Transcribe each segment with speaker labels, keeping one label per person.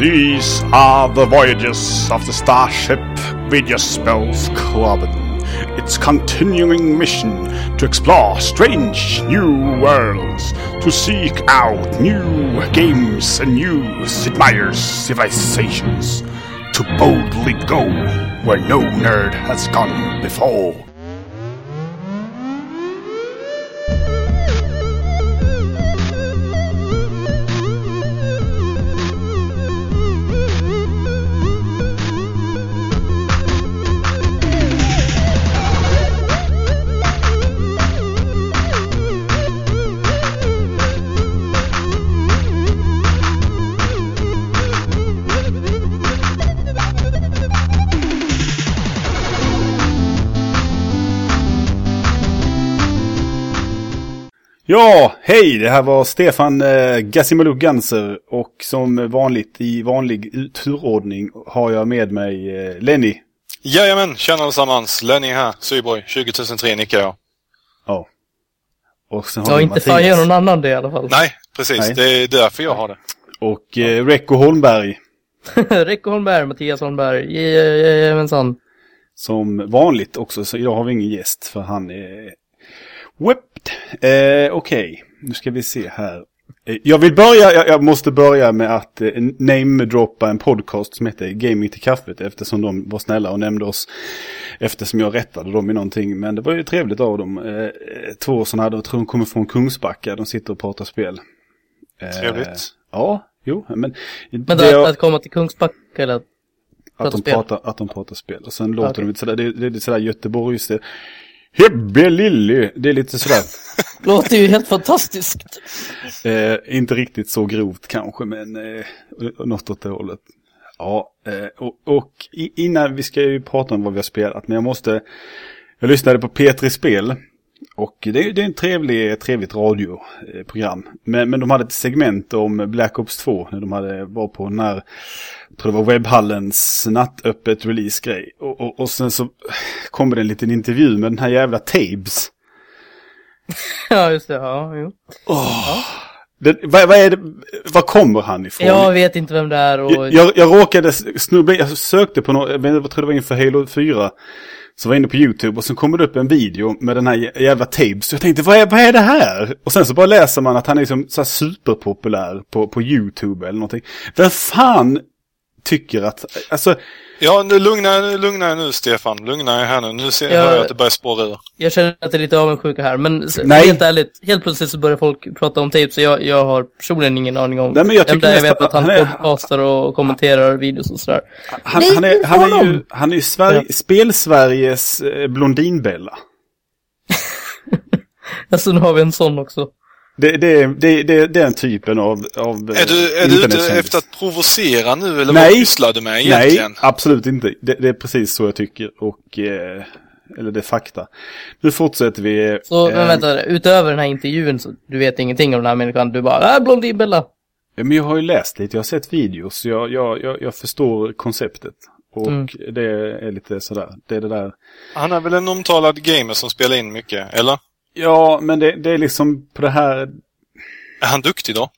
Speaker 1: These are the voyages of the Starship Video Spells Club. Its continuing mission to explore strange new worlds, to seek out new games and new Meier's civilizations, to boldly go where no nerd has gone before. Ja, hej! Det här var Stefan eh, Gassimalou Ganser och som vanligt i vanlig turordning har jag med mig eh, Lenny.
Speaker 2: Jajamän, tjena allesammans. Lenny här, Syborg, 20003 nickar jag.
Speaker 1: Ja. Och sen
Speaker 3: har ja, inte fan gör någon annan det i alla fall.
Speaker 2: Nej, precis. Nej. Det är därför jag har det.
Speaker 1: Och eh, Recco Holmberg.
Speaker 3: Recco Holmberg, Mattias Holmberg, jajamensan.
Speaker 1: Som vanligt också, så idag har vi ingen gäst för han är Whipped. Eh, Okej, okay. nu ska vi se här. Eh, jag vill börja, jag, jag måste börja med att eh, namedroppa en podcast som heter Gaming till kaffet eftersom de var snälla och nämnde oss eftersom jag rättade dem i någonting. Men det var ju trevligt av dem. Eh, två sådana här, jag tror de kommer från Kungsbacka, de sitter och pratar spel.
Speaker 2: Eh, trevligt.
Speaker 1: Ja, jo, men...
Speaker 3: Men då, jag, att komma till Kungsbacka eller? Att,
Speaker 1: att de, pratar, att de pratar spel. Och sen låter okay. de lite sådär, det, det är sådär Göteborgs... Det, Hebbe Lilly, det är lite sådär.
Speaker 3: Låter ju helt fantastiskt.
Speaker 1: Eh, inte riktigt så grovt kanske, men eh, något åt det hållet. Ja, eh, och, och, innan vi ska ju prata om vad vi har spelat, men jag måste... Jag lyssnade på P3 Spel. Och det, det är en trevlig, trevligt radioprogram. Men, men de hade ett segment om Black Ops 2 när de hade, var på den här tror det var webbhallens nattöppet release-grej. Och, och, och, sen så kommer det en liten intervju med den här jävla Tabes.
Speaker 3: ja, just det. Ja, jo.
Speaker 1: Oh. Ja. Det, vad, vad, är det, vad kommer han ifrån?
Speaker 3: Jag vet inte vem det är. Och...
Speaker 1: Jag, jag, jag råkade snubbla, jag sökte på något, jag tror det var inför Halo 4. Så var jag inne på YouTube och så kommer det upp en video med den här jävla Tabes. Så jag tänkte, vad är, vad är det här? Och sen så bara läser man att han är liksom så superpopulär på, på YouTube eller någonting. Vem fan tycker att, alltså...
Speaker 2: Ja, nu lugna, lugna nu Stefan. Lugna er här nu. Nu ser jag, jag att det börjar spåra ur.
Speaker 3: Jag känner att det är lite avundsjuka här. Men Nej. helt ärligt, helt plötsligt så börjar folk prata om tape så jag, jag har personligen ingen aning om.
Speaker 1: Nej, men jag tycker
Speaker 3: nästan, jag vet att han, han är, podcastar och kommenterar videos och sådär.
Speaker 1: Han, Nej, han, är, han är ju, han är ju Sverige, ja. spel-Sveriges eh, Blondinbella.
Speaker 3: alltså nu har vi en sån också.
Speaker 1: Det, det, det, det, den typen av, av
Speaker 2: Är du, är du ute efter att provocera nu eller Nej. vad pysslar du med egentligen?
Speaker 1: Nej, absolut inte. Det, det, är precis så jag tycker. Och, eh, eller det är fakta. Nu fortsätter vi.
Speaker 3: Så eh, men vänta, utöver den här intervjun så du vet ingenting om den här människan. Du bara, äh, Blondinbella.
Speaker 1: Ja, men jag har ju läst lite, jag har sett videos. Jag, jag, jag, jag förstår konceptet. Och mm. det är lite sådär, det är det där.
Speaker 2: Han är väl en omtalad gamer som spelar in mycket, eller?
Speaker 1: Ja, men det, det är liksom på det här...
Speaker 2: Är han duktig då?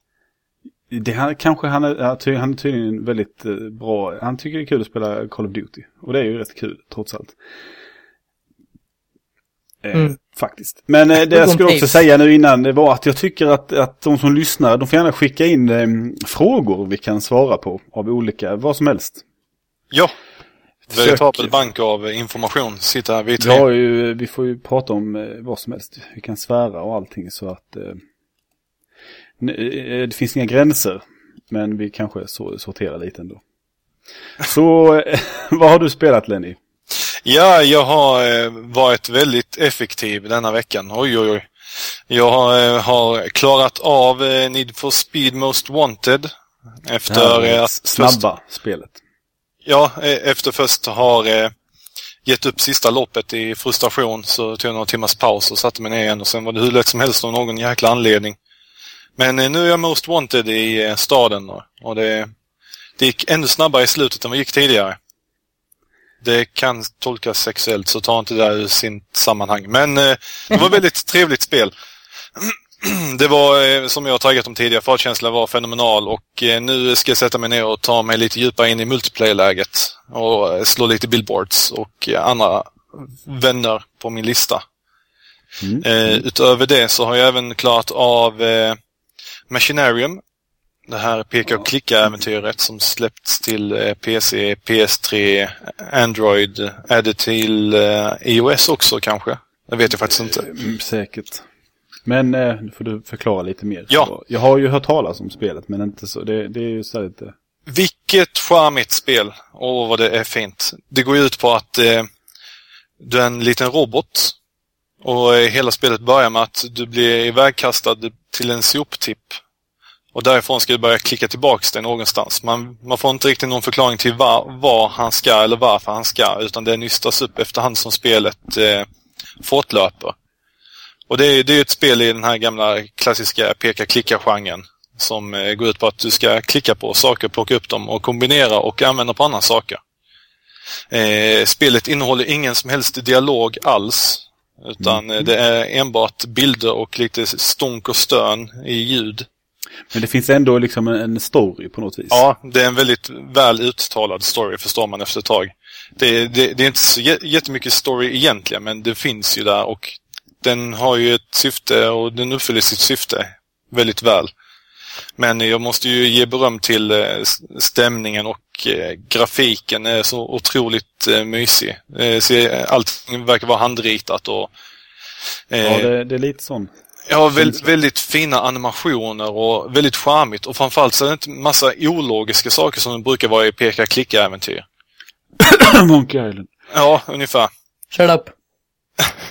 Speaker 1: Det här, kanske han är, han är tydligen väldigt eh, bra. Han tycker det är kul att spela Call of Duty. Och det är ju rätt kul, trots allt. Eh, mm. faktiskt. Men eh, det jag skulle också säga nu innan det var att jag tycker att, att de som lyssnar, de får gärna skicka in eh, frågor vi kan svara på av olika, vad som helst.
Speaker 2: Ja, Veritabel bank av information sitter här vi tre.
Speaker 1: Ja, ju, vi får ju prata om eh, vad som helst. Vi kan svära och allting så att eh, eh det finns inga gränser. Men vi kanske sorterar lite ändå. Så eh, vad har du spelat Lenny?
Speaker 2: Ja, jag har varit väldigt effektiv denna veckan. Oj, oj, oj. Jag har klarat av Need for Speed Most Wanted. Efter
Speaker 1: ja, snabba först... spelet.
Speaker 2: Ja, eh, efter först har eh, gett upp sista loppet i frustration så tog jag några timmars paus och satte mig ner igen och sen var det hur lätt som helst av någon jäkla anledning. Men eh, nu är jag Most Wanted i staden och det, det gick ännu snabbare i slutet än vad det gick tidigare. Det kan tolkas sexuellt så ta inte det där ur sin sammanhang. Men det var ett väldigt trevligt spel. det var eh, som jag taggat om tidigare, fartkänslan var fenomenal och eh, nu ska jag sätta mig ner och ta mig lite djupare in i multiplayer-läget och eh, slå lite billboards och andra vänner på min lista. Mm. Eh, utöver det så har jag även klarat av Machinarium. Det här peka och klicka-äventyret som släppts till PC, PS3, Android, är det till iOS också kanske? Det vet jag faktiskt inte.
Speaker 1: Mm, säkert. Men eh, nu får du förklara lite mer.
Speaker 2: Ja.
Speaker 1: Jag har ju hört talas om spelet men inte så. Det, det är ju så lite...
Speaker 2: Vilket charmigt spel. Åh, vad det är fint. Det går ju ut på att eh, du är en liten robot. Och eh, hela spelet börjar med att du blir ivägkastad till en soptipp. Och därifrån ska du börja klicka tillbaks dig någonstans. Man, man får inte riktigt någon förklaring till var, var han ska eller varför han ska. Utan det nystas upp efterhand som spelet eh, fortlöper. Och det är, det är ett spel i den här gamla klassiska peka-klicka-genren. Som eh, går ut på att du ska klicka på saker, plocka upp dem och kombinera och använda på andra saker. Eh, spelet innehåller ingen som helst dialog alls. Utan mm. det är enbart bilder och lite stonk och stön i ljud.
Speaker 1: Men det finns ändå liksom en story på något vis.
Speaker 2: Ja, det är en väldigt väl uttalad story förstår man efter ett tag. Det, det, det är inte så jättemycket story egentligen men det finns ju där och den har ju ett syfte och den uppfyller sitt syfte väldigt väl. Men jag måste ju ge beröm till eh, stämningen och eh, grafiken är så otroligt eh, mysig. Allting verkar vara handritat och...
Speaker 1: Ja, det, det är lite sån.
Speaker 2: Ja, väldigt, väldigt fina animationer och väldigt charmigt och framförallt så är det inte massa ologiska saker som det brukar vara i peka-klicka-äventyr.
Speaker 1: Monkey Island.
Speaker 2: Ja, ungefär.
Speaker 3: Shut up.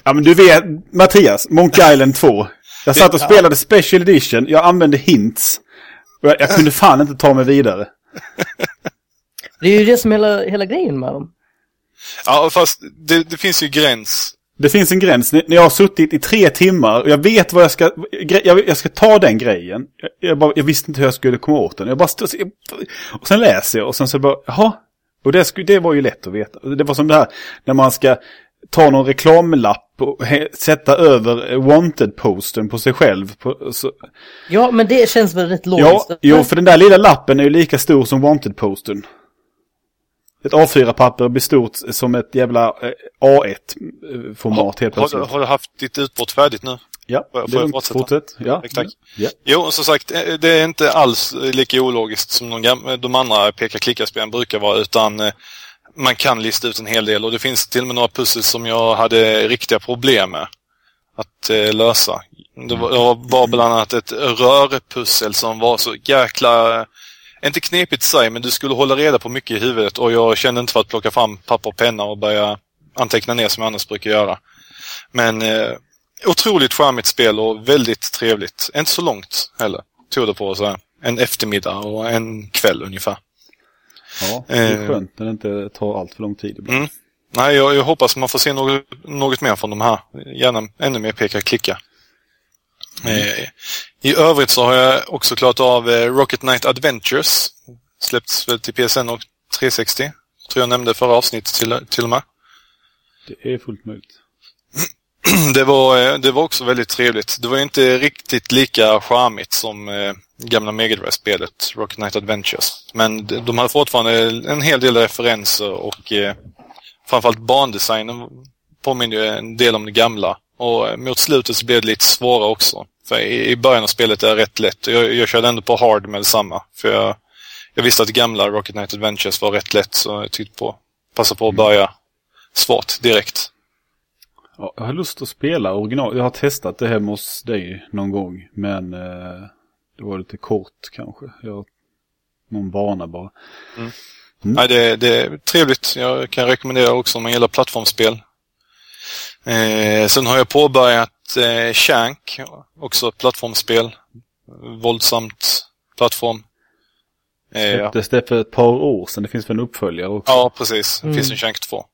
Speaker 1: Ja men du vet, Mattias, Monkey Island 2. Jag satt och spelade Special Edition, jag använde hints. Och jag, jag kunde fan inte ta mig vidare.
Speaker 3: Det är ju det som är hela, hela grejen med dem.
Speaker 2: Ja, fast det, det finns ju gräns.
Speaker 1: Det finns en gräns. När jag har suttit i tre timmar och jag vet vad jag ska... Jag, jag ska ta den grejen. Jag, jag, bara, jag, visste inte hur jag skulle komma åt den. Jag bara... Och sen läser jag och sen så bara... Jaha. Och det, det var ju lätt att veta. Det var som det här när man ska ta någon reklamlapp och sätta över wanted-posten på sig själv. På, så.
Speaker 3: Ja, men det känns väl rätt logiskt.
Speaker 1: Ja, jo, för den där lilla lappen är ju lika stor som wanted-posten. Ett A4-papper blir stort som ett jävla eh, A1-format helt
Speaker 2: plötsligt. Har, har, du haft ditt utbrott färdigt nu?
Speaker 1: Ja,
Speaker 2: Får det är lugnt. Fortsätt.
Speaker 1: Ja.
Speaker 2: Tack. Ja. Jo, som sagt, eh, det är inte alls lika ologiskt som de, de andra peka-klicka-spelen brukar vara, utan eh, man kan lista ut en hel del och det finns till och med några pussel som jag hade riktiga problem med att eh, lösa. Det var, var bland annat ett rörpussel som var så jäkla, inte knepigt i sig, men du skulle hålla reda på mycket i huvudet och jag kände inte för att plocka fram papper och penna och börja anteckna ner som jag annars brukar göra. Men eh, otroligt charmigt spel och väldigt trevligt. Inte så långt heller. Tog det på så en eftermiddag och en kväll ungefär.
Speaker 1: Ja, det är eh, skönt när det inte tar allt för lång tid ibland. Mm.
Speaker 2: Nej, jag, jag, hoppas man får se något, något mer från de här. Gärna ännu mer peka-klicka. Mm. Eh, I övrigt så har jag också klarat av eh, Rocket Knight Adventures. Släppts väl till PSN och 360. Tror jag nämnde förra avsnittet till, till och med.
Speaker 1: Det är fullt möjligt.
Speaker 2: Det var, eh, det var också väldigt trevligt. Det var inte riktigt lika charmigt som eh, gamla Mega Drive-spelet Rocket Knight Adventures. Men de hade fortfarande en hel del referenser och eh, framförallt bandesignen påminner en del om det gamla. Och mot slutet så blev det lite svårare också. För i, i början av spelet är det rätt lätt. Jag, jag körde ändå på hard med detsamma. För jag, jag visste att gamla Rocket Knight Adventures var rätt lätt så jag tyckte på passa på att börja svårt direkt.
Speaker 1: Ja, jag har lust att spela original. Jag har testat det hemma hos dig någon gång. Men eh, det var lite kort kanske. Jag, någon bana bara.
Speaker 2: Mm. Mm. Nej, det, det, är trevligt. Jag kan rekommendera också om man gillar plattformsspel. Eh, sen har jag påbörjat eh, Shank, också ett plattformsspel. Våldsamt plattform.
Speaker 1: Eh, Släpptes det för ett par år sedan? Det finns väl en uppföljare också?
Speaker 2: Ja, precis. Det mm. finns en Shank 2.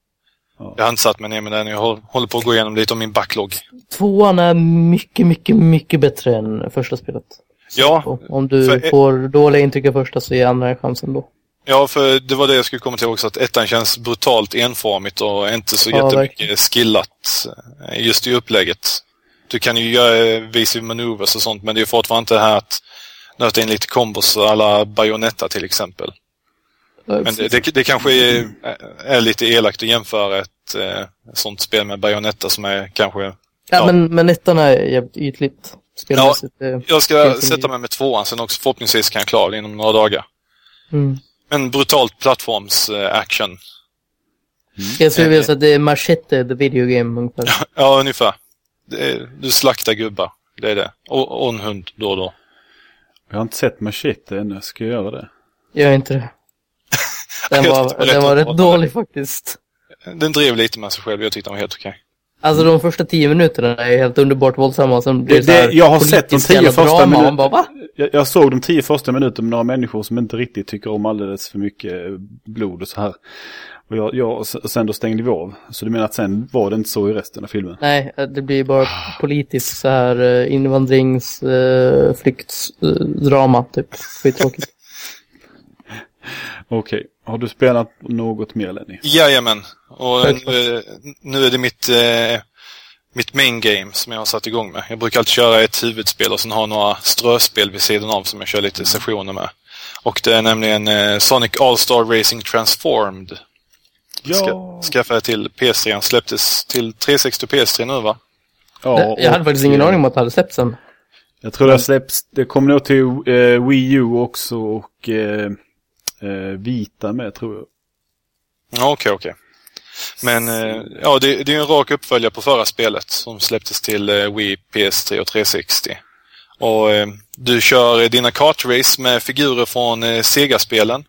Speaker 2: Ja. Jag har inte satt mig ner med den. Jag håller på att gå igenom lite om min backlog.
Speaker 3: Tvåan är mycket, mycket, mycket bättre än första spelet.
Speaker 2: Ja.
Speaker 3: Om du för... får dåliga intryck av första så är andra chansen då.
Speaker 2: Ja, för det var det jag skulle komma till också, att ettan känns brutalt enformigt och inte så ja, jättemycket verkligen. skillat eh, just i upplägget. du kan ju göra visa maneuvers och sånt men det är fortfarande inte det här att nöta in lite kombos alla Bayonetta till exempel. Ja, men det, det, det kanske är, är, lite elakt att jämföra ett eh, sånt spel med Bayonetta som är kanske... Ja,
Speaker 3: ja. men, men ettan är jävligt ytligt.
Speaker 2: Ja, jag ska sätta mig med tvåan sen också. Förhoppningsvis kan jag klara det inom några dagar. Mm. En brutalt plattforms-action. Mm.
Speaker 3: Jag skulle vilja säga att det är Machete, the video game ungefär.
Speaker 2: ja, ungefär. Är, du slaktar gubbar. Det är det. Och, och en hund då och då.
Speaker 1: Jag har inte sett Machete ännu. Ska jag göra det?
Speaker 3: Gör inte det. Den var, den var rätt dålig faktiskt.
Speaker 2: Den drev lite med sig själv. Jag tyckte den var helt okej.
Speaker 3: Alltså de första tio minuterna är helt underbart våldsamma. Sen
Speaker 1: blir det, det, jag har sett de tio första minuterna. Jag, jag, såg de tio första minuterna med några människor som inte riktigt tycker om alldeles för mycket blod och så här. Och jag, jag och sen då stängde vi av. Så du menar att sen var det inte så i resten av filmen?
Speaker 3: Nej, det blir bara politiskt så här eh, invandrings, äh, flyktsdrama typ. Skittråkigt.
Speaker 1: Okej, okay. har du spelat något mer Lenny?
Speaker 2: Jajamän, och nu, nu är det mitt, eh, mitt main game som jag har satt igång med. Jag brukar alltid köra ett huvudspel och sen ha några ströspel vid sidan av som jag kör lite sessioner med. Och det är nämligen eh, Sonic All-Star Racing Transformed. Ja. Ska, skaffade jag till PS3. Han släpptes till 360 och PS3 nu va?
Speaker 3: Ja, jag hade faktiskt ingen aning om att det hade släppts än.
Speaker 1: Jag tror det har släppts, det kommer nog till eh, Wii U också och eh, eh, Eh, vita med tror jag.
Speaker 2: Okej, okay, okej. Okay. Men eh, ja, det, det, är en rak uppföljare på förra spelet som släpptes till eh, Wii, PS3 och 360. Och eh, du kör dina kartrace med figurer från eh, Sega-spelen.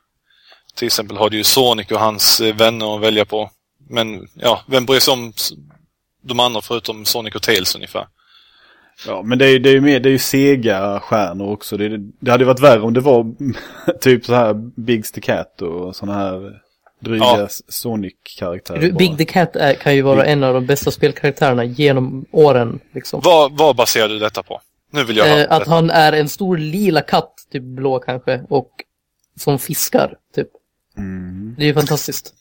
Speaker 2: Till exempel har du ju Sonic och hans eh, vänner att välja på. Men ja, vem bryr sig om de andra förutom Sonic och Tails ungefär?
Speaker 1: Ja, men det är, det är ju mer, det är ju sega stjärnor också. Det, det hade varit värre om det var typ så här the Cat och sådana här dryga ja. Sonic-karaktärer.
Speaker 3: Big the Cat är, kan ju vara Big... en av de bästa spelkaraktärerna genom åren. Liksom.
Speaker 2: Vad, vad baserar du detta på? Nu vill jag
Speaker 3: eh, Att detta. han är en stor lila katt, typ blå kanske, och som fiskar, typ. Mm. Det är ju fantastiskt.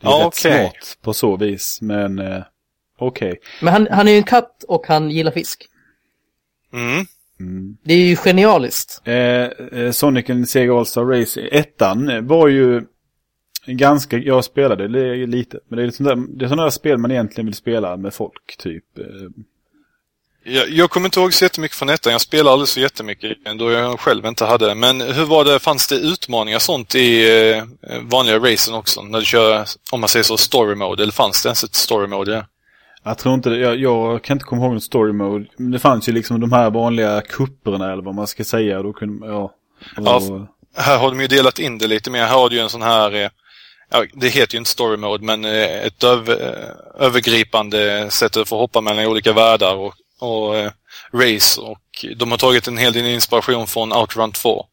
Speaker 1: Det är ja, rätt okay. smart på så vis, men eh, okej. Okay.
Speaker 3: Men han, han är ju en katt och han gillar fisk.
Speaker 2: Mm.
Speaker 3: Mm. Det är ju genialiskt.
Speaker 1: Eh, eh, Sonic and Sega All-Star Race, ettan var ju ganska, jag spelade lite, men det är, sånt där, det är sådana där spel man egentligen vill spela med folk, typ. Eh.
Speaker 2: Jag, jag kommer inte ihåg så jättemycket från ettan, jag spelade alldeles så jättemycket då jag själv inte hade det. Men hur var det, fanns det utmaningar sånt i eh, vanliga racen också? När du kör, om man säger så, story mode, eller fanns det ens ett story mode? Ja?
Speaker 1: Jag tror inte. Jag, jag, kan inte komma ihåg något story mode. Men det fanns ju liksom de här vanliga kupperna eller vad man ska säga. Då kunde, ja,
Speaker 2: ja, här har de ju delat in det lite mer. Här har du ju en sån här, eh, ja, det heter ju inte story mode, men eh, ett över, eh, övergripande sätt att få hoppa mellan olika världar och, och race. Och de har tagit en hel del inspiration från Outrun 2.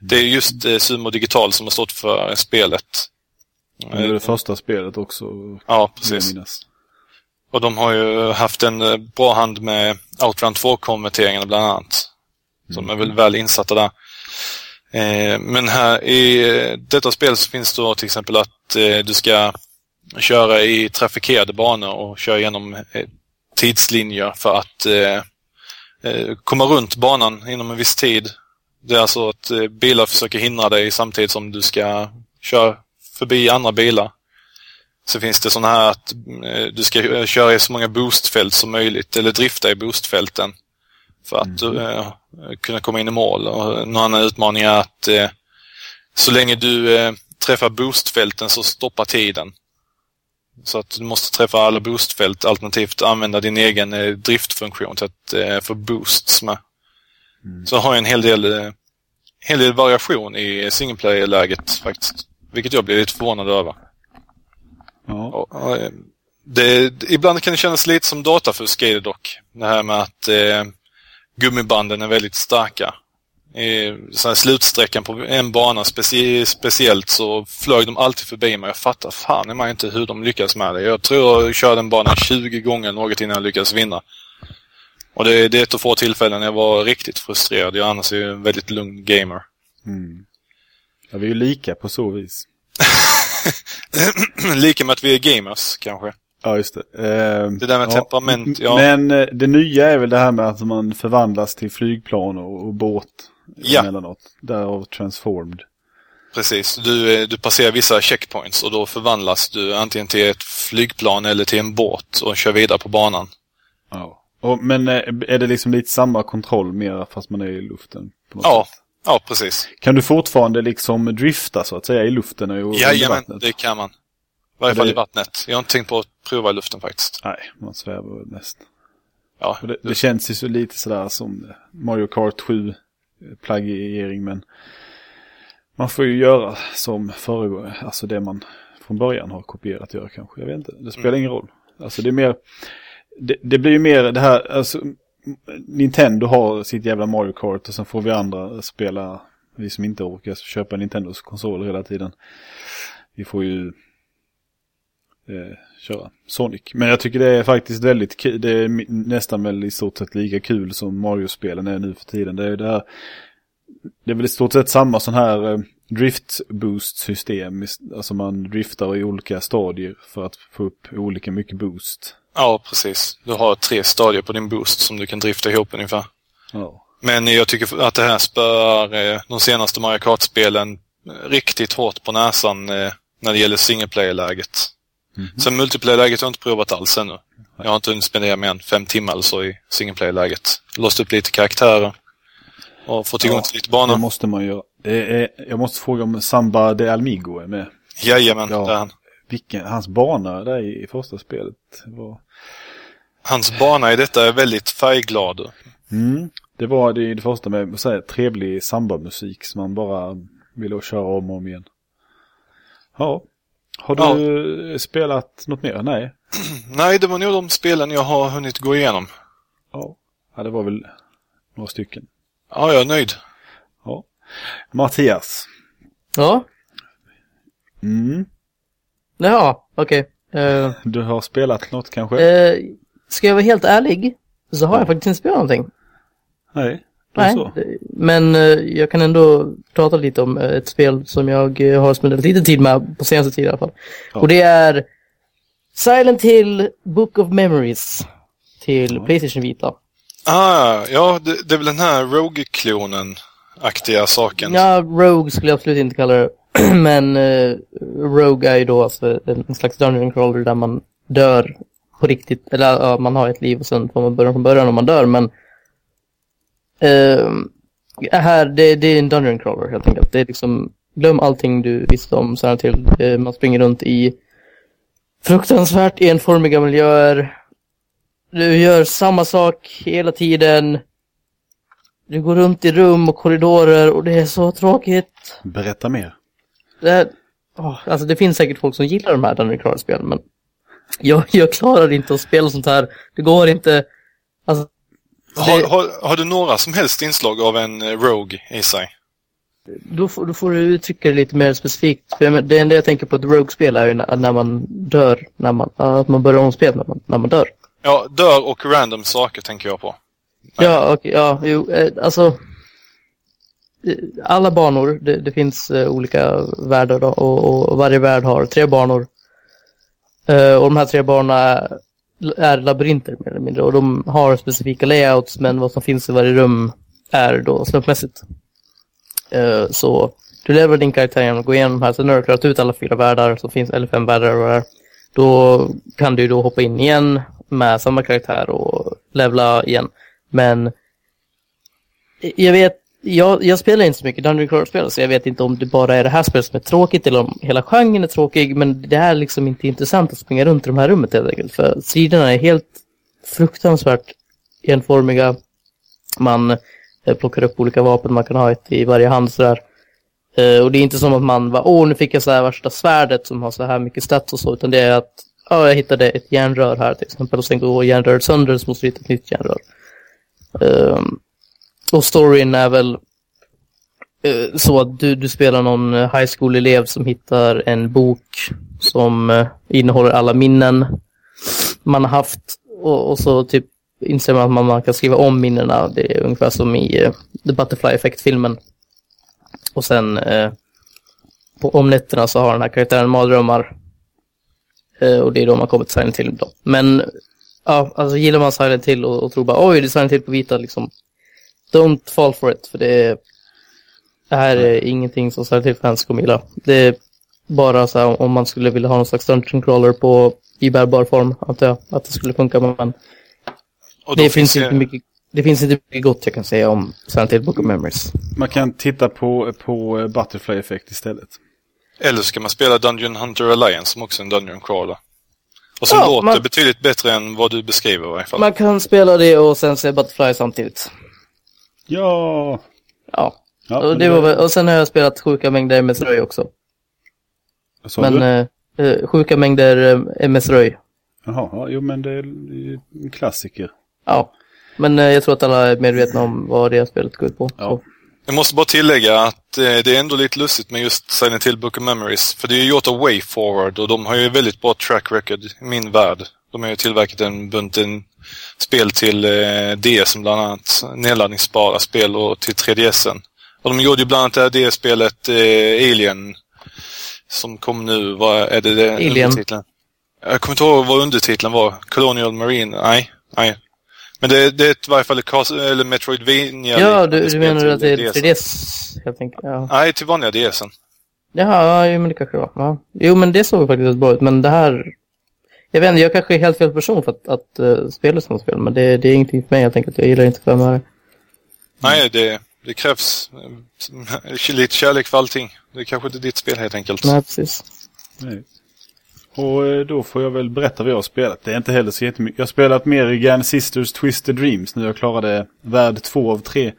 Speaker 2: Det är just eh, Sumo Digital som har stått för spelet.
Speaker 1: Det är det första spelet också.
Speaker 2: Ja, precis. Och de har ju haft en eh, bra hand med Outrun 2-konverteringarna bland annat. Så mm. de är väl väl insatta där. Eh, men här i eh, detta spel så finns det då till exempel att eh, du ska köra i trafikerade banor och köra genom eh, tidslinjer för att komma runt banan inom en viss tid. Det är alltså att bilar försöker hindra dig samtidigt som du ska köra förbi andra bilar. Så finns det sådana här att eh, du ska eh, köra i så många boostfält som möjligt eller drifta i boostfälten för att mm. uh, kunna komma in i mål. Och en annan utmaning är att så länge du träffar boostfälten så stoppar tiden. Så att du måste träffa alla boostfält alternativt använda din egen driftfunktion till att få boosts med. Mm. Så har jag en hel del, hel del variation i single player-läget faktiskt. Vilket jag blir lite förvånad över. Ja. Eh, det, ibland kan det kännas lite som datafusk i det dock. Det här med att eh, gummibanden är väldigt starka. I så slutsträckan på en bana specie, speciellt så flög de alltid förbi mig. Jag fattar fan mig inte hur de lyckas med det. Jag tror jag körde den banan 20 gånger något innan jag lyckades vinna. Och det, det är ett av få tillfällen jag var riktigt frustrerad. Jag annars är ju en väldigt lugn gamer.
Speaker 1: Mm. Ja, vi är ju lika på så vis.
Speaker 2: Lika med att vi är gamers, kanske.
Speaker 1: Ja, just det. Eh,
Speaker 2: Det där med
Speaker 1: ja,
Speaker 2: temperament, ja.
Speaker 1: Men eh, det nya är väl det här med att man förvandlas till flygplan och, och båt
Speaker 2: Ja.
Speaker 1: emellanåt. Därav transformed.
Speaker 2: Precis. Du, eh, du passerar vissa checkpoints och då förvandlas du antingen till ett flygplan eller till en båt och kör vidare på banan.
Speaker 1: Ja. Och, men eh, är det liksom lite samma kontroll mer fast man är i luften?
Speaker 2: Ja,
Speaker 1: sätt?
Speaker 2: Ja precis.
Speaker 1: Kan du fortfarande liksom drifta så att säga i luften och
Speaker 2: Jajamän,
Speaker 1: vattnet?
Speaker 2: det kan man. I varje fall
Speaker 1: det-
Speaker 2: i vattnet. Jag har inte tänkt på att prova i luften faktiskt.
Speaker 1: Nej, man svävar väl mest.
Speaker 2: Ja,
Speaker 1: det, det känns ju så lite sådär som Mario Kart 7 plagiering men man får ju göra som föregångare, alltså det man från början har kopierat gör kanske, jag vet inte, det spelar ingen roll. Alltså det är mer, det, det blir ju mer det här, alltså Nintendo har sitt jävla Mario Kart och sen får vi andra spela, vi som inte orkar köpa Nintendos konsol hela tiden. Vi får ju eh, köra Sonic. Men jag tycker det är faktiskt väldigt kul. Det är nästan väl i stort sett lika kul som Mario-spelen är nu för tiden. Det är, det här, det är väl i stort sett samma sån här eh, drift boost system. Alltså man driftar i olika stadier för att få upp olika mycket boost.
Speaker 2: ja, precis. Du har tre stadier på din boost som du kan drifta ihop ungefär.
Speaker 1: Ja.
Speaker 2: Men jag tycker att det här spöar eh, de senaste Mario Kart-spelen eh, riktigt hårt på näsan eh, när det gäller single player-läget. Sen multiplayer-läget har jag inte provat alls ännu. Jag har inte hunnit spendera mer än fem timmar eller så i single player-läget. Låst upp lite karaktärer och fått tillgång
Speaker 1: Ja,
Speaker 2: till lite
Speaker 1: Det
Speaker 2: banor.
Speaker 1: måste man göra. Det jag måste fråga om Samba de Almigo är med.
Speaker 2: Jajamän,
Speaker 1: Ja.
Speaker 2: det är han.
Speaker 1: Vilken, hans bana där i första spelet var...
Speaker 2: Hans bana i detta är väldigt färgglad.
Speaker 1: Mm. Det var det, det första med så här, trevlig samba-musik som man bara ville köra om och om igen. Ja. Har du spelat något mer? Nej.
Speaker 2: Nej, det var nog de spelen jag har hunnit gå igenom.
Speaker 1: Ja. ja, det var väl några stycken.
Speaker 2: Ja, jag är nöjd.
Speaker 1: Ja. Mattias.
Speaker 3: Ja,
Speaker 1: Mm.
Speaker 3: jaha, okej. Eh,
Speaker 1: Du har spelat något kanske?
Speaker 3: eh, ska jag vara helt ärlig så har jag faktiskt inte spelat någonting.
Speaker 1: Nej. Då
Speaker 3: Nej,
Speaker 1: så.
Speaker 3: men eh, jag kan ändå prata lite om eh, ett spel som jag eh, har spenderat lite tid med på senaste tiden i alla fall.
Speaker 1: Ja.
Speaker 3: Och det är Silent Hill Book of Memories till Playstation Vita.
Speaker 2: Ah, ja, det, det är väl den här Rogue-klonen-aktiga saken.
Speaker 3: Ja, Rogue skulle jag absolut inte kalla det. Men eh, Rogue är ju då alltså en slags dungeon crawler där man dör på riktigt. Eller ja, man har ett liv och sen får man börja från början om man dör. Men eh, här, det, det är en dungeon crawler helt enkelt. Det är liksom, glöm allting du visste om Silent till. Eh, man springer runt i fruktansvärt enformiga miljöer. Du gör samma sak hela tiden. Du går runt i rum och korridorer och det är så tråkigt.
Speaker 1: Berätta mer.
Speaker 3: Det, åh, alltså det finns säkert folk som gillar de här Dungeon Crawl-spelen men jag, jag klarar inte att spela sånt här. Det går inte. Alltså,
Speaker 2: Har,
Speaker 3: det-
Speaker 2: har, har du några som helst inslag av en eh, Rogue i sig?
Speaker 3: då, får, då får du uttrycka det lite mer specifikt. För det enda jag tänker på ett Rogue-spel är ju när, när man dör. När man, att man börjar om spelet när man, när man dör.
Speaker 2: Ja, dör och random saker tänker jag på. Nej.
Speaker 3: Ja, okej, ja, jo, eh, alltså. Eh, alla banor, det, det finns eh, olika världar då, och, och varje värld har tre banor. Och de här tre banorna är, labyrinter mer eller mindre och de har specifika layouts men vad som finns i varje rum är då slumpmässigt. Så du lever din karaktär genom att gå igenom här, sen när du har klarat ut alla fyra världar, så finns, eller fem världar då kan du då hoppa in igen med samma karaktär och levla igen. Men jag vet, jag, jag spelar inte så mycket Dungeon Crawl-spel så jag vet inte om det bara är det här spelet som är tråkigt eller om hela genren är tråkig. Men det är liksom inte intressant att springa runt i de här rummet helt enkelt. För striderna är helt fruktansvärt enformiga. Man eh, plockar upp olika vapen, man kan ha ett i varje hand sådär. Eh, och det är inte som att man bara, åh nu fick jag så här värsta svärdet som har så här mycket stats och så, utan det är att, ja jag hittade ett järnrör här till exempel och sen går järnröret sönder så måste vi hitta ett nytt järnrör. Ehm, och storyn är väl uh, så att du, du spelar någon eh, high school-elev som hittar en bok som uh, innehåller alla minnen man har haft och, och så typ inser man att man, man kan skriva om minnena. Det är ungefär som i uh, The Butterfly Effect-filmen. Och sen på, om nätterna så har den här karaktären mardrömmar. Eh, och det är då man kommer till Silent Hill då. Men ja, alltså gillar man Silent Hill och, och tror bara oj, det är Silent Hill på vita liksom. Don't fall for it, för det är det här är ingenting som Silent Hill-fans kommer gilla. Det är bara så här om man skulle vilja ha någon slags dungeon crawler på i bärbar form, antar jag, att det skulle funka. Men det finns,
Speaker 2: det-
Speaker 3: inte mycket, det finns inte mycket gott jag kan säga om Silent Hill Book of Memories.
Speaker 1: Man kan titta på, på Butterfly Effect istället.
Speaker 2: Eller så kan man spela Dungeon Hunter Alliance som också är en Dungeon Crawler. Och som
Speaker 3: Ja,
Speaker 2: låter
Speaker 3: man-
Speaker 2: betydligt bättre än vad du beskriver i varje fall.
Speaker 3: Man kan spela det och sen se Butterfly samtidigt.
Speaker 1: Ja!
Speaker 3: Ja,
Speaker 1: ja
Speaker 3: och, det var, och sen har jag spelat sjuka mängder MS Röj också.
Speaker 1: Vad
Speaker 3: Men eh, eh, sjuka mängder eh, MS Röj.
Speaker 1: Jaha, ja, jo men det är en klassiker.
Speaker 3: Ja, men eh, jag tror att alla är medvetna om vad det här spelet går ut på.
Speaker 1: Ja.
Speaker 3: Så.
Speaker 2: Jag måste bara tillägga att eh, det är ändå lite lustigt med just Silent Hill Book of Memories. För det är ju gjort av Way Forward och de har ju väldigt bra track record i min värld. De har ju tillverkat en bunt en spel till eh, DS bland annat. Nedladdningsbara spel och till 3DSen. Och de gjorde ju bland annat det här DS-spelet eh, Alien. Som kom nu, vad är det? det
Speaker 3: Alien.
Speaker 2: undertiteln? Jag kommer inte ihåg vad undertiteln var. Colonial Marine? Nej, nej. Men det, det är i varje fall eller Metroidvania.
Speaker 3: Ja, du, du
Speaker 2: spel
Speaker 3: menar att det är
Speaker 2: DSen.
Speaker 3: 3DS helt enkelt? Ja,
Speaker 2: Nej, till vanliga DSen.
Speaker 3: Jaha, ja, men det kanske var. Ja. Jo, men det såg faktiskt bra ut, men det här... Jag vet inte, jag kanske är helt fel person för att, att uh, spela sådana spel, men det, det är ingenting för mig helt enkelt. Jag gillar inte fem öre.
Speaker 2: Nej, det, det krävs eh, lite kärlek för allting. Det är kanske inte ditt spel helt enkelt.
Speaker 3: Nej, precis.
Speaker 1: Nej. Och eh, då får jag väl berätta vad jag har spelat. Det är inte heller så jättemycket. Jag har spelat mer i Gan Sisters Twisted Dreams. Nu jag klarade värld två av tre.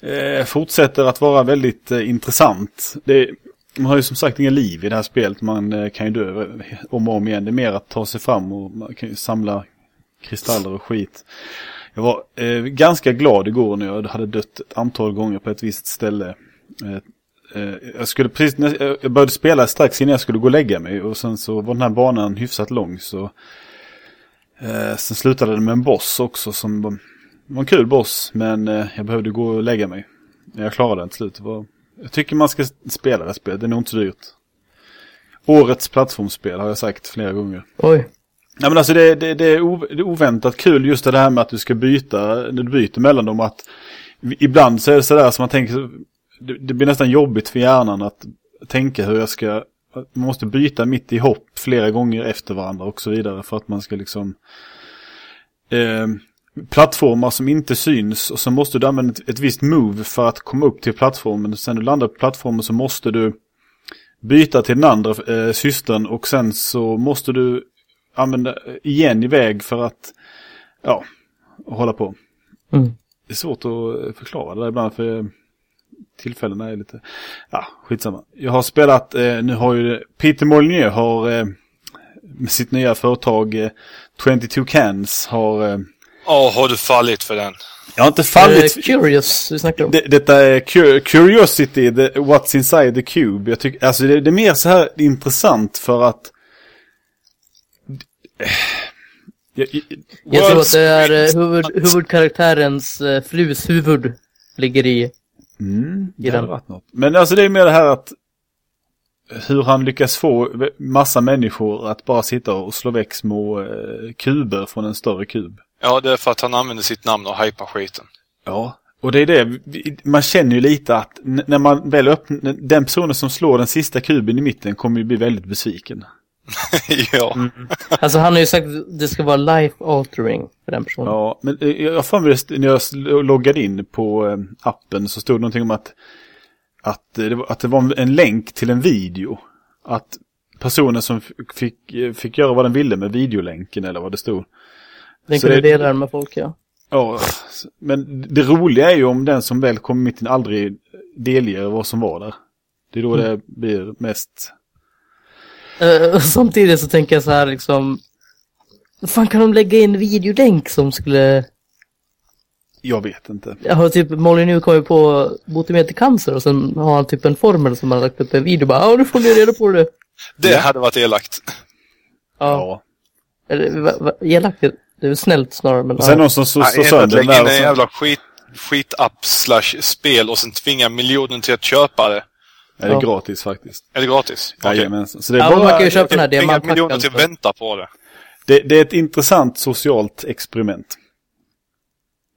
Speaker 1: Eh, fortsätter att vara väldigt eh, intressant. Det, man har ju som sagt ingen liv i det här spelet. Man eh, kan ju dö eh, om och om igen. Det är mer att ta sig fram och man kan ju samla kristaller och skit. Jag var eh, ganska glad igår när jag hade dött ett antal gånger på ett visst ställe. Eh, Eh, jag skulle precis, jag började spela strax innan jag skulle gå och lägga mig och sen så var den här banan hyfsat lång så eh, Sen slutade det med en boss också som var, var en kul boss men eh, jag behövde gå och lägga mig. Jag klarade den till slut. Var, jag tycker man ska spela det här spelet, det är nog inte så dyrt. Årets plattformsspel har jag sagt flera gånger.
Speaker 3: Oj.
Speaker 1: Ja men alltså det, det, det är oväntat kul just det här med att du ska byta, när du byter mellan dem att ibland så är det sådär som man tänker, det, det blir nästan jobbigt för hjärnan att tänka hur jag ska, man måste byta mitt i hopp flera gånger efter varandra och så vidare för att man ska liksom eh, plattformar som inte syns och så måste du använda ett, ett visst move för att komma upp till plattformen. Sen du landar på plattformen så måste du byta till den andra eh, systern och sen så måste du använda igen iväg för att ja, hålla på.
Speaker 3: Mm.
Speaker 1: Det är svårt att förklara det där ibland för tillfällena är lite, ja skitsamma. Jag har spelat, eh, nu har ju Peter Molyneux har eh, med sitt nya företag eh, 22 Cans har, eh,
Speaker 2: Ja, har du fallit för den?
Speaker 1: jag har inte
Speaker 3: Eh,
Speaker 1: fallit,
Speaker 3: Curious, vi snackar om.
Speaker 1: det, detta är cu- Curiosity, the, What's Inside the Cube. Jag tycker, alltså det, det är mer så här intressant för att jag, jag,
Speaker 3: Jag tror att det är eh, huvud, huvudkaraktärens uh, flus huvud ligger i.
Speaker 1: Mm, det hade varit något. Men alltså det är mer det här att hur han lyckas få massa människor att bara sitta och slå väck små eh, kuber från en större kub.
Speaker 2: Ja, det är för att han använder sitt namn och hypar skiten.
Speaker 1: Ja, och det är det. Man känner ju lite att när man väl öppnar, den personen som slår den sista kuben i mitten kommer ju bli väldigt besviken.
Speaker 2: ja.
Speaker 3: Alltså han har ju sagt att det ska vara life altering för den personen.
Speaker 1: Ja, men eh, jag det, när jag loggade in på eh, appen så stod det någonting om att, att, eh, det var, att det var en länk till en video. Att personen som fick, fick göra vad den ville med videolänken eller vad det stod.
Speaker 3: den
Speaker 1: så
Speaker 3: kunde
Speaker 1: det-
Speaker 3: dela den med folk, ja.
Speaker 1: Ja, men det roliga är ju om den som väl kommer mitt i aldrig delger vad som var där. Det är då det blir mest...
Speaker 3: Eh, samtidigt så tänker jag så här liksom. Fan kan de lägga in videolänk som skulle...
Speaker 1: Jag vet inte.
Speaker 3: Jag har typ Molly nu kommit på botemedel till cancer och sen har han typ en formel som han har lagt upp en video. Bara, ja nu får ni reda på det.
Speaker 2: Det
Speaker 1: Ja.
Speaker 2: hade varit elakt.
Speaker 3: Ja.
Speaker 1: Ja.
Speaker 3: Eller va, va, elakt, det är väl snällt snarare. Men,
Speaker 1: Och sen
Speaker 3: ja.
Speaker 1: någon som slår
Speaker 2: att
Speaker 1: sönder den där.
Speaker 2: en jävla skit, skitapp slash spel och sen tvinga miljonen till att köpa det.
Speaker 1: Är det
Speaker 3: Ja.
Speaker 1: gratis faktiskt?
Speaker 2: Är det gratis? Okej.
Speaker 1: Jajamensan. Så det är
Speaker 3: Ja, men man
Speaker 1: bara,
Speaker 3: kan ju köpa den här
Speaker 2: Inga miljoner till
Speaker 3: för-
Speaker 2: vänta på det.
Speaker 1: det, det är ett intressant socialt experiment.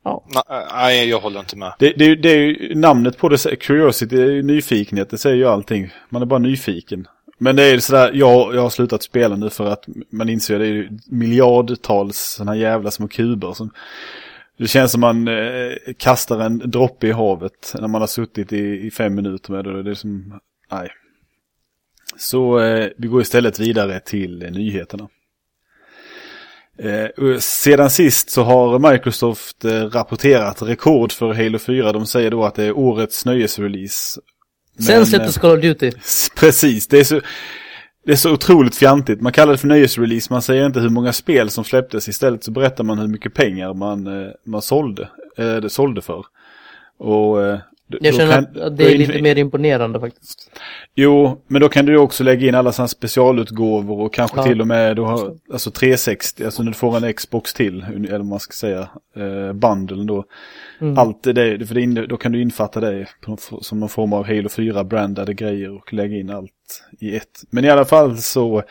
Speaker 3: Ja.
Speaker 2: Nej, jag håller inte med.
Speaker 1: Det, det, är ju- det är ju namnet på det, curiosity, det är ju nyfikenhet, det säger ju allting. Man är bara nyfiken. Men det är ju sådär, jag, jag har slutat spela nu för att man inser att det är miljardtals sådana här jävla små kuber som det känns som man eh, kastar en droppe i havet när man har suttit i, i fem minuter med det. Det är som, nej. Så eh, vi går istället vidare till eh, nyheterna. Sedan sist så har Microsoft eh, rapporterat rekord för Halo 4. De säger då att det är årets nöjesrelease.
Speaker 3: Sen släpptes
Speaker 1: eh,
Speaker 3: Call of Duty.
Speaker 1: Precis, det är så... Det är så otroligt fjantigt. Man kallar det för nöjesrelease. Man säger inte hur många spel som släpptes. Istället så berättar man hur mycket pengar man, eh, man sålde, eh, det sålde för. Och, eh,
Speaker 3: jag känner
Speaker 1: kan-
Speaker 3: att- det är lite mer imponerande faktiskt.
Speaker 1: Jo, men då kan du också lägga in alla sådana specialutgåvor och kanske
Speaker 3: Ja.
Speaker 1: till och med du har, alltså 360, alltså när du får en Xbox till, eller man ska säga, eh, bundeln då.
Speaker 3: Mm.
Speaker 1: Allt det för det då kan du infatta det på, som någon form av Halo 4-brandade grejer och lägga in allt i ett. Men i alla fall så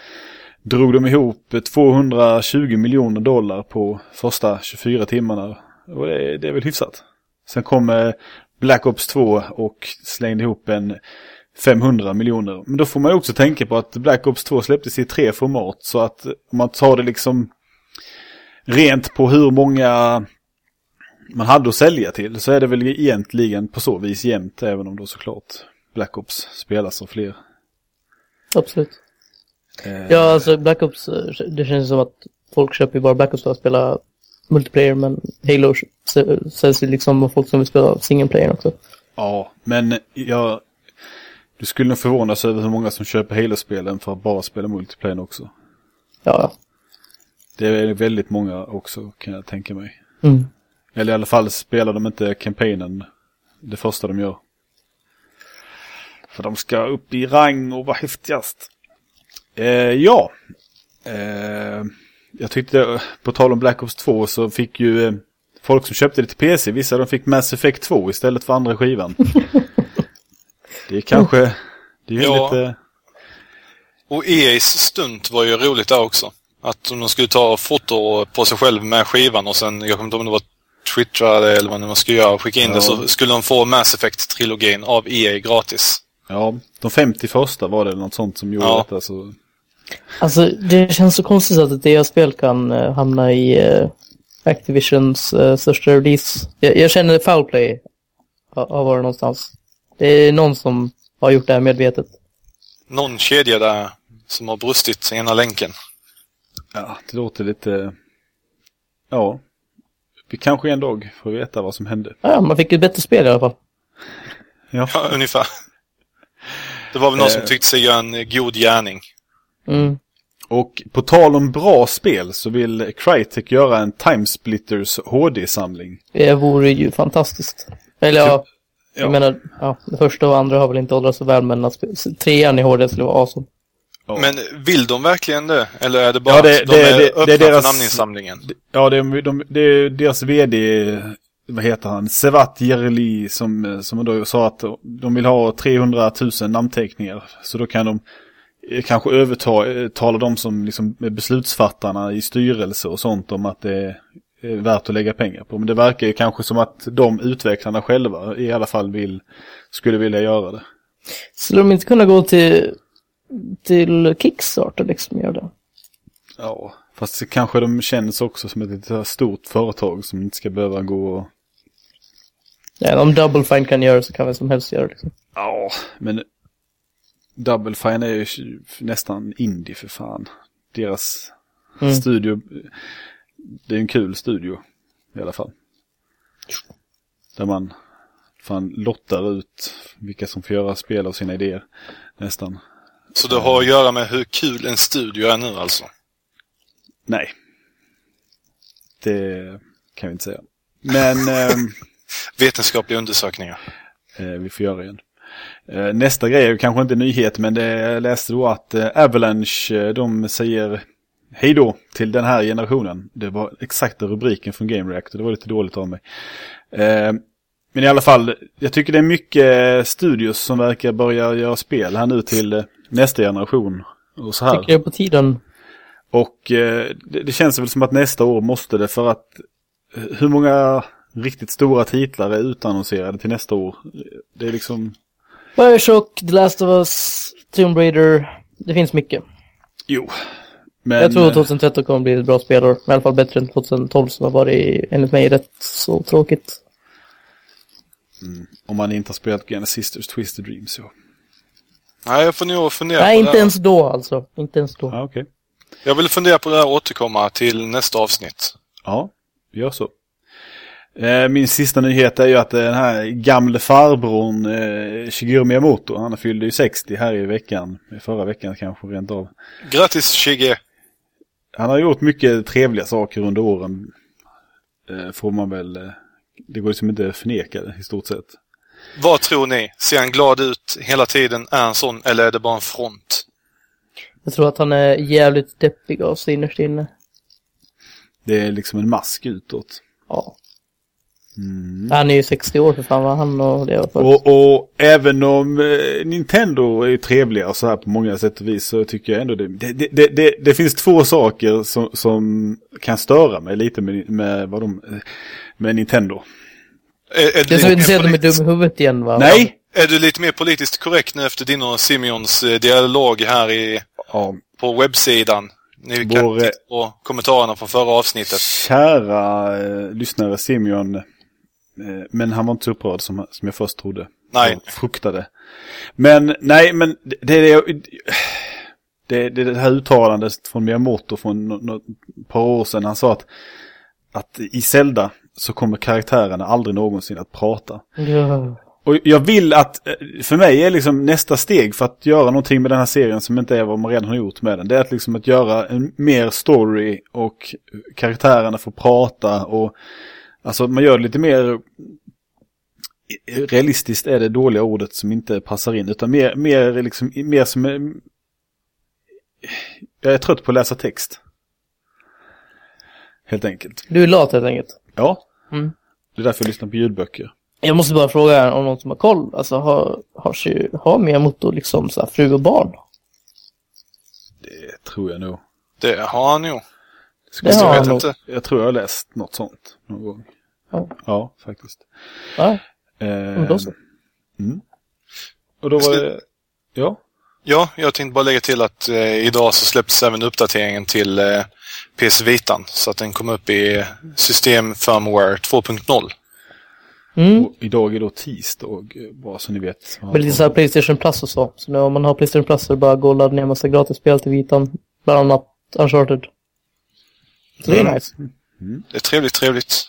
Speaker 1: drog de ihop 220 miljoner dollar på första 24 timmarna. Och det, är- det är väl hyfsat. Sen kom eh, Black Ops 2 och slängde ihop en 500 miljoner. Men då får man ju också tänka på att Black Ops 2 släpptes i tre format. Så att om man tar det liksom rent på hur många man hade att sälja till så är det väl egentligen på så vis jämnt. Även om då såklart Black Ops spelas av fler.
Speaker 3: Absolut.
Speaker 1: Eh,
Speaker 3: Ja, alltså Black Ops, det känns som att folk köper ju bara Black Ops för att spela multiplayer, men Halo säljs ju liksom av folk som vill spela single player också.
Speaker 1: Ja, men jag... Du skulle nog förvånas över hur många som köper Halo-spelen för att bara spela multiplayer också.
Speaker 3: Ja,
Speaker 1: Det är väldigt många också kan jag tänka mig.
Speaker 3: Mm.
Speaker 1: Eller i alla fall spelar de inte kampanjen det första de gör. För de ska upp i rang och vara häftigast. Eh, ja. Eh, jag tyckte, på tal om Black Ops 2 så fick ju eh, folk som köpte det till PC, vissa de fick Mass Effect 2 istället för andra skivan. det är kanske, det är ju
Speaker 2: Ja.
Speaker 1: lite...
Speaker 2: Och EA's stunt var ju roligt där också. Att de skulle ta foto på sig själv med skivan och sen, jag kommer inte ihåg om det var twittra det eller vad man skulle göra och skicka in
Speaker 1: Ja.
Speaker 2: det så skulle de få Mass Effect-trilogin av EA gratis.
Speaker 1: Ja, de 50 första var det något sånt som gjorde
Speaker 2: Ja.
Speaker 1: detta så...
Speaker 3: Alltså det känns så konstigt att ett DA-spel kan eh, hamna i eh, Activisions eh, största release. Jag, jag känner foul play har, har varit någonstans. Det är någon som har gjort det här medvetet.
Speaker 2: Någon kedja där som har brustit ena länken.
Speaker 1: Ja, det låter lite... Ja. Vi kanske en dag får veta vad som hände.
Speaker 3: Ja, man fick ett bättre spel i alla fall.
Speaker 1: Ja.
Speaker 2: Ja, ungefär. Det var väl någon som tyckte sig göra en god gärning.
Speaker 3: Mm.
Speaker 1: Och på tal om bra spel så vill Crytek göra en Timesplitters HD-samling.
Speaker 3: Det vore ju fantastiskt. Eller ja,
Speaker 1: Ja.
Speaker 3: jag menar, ja, det första och andra har väl inte åldrats så väl, men att trean i HD skulle vara awesome.
Speaker 1: Ja.
Speaker 2: Men vill de verkligen det? Eller är det bara
Speaker 1: Ja, det-
Speaker 2: att de
Speaker 1: det-
Speaker 2: är
Speaker 1: det-
Speaker 2: öppna
Speaker 1: det är deras-
Speaker 2: för namninsamlingen?
Speaker 1: Ja, det är, de, det är deras vd, vad heter han, Sevat Jereli som, som då sa att de vill ha 300 000 namnteckningar. Så då kan de kanske övertala de som liksom är beslutsfattarna i styrelse och sånt om att det är värt att lägga pengar på. Men det verkar ju kanske som att de utvecklarna själva i alla fall vill, skulle vilja göra det.
Speaker 3: Skulle de inte kunna gå till, till Kickstarter liksom, göra det?
Speaker 1: Ja, fast kanske de känns också som ett lite stort företag som inte ska behöva gå och...
Speaker 3: Ja, om Double Fine kan göra så kan vem som helst göra det. Liksom.
Speaker 1: Ja, men Double Fine är ju nästan indie för fan. Deras
Speaker 3: Mm.
Speaker 1: studio, det är en kul studio i alla fall. Där man fan lottar ut vilka som får göra spel av sina idéer. Nästan.
Speaker 2: Så det har att göra med hur kul en studio är nu alltså?
Speaker 1: Nej. Det kan vi inte säga. Men... ehm,
Speaker 2: Vetenskapliga undersökningar.
Speaker 1: Eh, vi får göra igen. Eh, nästa grej är kanske inte nyhet men det, jag läste då att eh, Avalanche eh, de säger hej då till den här generationen. Det var exakta rubriken från Game Reactor, det var lite dåligt av mig. Men i alla fall, jag tycker det är mycket studios som verkar börja göra spel här nu till nästa generation. Och så här.
Speaker 3: Tycker är på tiden.
Speaker 1: Och det, det känns väl som att nästa år måste det för att hur många riktigt stora titlar är utannonserade till nästa år? Det är liksom,
Speaker 3: Bioshock, The Last of Us, Tomb Raider. Det finns mycket.
Speaker 1: jo. Men,
Speaker 3: jag tror
Speaker 1: eh,
Speaker 3: 2013 kommer bli ett bra spelår. I alla fall bättre än 2012 som har varit enligt mig rätt så tråkigt.
Speaker 1: om man inte har spelat Granny Sisters Twisted Dreams, ja.
Speaker 2: Nej, jag får nog fundera
Speaker 3: Nej,
Speaker 2: på
Speaker 3: inte
Speaker 2: det.
Speaker 3: ens då alltså. Inte ens då.
Speaker 1: Ja, okej.
Speaker 2: Jag vill fundera på det här och återkomma till nästa avsnitt.
Speaker 1: Ja, gör så. Eh, Min sista nyhet är ju att den här gamle farbrorn eh, Shigeru Miyamoto, han fyllde ju 60 här i veckan. Förra veckan kanske rent av.
Speaker 2: Grattis Shige!
Speaker 1: Han har gjort mycket trevliga saker under åren. Eh, får man väl, eh, det går liksom inte att förneka det i stort sett.
Speaker 2: Vad tror ni? Ser han glad ut hela tiden? Är han sån eller är det bara en front?
Speaker 3: Jag tror att han är jävligt deppig av sig innerst inne.
Speaker 1: Det är liksom en mask utåt.
Speaker 3: Ja. Han är ju 60 år för fan vad han och det var för.
Speaker 1: Och, och även om eh, Nintendo är trevliga och så här på många sätt och vis så tycker jag ändå det, det, det, det, det, det finns två saker som, som kan störa mig lite med, med, vad de, med Nintendo.
Speaker 2: Är, är,
Speaker 3: Det är
Speaker 2: du
Speaker 3: så
Speaker 2: lite
Speaker 3: inte säga att de är dum i huvudet igen va?
Speaker 1: Nej!
Speaker 2: är du lite mer politiskt korrekt nu efter din och Simeons eh, dialog här i,
Speaker 1: Ja,
Speaker 2: på webbsidan? Ni kan
Speaker 1: Vår, eh,
Speaker 2: titta på kommentarerna från förra avsnittet.
Speaker 1: kära eh, lyssnare Simeon. Eh, men han var inte så upprörd som, som jag först trodde.
Speaker 2: Nej.
Speaker 1: Jag fruktade. Men nej, men det, det, det, det, det, det här uttalandet från Miyamoto från nå- nå- ett par år sedan. Han sa att, att i Zelda så kommer karaktärerna aldrig någonsin att prata.
Speaker 3: Ja.
Speaker 1: Och jag vill att, eh, för mig är liksom nästa steg för att göra någonting med den här serien som inte är vad man redan har gjort med den. Det är att liksom att göra en mer story och karaktärerna får prata och alltså man gör det lite mer realistiskt är det dåliga ordet som inte passar in utan mer, mer liksom, mer som jag är trött på att läsa text. Helt enkelt.
Speaker 3: Du är lat helt enkelt.
Speaker 1: Ja.
Speaker 3: Mm.
Speaker 1: Det är därför jag lyssnar på ljudböcker.
Speaker 3: Jag måste bara fråga om någon som har koll. Alltså har, har, har Miyamoto liksom så här fru och barn?
Speaker 1: Det tror jag nog.
Speaker 2: Det har han ju.
Speaker 1: Skulle
Speaker 3: Det har
Speaker 2: Jag
Speaker 3: han
Speaker 2: vet
Speaker 3: nog.
Speaker 2: inte.
Speaker 1: Jag tror jag har läst något sånt någon gång.
Speaker 3: Ja.
Speaker 1: Ja, faktiskt.
Speaker 3: Ja,
Speaker 1: Eh,
Speaker 3: men då så.
Speaker 1: Och då var det... Ja.
Speaker 2: Ja, jag tänkte bara lägga till att eh, idag så släpptes även uppdateringen till eh, PS Vitan. Så att den kom upp i system firmware 2.0.
Speaker 3: Mm.
Speaker 1: Idag är då tisdag, bara så ni vet.
Speaker 3: Men lite så här Playstation Plus och så. Så nu om man har Playstation Plus så är det bara att gå och ladda ner en massa gratis spel till vitan. Bland annat Uncharted. Så det är
Speaker 2: Mm.
Speaker 3: nice.
Speaker 2: Det är trevligt, trevligt.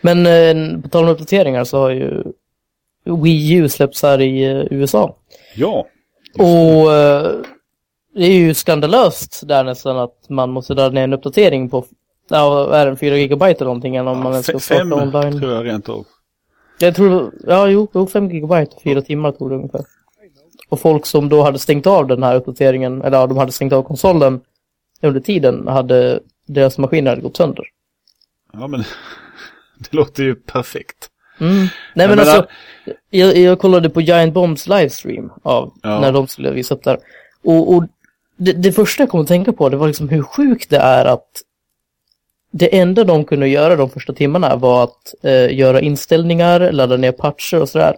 Speaker 3: Men eh, på tal om uppdateringar så har ju Wii U släppts här i eh, USA.
Speaker 1: Ja.
Speaker 3: Och eh, det är ju skandalöst där nästan att man måste ladda ner en uppdatering på Ja, är den 4 gigabyte eller någonting eller om man ens ska starta online?
Speaker 1: tror jag rent av.
Speaker 3: Jag tror, ja jo, jo 5 gigabyte, fyra timmar tog det ungefär. Och folk som då hade stängt av den här uppdateringen, eller ja, de hade stängt av konsolen under tiden, hade deras maskiner hade gått sönder.
Speaker 1: Ja, men det låter ju perfekt.
Speaker 3: Mm. Nej men
Speaker 1: menar-
Speaker 3: alltså, jag, jag kollade på Giant Bombs livestream av
Speaker 1: Ja.
Speaker 3: när de skulle visa upp där. Och, och det, det första jag kom att tänka på det var liksom hur sjukt det är att det enda de kunde göra de första timmarna var att eh, göra inställningar, ladda ner patcher och sådär.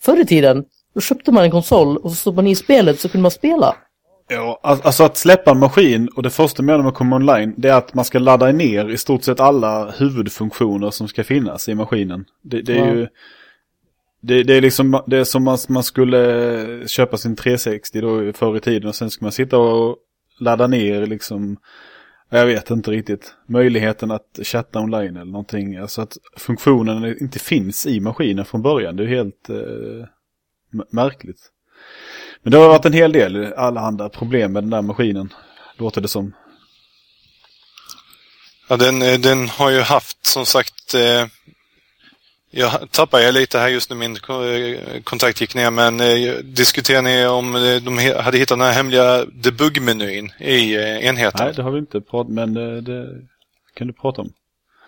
Speaker 3: Förr i tiden, då köpte man en konsol och så stod man i spelet så kunde man spela.
Speaker 1: Ja, al- alltså att släppa en maskin och det första man gör när man kommer online det är att man ska ladda ner i stort sett alla huvudfunktioner som ska finnas i maskinen. Det, det är
Speaker 3: Ja.
Speaker 1: ju... Det, det är liksom det är som man, man skulle köpa sin 360 då förr i tiden och sen ska man sitta och ladda ner liksom jag vet inte riktigt. Möjligheten att chatta online eller någonting. Alltså att funktionen inte finns i maskinen från början. Det är helt eh, märkligt. Men det har varit en hel del allehanda problem med den där maskinen. Låter det som.
Speaker 2: Ja, den, eh, den har ju haft som sagt eh, jag tappar jag lite här just nu, min eh, kontakt gick ner, men eh, diskuterar ni om eh, de hade hittat den här hemliga debug-menyn i eh, enheten?
Speaker 1: Nej, det har vi inte pratat men det, det kan du prata om.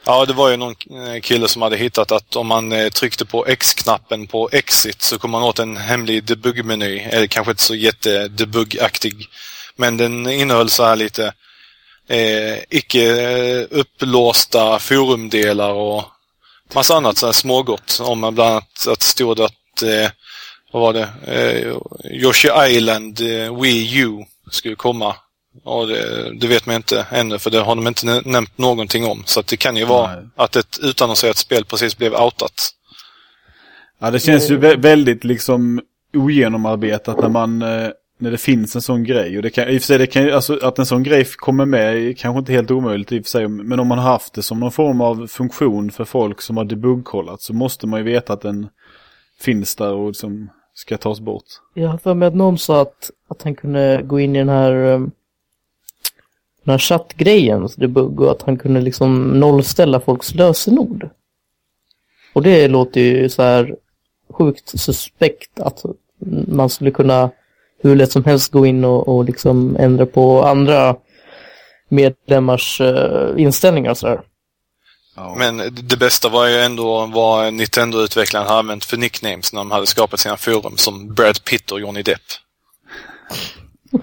Speaker 2: Ja, det var ju någon eh, kille som hade hittat att om man eh, tryckte på X-knappen på Exit så kom man åt en hemlig debuggmeny. Eller kanske inte så jättedebugaktig. Men den innehöll så här lite eh, icke eh, upplåsta forumdelar och massa annat så här smågott. Om bland annat att det stod att, eh, vad var det, eh, Yoshi Island eh, Wii U skulle komma. Och det, det, vet man inte ännu för det har de inte nämnt någonting om. Så det kan ju vara Nej. att ett utannonserat spel precis blev outat.
Speaker 1: Ja, det känns ju väldigt liksom ogenomarbetat när man eh, när det finns en sån grej. Och det kan, i och för sig, det kan, alltså, att en sån grej kommer med är kanske inte helt omöjligt i och för sig. Men om man har haft det som någon form av funktion för folk som har debugkollat så måste man ju veta att den finns där och liksom ska tas bort.
Speaker 3: Jag har för mig att någon sa att, att han kunde gå in i den här, um, den här chattgrejen, debugg, och att han kunde liksom nollställa folks lösenord. Och det låter ju så här sjukt suspekt att man skulle kunna hur lätt som helst gå in och, och liksom ändra på andra medlemmars uh, inställningar och sådär.
Speaker 2: Ja. Men det bästa var ju ändå vad Nintendo-utvecklaren hade använt för nicknames när de hade skapat sina forum som Brad Pitt och Johnny Depp.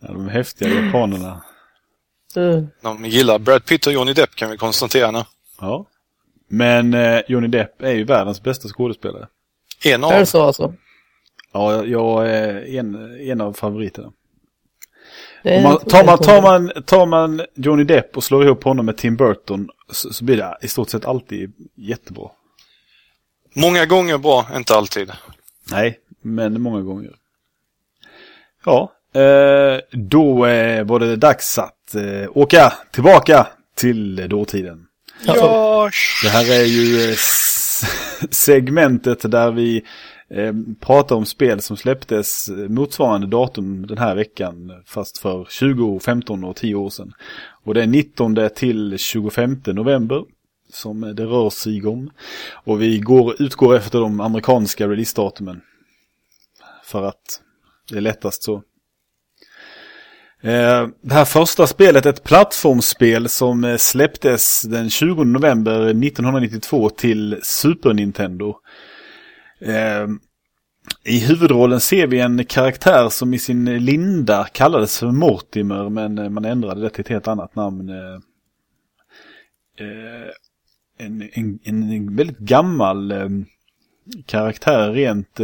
Speaker 1: ja, de häftiga japanerna.
Speaker 2: Uh. De gillar Brad Pitt och Johnny Depp kan vi konstatera nu.
Speaker 1: Ja. Men eh, Johnny Depp är ju världens bästa skådespelare.
Speaker 3: En av. Är det så alltså?
Speaker 1: Ja, jag är en, en av favoriterna. Man, tar, man, tar, man, tar man Johnny Depp och slår ihop honom med Tim Burton så, så blir det i stort sett alltid jättebra.
Speaker 2: Många gånger bra, inte alltid.
Speaker 1: Nej, men många gånger. Ja, eh, då eh, var det dags att eh, åka tillbaka till dåtiden.
Speaker 2: Ja!
Speaker 1: Det här är ju segmentet där vi eh, prata om spel som släpptes motsvarande datum den här veckan fast för 20, 15 och 10 år sedan. Och det är 19 till 25 november som det rör sig om. Och vi går, utgår efter de amerikanska releasedatumen. För att det är lättast så. Eh, det här första spelet, ett plattformsspel som eh, släpptes den 20 november 1992 till Super Nintendo. Eh, I huvudrollen ser vi en karaktär som i sin linda kallades för Mortimer men man ändrade det till ett helt annat namn. En, en, en, väldigt gammal karaktär rent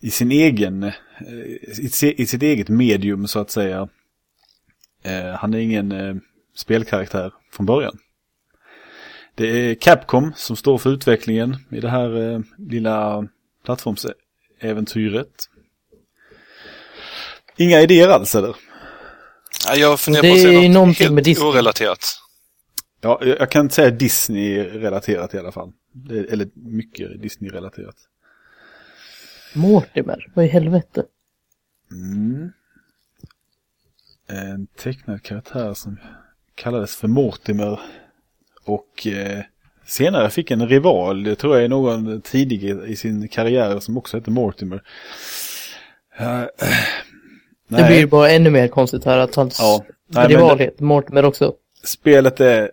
Speaker 1: i sin egen, i, i, sitt eget medium så att säga. han är ingen spelkaraktär från början. Det är Capcom som står för utvecklingen i det här eh, lilla plattformsäventyret. Inga idéer alls eller?
Speaker 2: Ja, jag funderar på att säga något helt med Disney. orelaterat.
Speaker 1: Ja, jag kan inte säga Disney-relaterat i alla fall. Eller mycket Disney-relaterat.
Speaker 3: Mortimer, vad i helvete?
Speaker 1: Mm. En tecknad karaktär som kallades för Mortimer. Och eh, senare fick en rival, det tror jag är någon tidig i sin karriär som också heter Mortimer. Uh,
Speaker 3: det blir bara ännu mer konstigt här att hans ja, nej, rival heter Mortimer också.
Speaker 1: Spelet är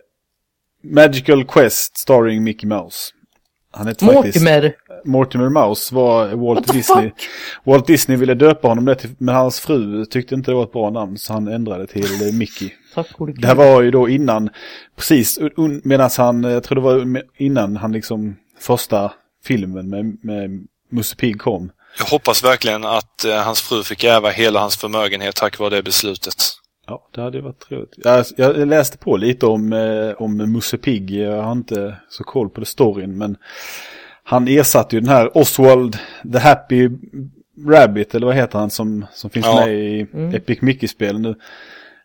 Speaker 1: Magical Quest starring Mickey Mouse.
Speaker 3: Han heter Mortimer. Faktiskt,
Speaker 1: Mortimer Mouse var Walt Disney. Fuck? Walt Disney ville döpa honom det men hans fru tyckte inte det var ett bra namn så han ändrade till eh, Mickey.
Speaker 3: Tack,
Speaker 1: det här var ju då innan, precis medan han, jag tror det var innan han liksom första filmen med, med Musse Pigg kom.
Speaker 2: Jag hoppas verkligen att eh, hans fru fick ärva hela hans förmögenhet tack vare det beslutet.
Speaker 1: Ja, det hade varit trevligt. Jag, jag läste på lite om, eh, om Musse Pigg. Jag har inte så koll på det storyn, men han ersatte ju den här Oswald the Happy Rabbit, eller vad heter han, som, som finns ja. med i mm. Epic Mickey-spelen nu.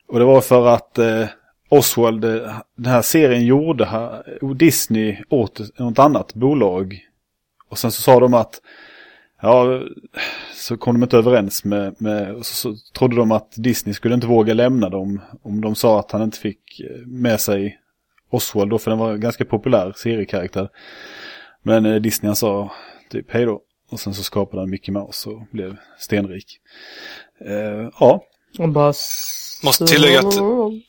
Speaker 1: Och det var för att eh, Oswald, eh, den här serien gjorde, här, Disney åt något annat bolag. Och sen så sa de att, ja, så kom de inte överens med, med så, så trodde de att Disney skulle inte våga lämna dem om de sa att han inte fick eh, med sig Oswald då, för den var en ganska populär seriekaraktär. Men eh, Disney sa typ hej då. Och sen så skapade han Mickey Mouse och blev stenrik. Eh, ja.
Speaker 3: Och bara
Speaker 2: Måste tillägga att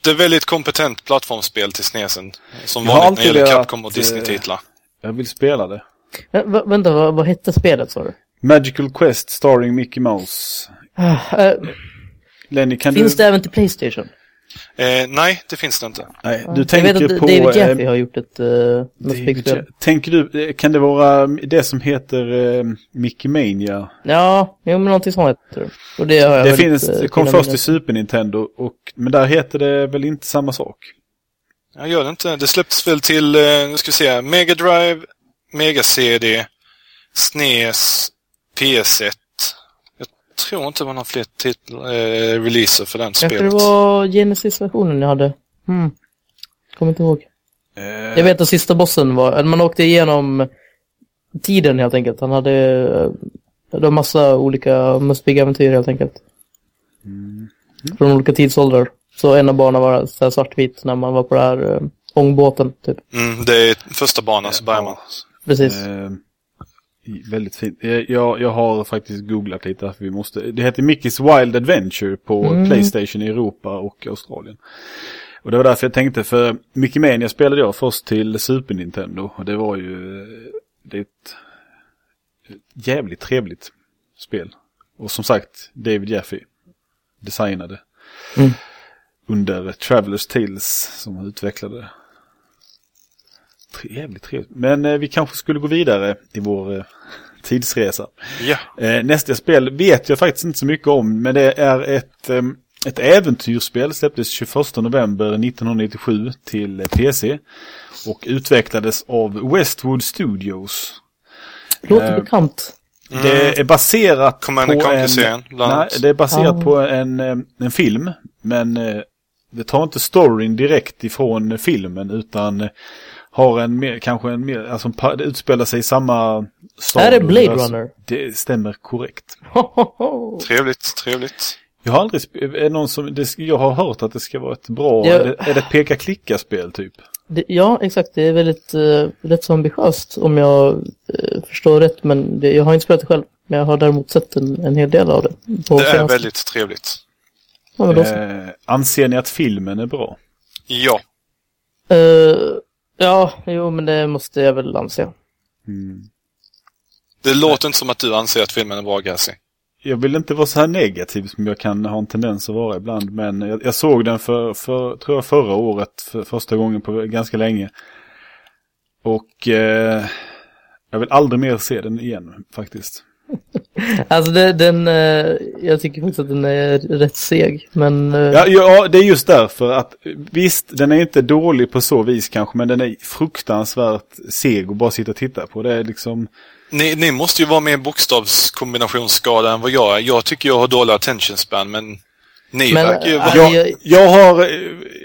Speaker 2: det är väldigt kompetent plattformsspel till SNESen. Som
Speaker 1: Jag
Speaker 2: vanligt när det gäller Capcom och Disney-titlar.
Speaker 1: Jag vill spela det.
Speaker 3: Va, vänta, vad, vad hette spelet sa du?
Speaker 1: Magical Quest starring Mickey Mouse.
Speaker 3: Eh,
Speaker 1: Lenny, kan
Speaker 3: finns
Speaker 1: du...
Speaker 3: det även till Playstation?
Speaker 2: Eh, nej, det finns det inte.
Speaker 1: Nej, du
Speaker 3: jag vet
Speaker 1: tänker
Speaker 3: att
Speaker 1: på...
Speaker 3: David
Speaker 1: eh,
Speaker 3: Jaffe har gjort ett uh,
Speaker 1: David
Speaker 3: spel.
Speaker 1: Ja- Tänker du, eh, kan det vara det som heter uh, Mickey Mania?
Speaker 3: Ja, jo, men någonting sånt heter det. Och det har jag
Speaker 1: Det finns,
Speaker 3: eh,
Speaker 1: det kom först till Super Nintendo, och, men där heter det väl inte samma sak?
Speaker 2: Jag gör det inte. Det släpptes väl till, eh, nu ska vi se, Mega Drive, Mega CD, SNES, PS1. Jag tror inte var någon fler eh, releaser för den spelet.
Speaker 3: det var Genesis-versionen jag hade. Hmm. Kommer inte ihåg.
Speaker 1: Eh,
Speaker 3: Jag vet att sista bossen var, man åkte igenom tiden helt enkelt. Han hade, eh, det var massa olika Must Big-äventyr helt enkelt.
Speaker 1: Mm.
Speaker 3: Från olika tidsåldrar. Så en av banorna var så svartvit när man var på den här uh, ångbåten typ.
Speaker 2: Mm, det är första banan så börjar man.
Speaker 3: Precis.
Speaker 1: Eh, väldigt fint. Eh, Jag, jag har faktiskt googlat lite. För vi måste, det heter Mickey's Wild Adventure på
Speaker 3: Mm.
Speaker 1: Playstation i Europa och Australien. Och det var därför jag tänkte, för Mickey Mania spelade jag först till Super Nintendo. Och det var ju eh, det är ett, ett jävligt trevligt spel. Och som sagt, David Jaffe designade.
Speaker 3: Mm.
Speaker 1: Under Travelers Tales som utvecklade det. Tre- Jävligt trevligt. Men eh, vi kanske skulle gå vidare i vår eh, tidsresa.
Speaker 2: Ja.
Speaker 1: Eh, nästa spel vet jag faktiskt inte så mycket om, men det är ett, eh, ett äventyrsspel. Släpptes 21 november 1997 till PC. Och utvecklades av Westwood Studios.
Speaker 3: Låter
Speaker 1: eh,
Speaker 3: bekant.
Speaker 1: Det är baserat
Speaker 2: Command and
Speaker 1: på en... Nej, det är baserat
Speaker 3: Ah.
Speaker 1: på en, en film. Men eh, det tar inte storyn direkt ifrån filmen utan eh, har en mer, kanske en mer, alltså det utspelar sig i samma stad.
Speaker 3: Är det Blade
Speaker 1: universum.
Speaker 3: Runner?
Speaker 1: Det stämmer korrekt.
Speaker 2: Trevligt, trevligt.
Speaker 1: Jag har aldrig, är någon som, det, jag har hört att det ska vara ett bra,
Speaker 3: Ja.
Speaker 1: är, det, är det ett peka-klicka-spel typ?
Speaker 3: Det, ja, exakt. Det är väldigt uh, rätt så ambitiöst om jag eh, förstår rätt. Men det, jag har inte spelat det själv. Men jag har däremot sett en, en hel del av det. På
Speaker 2: Det är
Speaker 3: senaste-
Speaker 2: väldigt trevligt.
Speaker 3: Ja, men då så.
Speaker 1: Eh, anser ni att filmen är bra?
Speaker 2: Ja.
Speaker 3: Eh, ja, jo, men det måste jag väl anse.
Speaker 1: Mm.
Speaker 2: Det låter inte som att du anser att filmen är bra, Gassi.
Speaker 1: Jag vill inte vara så här negativ som jag kan ha en tendens att vara ibland. Men jag, jag såg den för, för, tror jag förra året, för första gången på ganska länge. Och eh, jag vill aldrig mer se den igen faktiskt.
Speaker 3: Alltså det, den, eh, jag tycker faktiskt att den är rätt seg. Men eh,
Speaker 1: Ja, ja, det är just därför att visst, den är inte dålig på så vis kanske, men den är fruktansvärt seg att bara sitta och titta på. Det är liksom,
Speaker 2: Ni, ni måste ju vara mer bokstavskombinationsskada än vad jag är. Jag tycker jag har dålig attention span, men ni
Speaker 3: Men, äh,
Speaker 1: jag,
Speaker 3: jag-
Speaker 1: jag har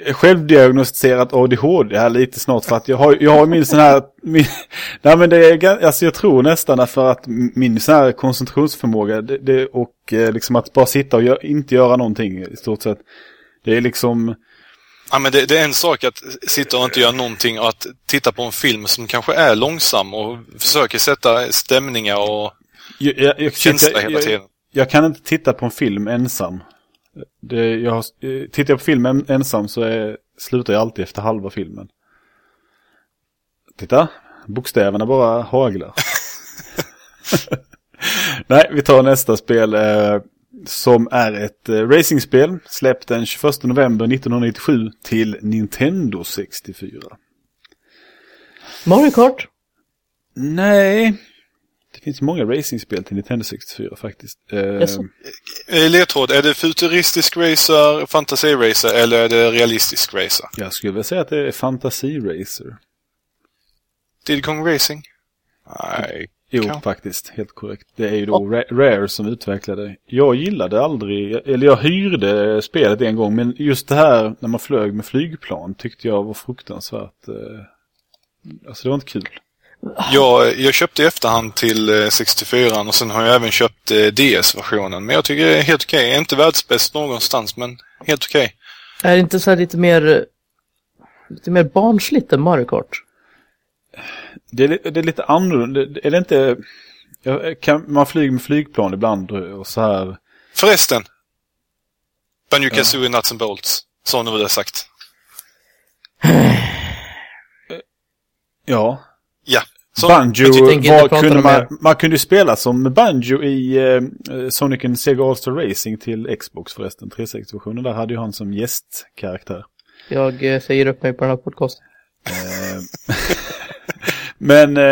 Speaker 1: eh, självdiagnostiserat ADHD här lite snart för att jag har, jag har min sån här, min, nej men det är, alltså jag tror nästan för att min sån här koncentrationsförmåga det, det, och eh, liksom att bara sitta och gö- inte göra någonting i stort sett. Det är liksom,
Speaker 2: Ja, men det, det är en sak att sitta och inte göra någonting och att titta på en film som kanske är långsam och försöker sätta stämningar och
Speaker 1: jag, jag, jag,
Speaker 2: känslor
Speaker 1: jag,
Speaker 2: hela tiden.
Speaker 1: Jag kan inte titta på en film ensam. Det, jag, har- eh, tittar jag på film en- ensam så är, slutar jag alltid efter halva filmen. Titta, bokstäverna bara haglar. Nej, vi tar nästa spel eh, som är ett eh, racingspel. Släppt den 21 november 1997 till Nintendo 64.
Speaker 3: Mario Kart?
Speaker 1: Nej, det finns många racingspel till Nintendo 64 faktiskt. Eh,
Speaker 3: Jaså?
Speaker 2: Eh, Ledtråd, är det futuristisk racer, fantasiracer eller är det realistisk racer?
Speaker 1: Jag skulle vilja säga att det är Fantasy Racer.
Speaker 2: Diddy Kong Racing? Nej.
Speaker 1: Jo,
Speaker 2: Kan-
Speaker 1: faktiskt. Helt korrekt. Det är ju då Ra- Rare som utvecklade. Jag gillade aldrig, eller jag hyrde spelet en gång, men just det här när man flög med flygplan tyckte jag var fruktansvärt. Eh, alltså det var inte kul.
Speaker 2: Jag, jag köpte i efterhand till eh, 64 och sen har jag även köpt eh, DS-versionen. Men jag tycker det är helt okej. Inte världsbäst någonstans, men helt okej.
Speaker 3: Är det inte så här lite mer, eh, lite mer barnsligt än Mario Kart?
Speaker 1: Det är, det är lite annorlunda. Är det inte... Ja, kan, man flyger med flygplan ibland och så här.
Speaker 2: Förresten. Banjo Kazooie Nuts and Bolts. Så nu var det sagt.
Speaker 1: Ja.
Speaker 2: Så,
Speaker 1: Banjo, var kunde man, man kunde ju spela som Banjo i eh, Sonic and Sega All-Star Racing till Xbox förresten, 360-versionen. Där hade ju han som gästkaraktär.
Speaker 3: Jag eh, säger upp mig på den här podcasten.
Speaker 1: Eh, Men eh,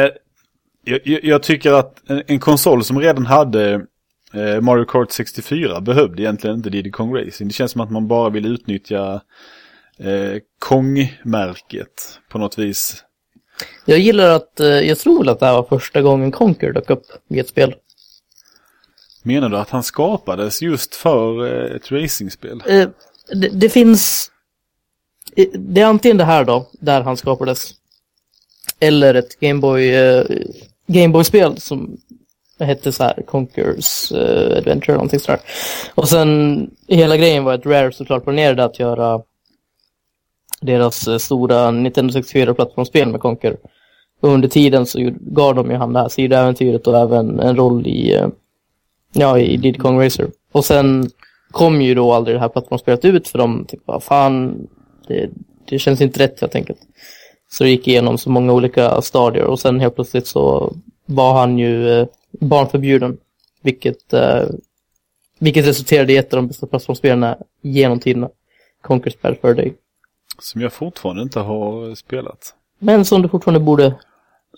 Speaker 1: jag, jag- jag tycker att en, en konsol som redan hade eh, Mario Kart 64 behövde egentligen inte Diddy Kong Racing. Det känns som att man bara vill utnyttja eh, Kong-märket på något vis.
Speaker 3: Jag gillar att, eh, jag tror väl att det här var första gången Conquer dök upp i ett spel.
Speaker 1: Menar du att han skapades just för eh, ett racingspel?
Speaker 3: Eh, det, det finns, det är antingen det här då, där han skapades. Eller ett Gameboy, Gameboy-spel som hette så här Conquers eh, Adventure eller någonting sådär. Och sen hela grejen var att Rare såklart planerade att göra deras eh, stora Nintendo 64-plattformsspel med Conquer. Och under tiden så gav de ju han det här sidoäventyret och även en roll i, eh, ja, i Diddy Kong Racer. Och sen kom ju då aldrig det här plattformsspelet ut för de typ bara fan, det, det känns inte rätt helt enkelt. Så det gick igenom så många olika stadier och sen helt plötsligt så var han ju eh, barnförbjuden. Vilket, eh, vilket resulterade i ett av de bästa plattformsspelarna genom tiderna. Conquer Bad Fur Day.
Speaker 1: Som jag fortfarande inte har spelat.
Speaker 3: Men som du fortfarande borde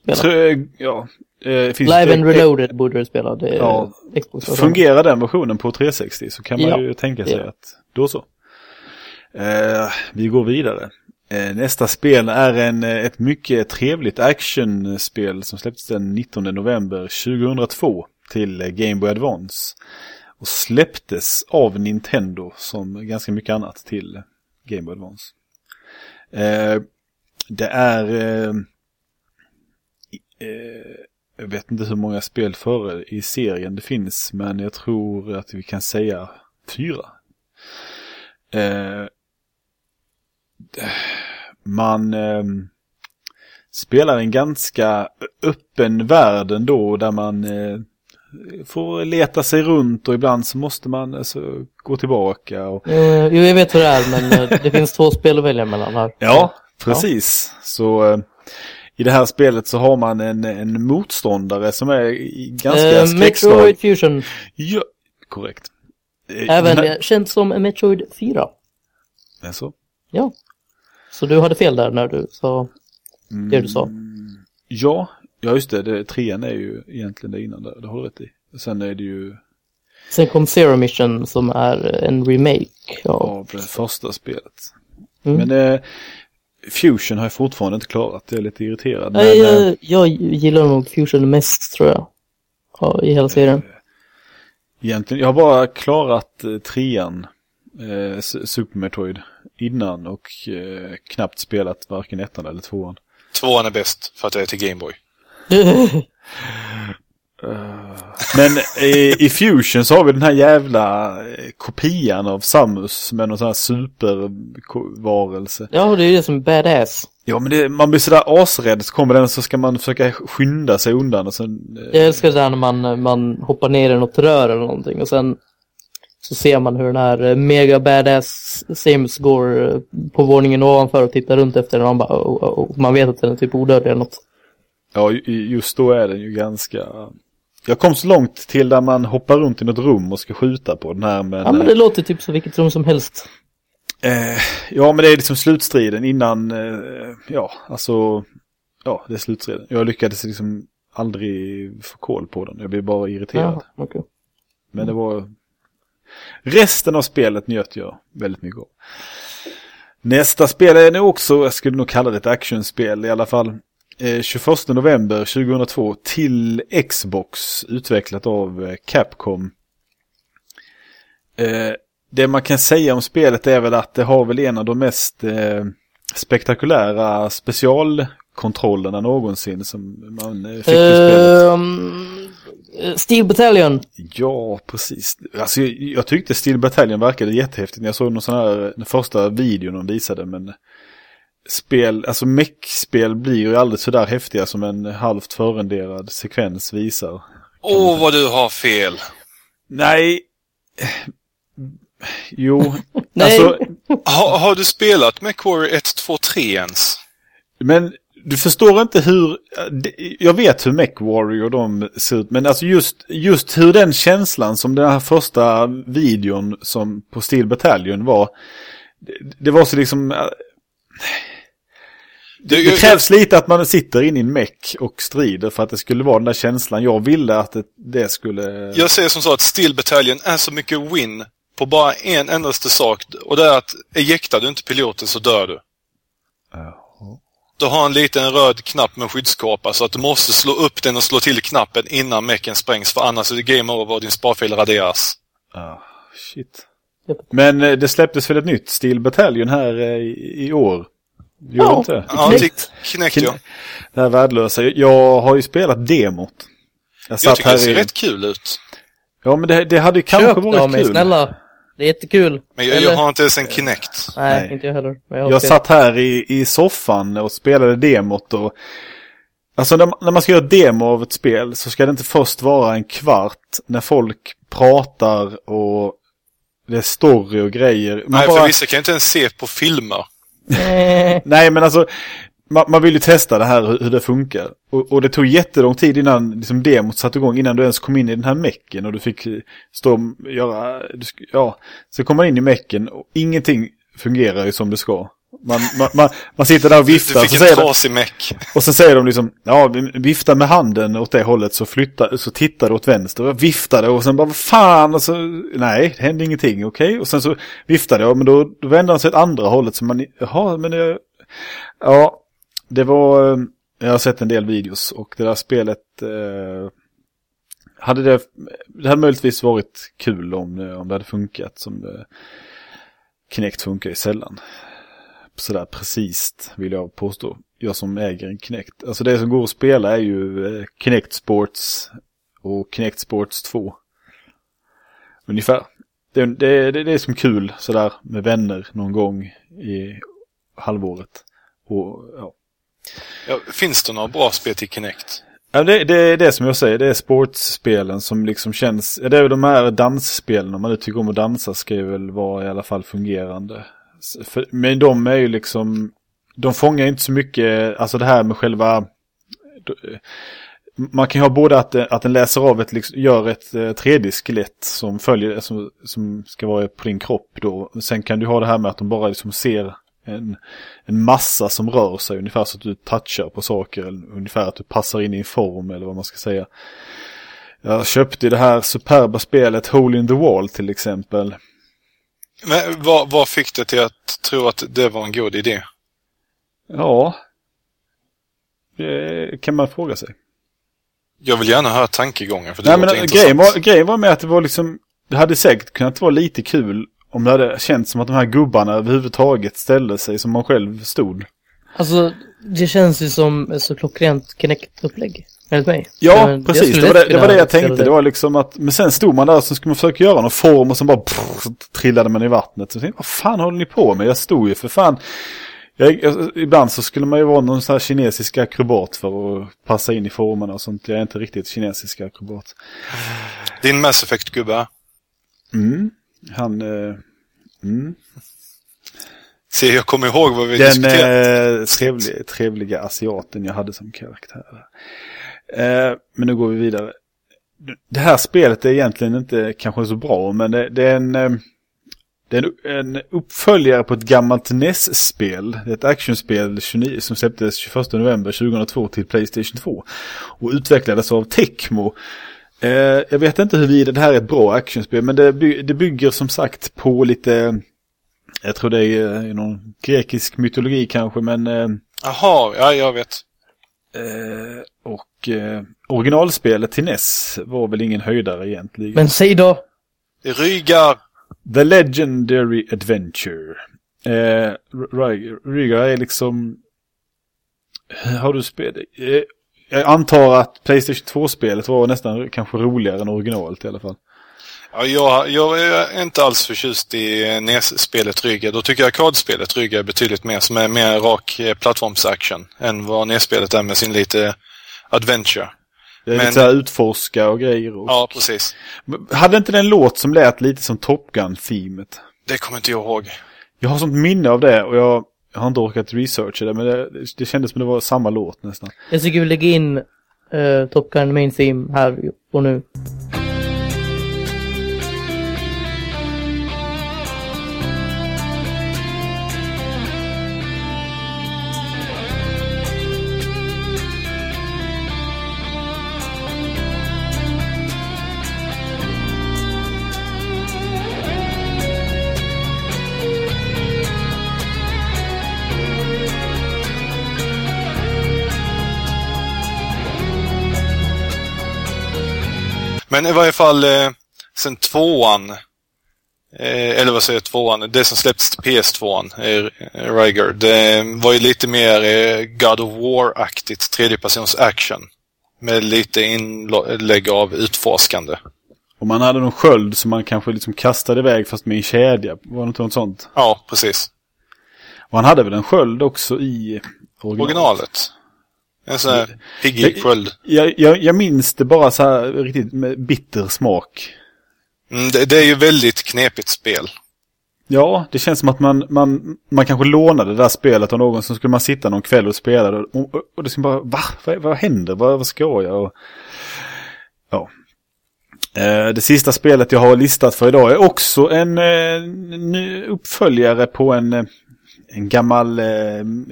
Speaker 3: spela.
Speaker 1: Trö, ja, eh, finns
Speaker 3: Live
Speaker 1: det-
Speaker 3: and Reloaded borde du spela. Det
Speaker 1: Ja. Fungerar den versionen på 360 så kan man
Speaker 3: Ja,
Speaker 1: ju tänka sig
Speaker 3: ja.
Speaker 1: att då så. Eh, vi går vidare. Eh, nästa spel är en, eh, ett mycket trevligt actionspel som släpptes den 19 november 2002 till Game Boy Advance. Och släpptes av Nintendo som ganska mycket annat till Game Boy Advance. Eh, det är... Eh, eh, jag vet inte hur många spel före i serien det finns, men jag tror att vi kan säga fyra. Man spelar en ganska öppen värld ändå, där man får leta sig runt och ibland så måste man alltså, gå tillbaka. Och,
Speaker 3: Eh, jo, jag vet vad det är, men eh, det finns två spel att välja mellan här.
Speaker 1: Ja, precis. Så eh, i det här spelet så har man en, en motståndare som är ganska
Speaker 3: Eh,
Speaker 1: skräckslagen.
Speaker 3: Metroid Fusion.
Speaker 1: Ja, korrekt.
Speaker 3: Även
Speaker 1: här-
Speaker 3: känt som Metroid 4.
Speaker 1: Alltså,
Speaker 3: Ja. Så du hade fel där när du sa det du sa.
Speaker 1: ja, ja just det, det. Trean är ju egentligen det innan där, det har du rätt i. Sen är det ju
Speaker 3: Sen kom Zero Mission som är en remake av...
Speaker 1: av det första spelet.
Speaker 3: Mm.
Speaker 1: Men eh, Fusion har jag fortfarande inte klarat, jag är lite irriterad.
Speaker 3: Nej,
Speaker 1: men, eh,
Speaker 3: jag, jag gillar nog Fusion mest tror jag. Ja, I hela serien.
Speaker 1: Egentligen, jag har bara klarat eh, trean, eh, Super Metroid, innan och eh, knappt spelat varken ettan eller tvåan.
Speaker 2: Tvåan är bäst för att det är till Gameboy.
Speaker 1: Men eh, i Fusion så har vi den här jävla eh, kopian av Samus med någon sån här supervarelse.
Speaker 3: ja, det är ju det som badass.
Speaker 1: Ja men det, man blir sådär asrädd så kommer den så ska man försöka skynda sig undan och sen... eh,
Speaker 3: Jag älskar det där när man, man hoppar ner i något rör eller någonting och sen så ser man hur den här eh, mega badass Samus går eh, på våningen ovanför och tittar runt efter den och man bara oh, oh, oh. Man vet att den är typ odödlig eller något.
Speaker 1: Ja ju- just då är den ju ganska... Jag kom så långt till där man hoppar runt i något rum och ska skjuta på den här men...
Speaker 3: Ja men det låter typ som vilket rum som helst.
Speaker 1: Eh, ja, men det är liksom slutstriden innan, eh, ja, alltså, ja, det är slutstriden. Jag lyckades liksom aldrig få koll på den. Jag blev bara irriterad.
Speaker 3: Ja, okej.
Speaker 1: Men det var, resten av spelet njöt jag väldigt mycket av. Nästa spel är nog också, jag skulle nog kalla det ett actionspel i alla fall. Eh, 21 november 2002 till Xbox, utvecklat av eh, Capcom. Eh, det man kan säga om spelet är väl att det har väl en av de mest eh, spektakulära specialkontrollerna någonsin som man eh, fick i spelet.
Speaker 3: Ehm, eh, Steel Battalion.
Speaker 1: Ja, precis. Alltså, jag, jag tyckte Steel Battalion verkade jättehäftigt när jag såg någon sån här, den första videon de visade, men spel, alltså mech-spel blir ju aldrig sådär häftiga som en halvt förrenderad sekvens visar.
Speaker 2: Åh, vad du har fel!
Speaker 1: Nej, jo,
Speaker 3: Nej,
Speaker 1: Alltså,
Speaker 2: Ha, har du spelat MechWarrior 1, 2, 3 ens?
Speaker 1: men du förstår inte hur... Jag vet hur MechWarrior de ser ut, men alltså just, just hur den känslan som den här första videon som på Steel Battalion var. Det, det var så liksom...
Speaker 2: Det,
Speaker 1: Det krävs lite att man sitter inne i en mech och strider för att det skulle vara den där känslan. Jag ville att det, det skulle...
Speaker 2: Jag säger som så att Steel Battalion är så mycket win på bara en endaste sak. Och det är att ejektar du inte piloten så dör du. Du har en liten röd knapp med skyddskåpa så att du måste slå upp den och slå till knappen innan mecken sprängs för annars är det game over och din sparfil raderas.
Speaker 1: Ah, shit. Men eh, det släpptes väl ett nytt Steel Battalion här eh, i, i år? Gjorde
Speaker 3: Ja.
Speaker 1: inte?
Speaker 2: Ja, till Kinect ja.
Speaker 1: Det här värdelösa. Jag har ju spelat demot. Jag
Speaker 2: Jag tycker det ser
Speaker 1: i...
Speaker 2: rätt kul ut.
Speaker 1: Ja men det, det hade ju kanske
Speaker 3: köp det
Speaker 1: varit
Speaker 3: mig,
Speaker 1: kul.
Speaker 3: snälla. Det är jättekul.
Speaker 2: Men jag, jag har inte ens en Kinect.
Speaker 3: Nej,
Speaker 1: Nej.
Speaker 3: inte jag heller. Jag
Speaker 1: Jag satt här i, i soffan och spelade demot och... Alltså när, man- när man ska göra demo av ett spel så ska det inte först vara en kvart när folk pratar och det är story och grejer. Man
Speaker 2: Nej,
Speaker 1: bara-
Speaker 2: för vissa kan ju inte ens se på filmer.
Speaker 3: Eh.
Speaker 1: Nej men alltså, man, man vill ju testa det här hur, hur det funkar. Och, och det tog jättelång tid innan liksom, demot satte igång, innan du ens kom in i den här mecken och du fick eh, stå och göra, du, ja, så kom man in i mecken och ingenting fungerar ju som det ska. Man, man, man, man sitter där och
Speaker 2: Du
Speaker 1: viftar, så
Speaker 2: fick en trasig meck.
Speaker 1: och så säger de liksom, ja, vifta med handen åt det hållet så flyttar, så tittar du åt vänster. Och jag viftade och sen bara, vad fan, och så, nej, det hände ingenting, okej. Och sen så viftade jag, men då, då vände han sig åt andra hållet. Så man, jaha, men det, ja, det var, eh, jag har sett en del videos och det där spelet, eh, hade det, det hade möjligtvis varit kul om, om det hade funkat som det, Kinect funkar ju sällan sådär precis vill jag påstå. Jag som äger en Kinect. Alltså det som går att spela är ju eh, Kinect Sports och Kinect Sports 2. Ungefär. Det, det, det, det är som kul sådär med vänner någon gång i halvåret. Och, ja.
Speaker 2: Ja, finns det några bra spel till Kinect?
Speaker 1: Ja, det, det är det som jag säger, det är sportspelen som liksom känns, det är de här dansspelen, om man nu tycker om att dansa ska ju väl vara i alla fall fungerande. För, men de är ju liksom, de fångar inte så mycket, alltså det här med själva, man kan ju ha både att, eh, att den läser av ett, liksom, gör ett eh, 3D-skelett som följer, eh, som, som ska vara på din kropp då. Sen kan du ha det här med att de bara liksom ser en, en massa som rör sig, ungefär så att du touchar på saker, eller ungefär att du passar in i en form eller vad man ska säga. Jag köpte det här superba spelet Hole in the Wall till exempel.
Speaker 2: Men vad, vad fick det till att tro att det var en god idé?
Speaker 1: Ja, det kan man fråga sig.
Speaker 2: Jag vill gärna höra tankegången för det
Speaker 1: Nej men
Speaker 2: intressant.
Speaker 1: grejen var, grejen var med att det var liksom, det hade säkert kunnat vara lite kul om det hade känts som att de här gubbarna överhuvudtaget ställde sig som man själv stod.
Speaker 3: Alltså, det känns ju som så klockrent Kinect-upplägg. Enligt mig.
Speaker 1: Ja,
Speaker 3: Men
Speaker 1: precis. Det var det, det var det jag tänkte. Det var liksom att, men sen stod man där och så skulle man försöka göra någon form och sen bara pff, så trillade man i vattnet. Så tänkte, jag, vad fan håller ni på med? Jag stod ju för fan. Jag, jag, ibland så skulle man ju vara någon sån här kinesisk akrobat för att passa in i formerna och sånt. Jag är inte riktigt kinesisk akrobat.
Speaker 2: Din Mass Effect-gubbe.
Speaker 1: Mm. Han... Eh, mm.
Speaker 2: Se, jag kommer ihåg vad vi
Speaker 1: Den
Speaker 2: diskuterade.
Speaker 1: eh, trevliga, trevliga asiaten jag hade som karaktär. Eh, men nu går vi vidare. Det här spelet är egentligen inte kanske så bra, men det, det är en... Eh, det är en, en uppföljare på ett gammalt NES-spel. Det är ett actionspel 29, som släpptes 21 november 2002 till Playstation 2. Och utvecklades av Tecmo. Eh, jag vet inte huruvida det här är ett bra actionspel, men det, by, det bygger som sagt på lite... Jag tror det är eh, någon grekisk mytologi kanske, men... Eh,
Speaker 2: Jaha, ja jag vet
Speaker 1: eh, och eh, originalspelet till NES var väl ingen höjdare egentligen.
Speaker 3: Men säg då!
Speaker 2: Rygar.
Speaker 1: The Legendary Adventure. Eh, Ry- Rygar är liksom... Har du spelat? Eh, jag antar att Playstation 2-spelet var nästan kanske roligare än originalet i alla fall.
Speaker 2: Ja, jag, jag är inte alls förtjust i NES-spelet Rygga. Då tycker jag arkadspelet Rygga är betydligt mer, som är mer rak eh, plattformsaction än vad NES-spelet är med sin lite adventure.
Speaker 1: Det är
Speaker 2: Men-
Speaker 1: lite så här utforska och grejer. Och...
Speaker 2: Ja, precis.
Speaker 1: Hade inte den låt som lät lite som Top Gun-themet?
Speaker 2: Det kommer inte jag ihåg.
Speaker 1: Jag har sånt minne av det och jag, jag har inte orkat researcha det men det, det kändes som det var samma låt nästan.
Speaker 3: Jag tycker vi lägger in uh, Top Gun Main Theme här och nu.
Speaker 2: Men i varje fall eh, sen tvåan, eh, eller vad säger jag, tvåan, det som släpptes till PS2, eh, Riger, det var ju lite mer eh, God of War-aktigt tredjepersons action. Med lite inlägg av utforskande.
Speaker 1: Och man hade någon sköld som man kanske liksom kastade iväg fast med en kedja. Var det inte något sånt?
Speaker 2: Ja, precis.
Speaker 1: Och han hade väl en sköld också i originalet?
Speaker 2: Originalet. En sån här piggig sköld.
Speaker 1: Jag, jag, jag minns det bara så här riktigt med bitter smak.
Speaker 2: Mm, det, det, är ju väldigt knepigt spel.
Speaker 1: Ja, det känns som att man, man, man kanske lånade det där spelet av någon som skulle man sitta någon kväll och spela det. Och, och, och det skulle bara, va? Vad, vad händer? Vad, vad ska jag? Och, ja. Eh, det sista spelet jag har listat för idag är också en, en eh, uppföljare på en eh, en gammal, eh,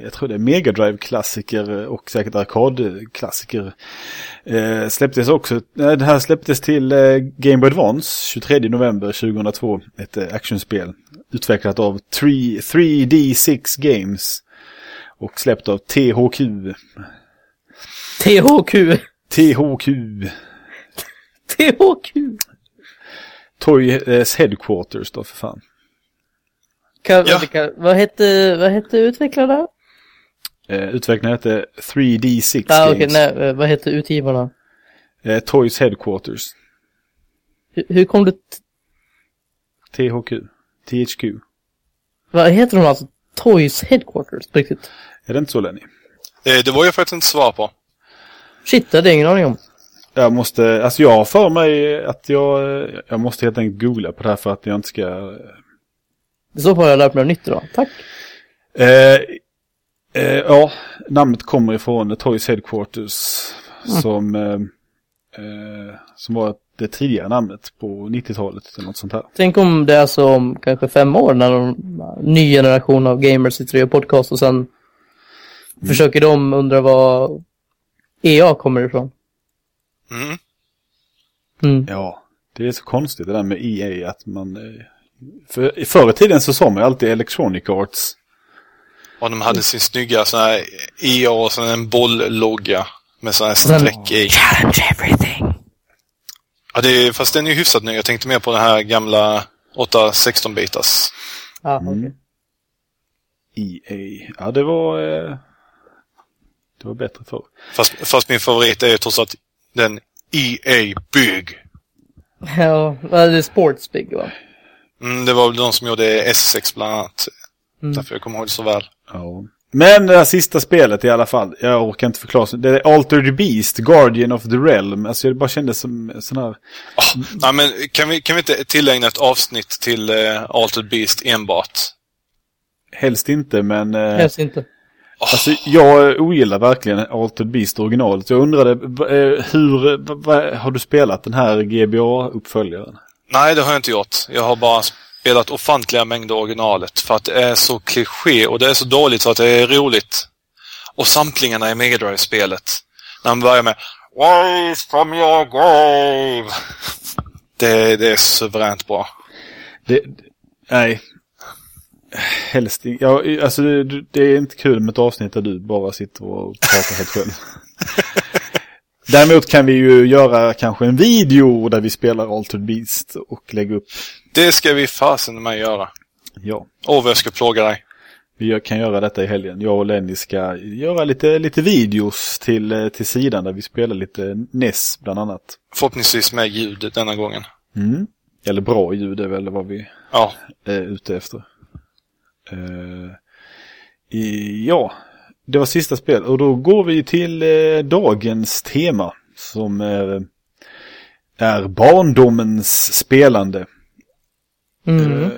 Speaker 1: jag tror det är Mega drive klassiker och säkert arkadklassiker. Eh, släpptes också, eh, det här släpptes till eh, Game Boy Advance 23 november 2002. Ett eh, actionspel utvecklat av 3, 3D6 Games. Och släppt av THQ.
Speaker 3: THQ.
Speaker 1: THQ.
Speaker 3: THQ.
Speaker 1: Toys Headquarters då för fan.
Speaker 3: Kan, ja. kan, vad, hette, vad hette utvecklarna?
Speaker 1: Eh, utvecklarna hette 3D6
Speaker 3: ah, Games. Okay, nej, eh, vad hette utgivarna?
Speaker 1: Eh, Toys Headquarters.
Speaker 3: H hur kom du...
Speaker 1: THQ. THQ.
Speaker 3: Vad heter de alltså? Toys Headquarters, på riktigt?
Speaker 1: Är det inte så Lenny?
Speaker 2: Eh, det var jag faktiskt inte svar på.
Speaker 3: Shit, det hade jag ingen aning om.
Speaker 1: Jag måste, alltså jag har för mig att jag, jag måste helt enkelt googla på det här för att jag inte ska
Speaker 3: i så fall har jag lärt mig något nytt idag. Tack.
Speaker 1: Eh, eh, ja, namnet kommer ifrån Toys Headquarters. Mm. Som, eh, eh som var det tidigare namnet på 90-talet eller något sånt här.
Speaker 3: Tänk om det är så om kanske fem år när en ny generation av gamers sitter och gör podcast och sen mm. försöker de undra vad EA kommer ifrån.
Speaker 2: Mm.
Speaker 3: Mm.
Speaker 1: Ja, det är så konstigt det där med EA att man för, förr i tiden så sa man ju alltid Electronic Arts.
Speaker 2: Och de hade sin snygga sån här EA och sen en bolllogga med sån här streck i.
Speaker 3: Challenge everything.
Speaker 2: Ja, det är, fast den är ju hyfsat ny. Jag tänkte mer på den här gamla 8-16 bitars.
Speaker 3: Ja, okej. Okay.
Speaker 1: EA. Ja, det var... Eh, det var bättre förr.
Speaker 2: Fast, fast min favorit är trots allt den EA Big.
Speaker 3: Ja, det är Sports Big va?
Speaker 2: Mm, det var väl de som gjorde S6 bland annat. Mm. Därför jag kommer ihåg det så väl.
Speaker 1: Ja. Men det här sista spelet i alla fall. Jag orkar inte förklara. Det är Alter the Beast, Guardian of the Realm. Alltså det bara kändes som sån här...
Speaker 2: Oh, nej, men kan vi, kan vi inte tillägna ett avsnitt till uh, Alter the Beast enbart?
Speaker 1: Helst inte, men... Uh,
Speaker 3: Helst inte.
Speaker 1: Oh. Alltså jag ogillar verkligen Alter Beast originalet. Jag undrade uh, hur... har du spelat den här GBA-uppföljaren?
Speaker 2: Nej, det har jag inte gjort. Jag har bara spelat ofantliga mängder originalet för att det är så kliché och det är så dåligt så att det är roligt. Och samplingarna i Mega drive spelet När man börjar med Rise from your grave. Det, det är suveränt bra.
Speaker 1: Det, nej. Helst ja, alltså det, det är inte kul med ett avsnitt där du bara sitter och pratar helt själv. Däremot kan vi ju göra kanske en video där vi spelar Altered Beast och lägga upp.
Speaker 2: Det ska vi fasen med göra.
Speaker 1: Ja.
Speaker 2: Åh, vad jag ska plåga dig.
Speaker 1: Vi kan göra detta i helgen. Jag och Lenny ska göra lite, lite videos till, eh, till sidan där vi spelar lite NES bland annat.
Speaker 2: Förhoppningsvis med ljud denna gången.
Speaker 1: Mm. Eller bra ljud är väl vad vi
Speaker 2: ja.
Speaker 1: är ute efter. Uh, i, ja, det var sista spel och då går vi till eh, dagens tema som eh, är barndomens spelande.
Speaker 3: Mm. Eh,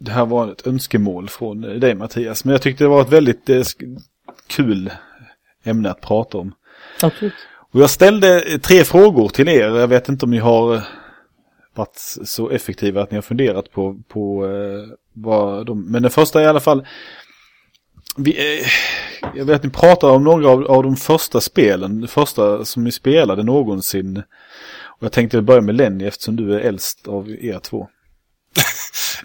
Speaker 1: det här var ett önskemål från dig Mattias. Men jag tyckte det var ett väldigt eh, kul ämne att prata om.
Speaker 3: Absolut.
Speaker 1: Och jag ställde tre frågor till er. Jag vet inte om ni har varit så effektiva att ni har funderat på, på eh, vad de... Men den första är i alla fall... Vi, eh, jag vet att ni pratar om några av, av de första spelen. De första som ni spelade någonsin. Och jag tänkte börja med Lenny eftersom du är äldst av er två.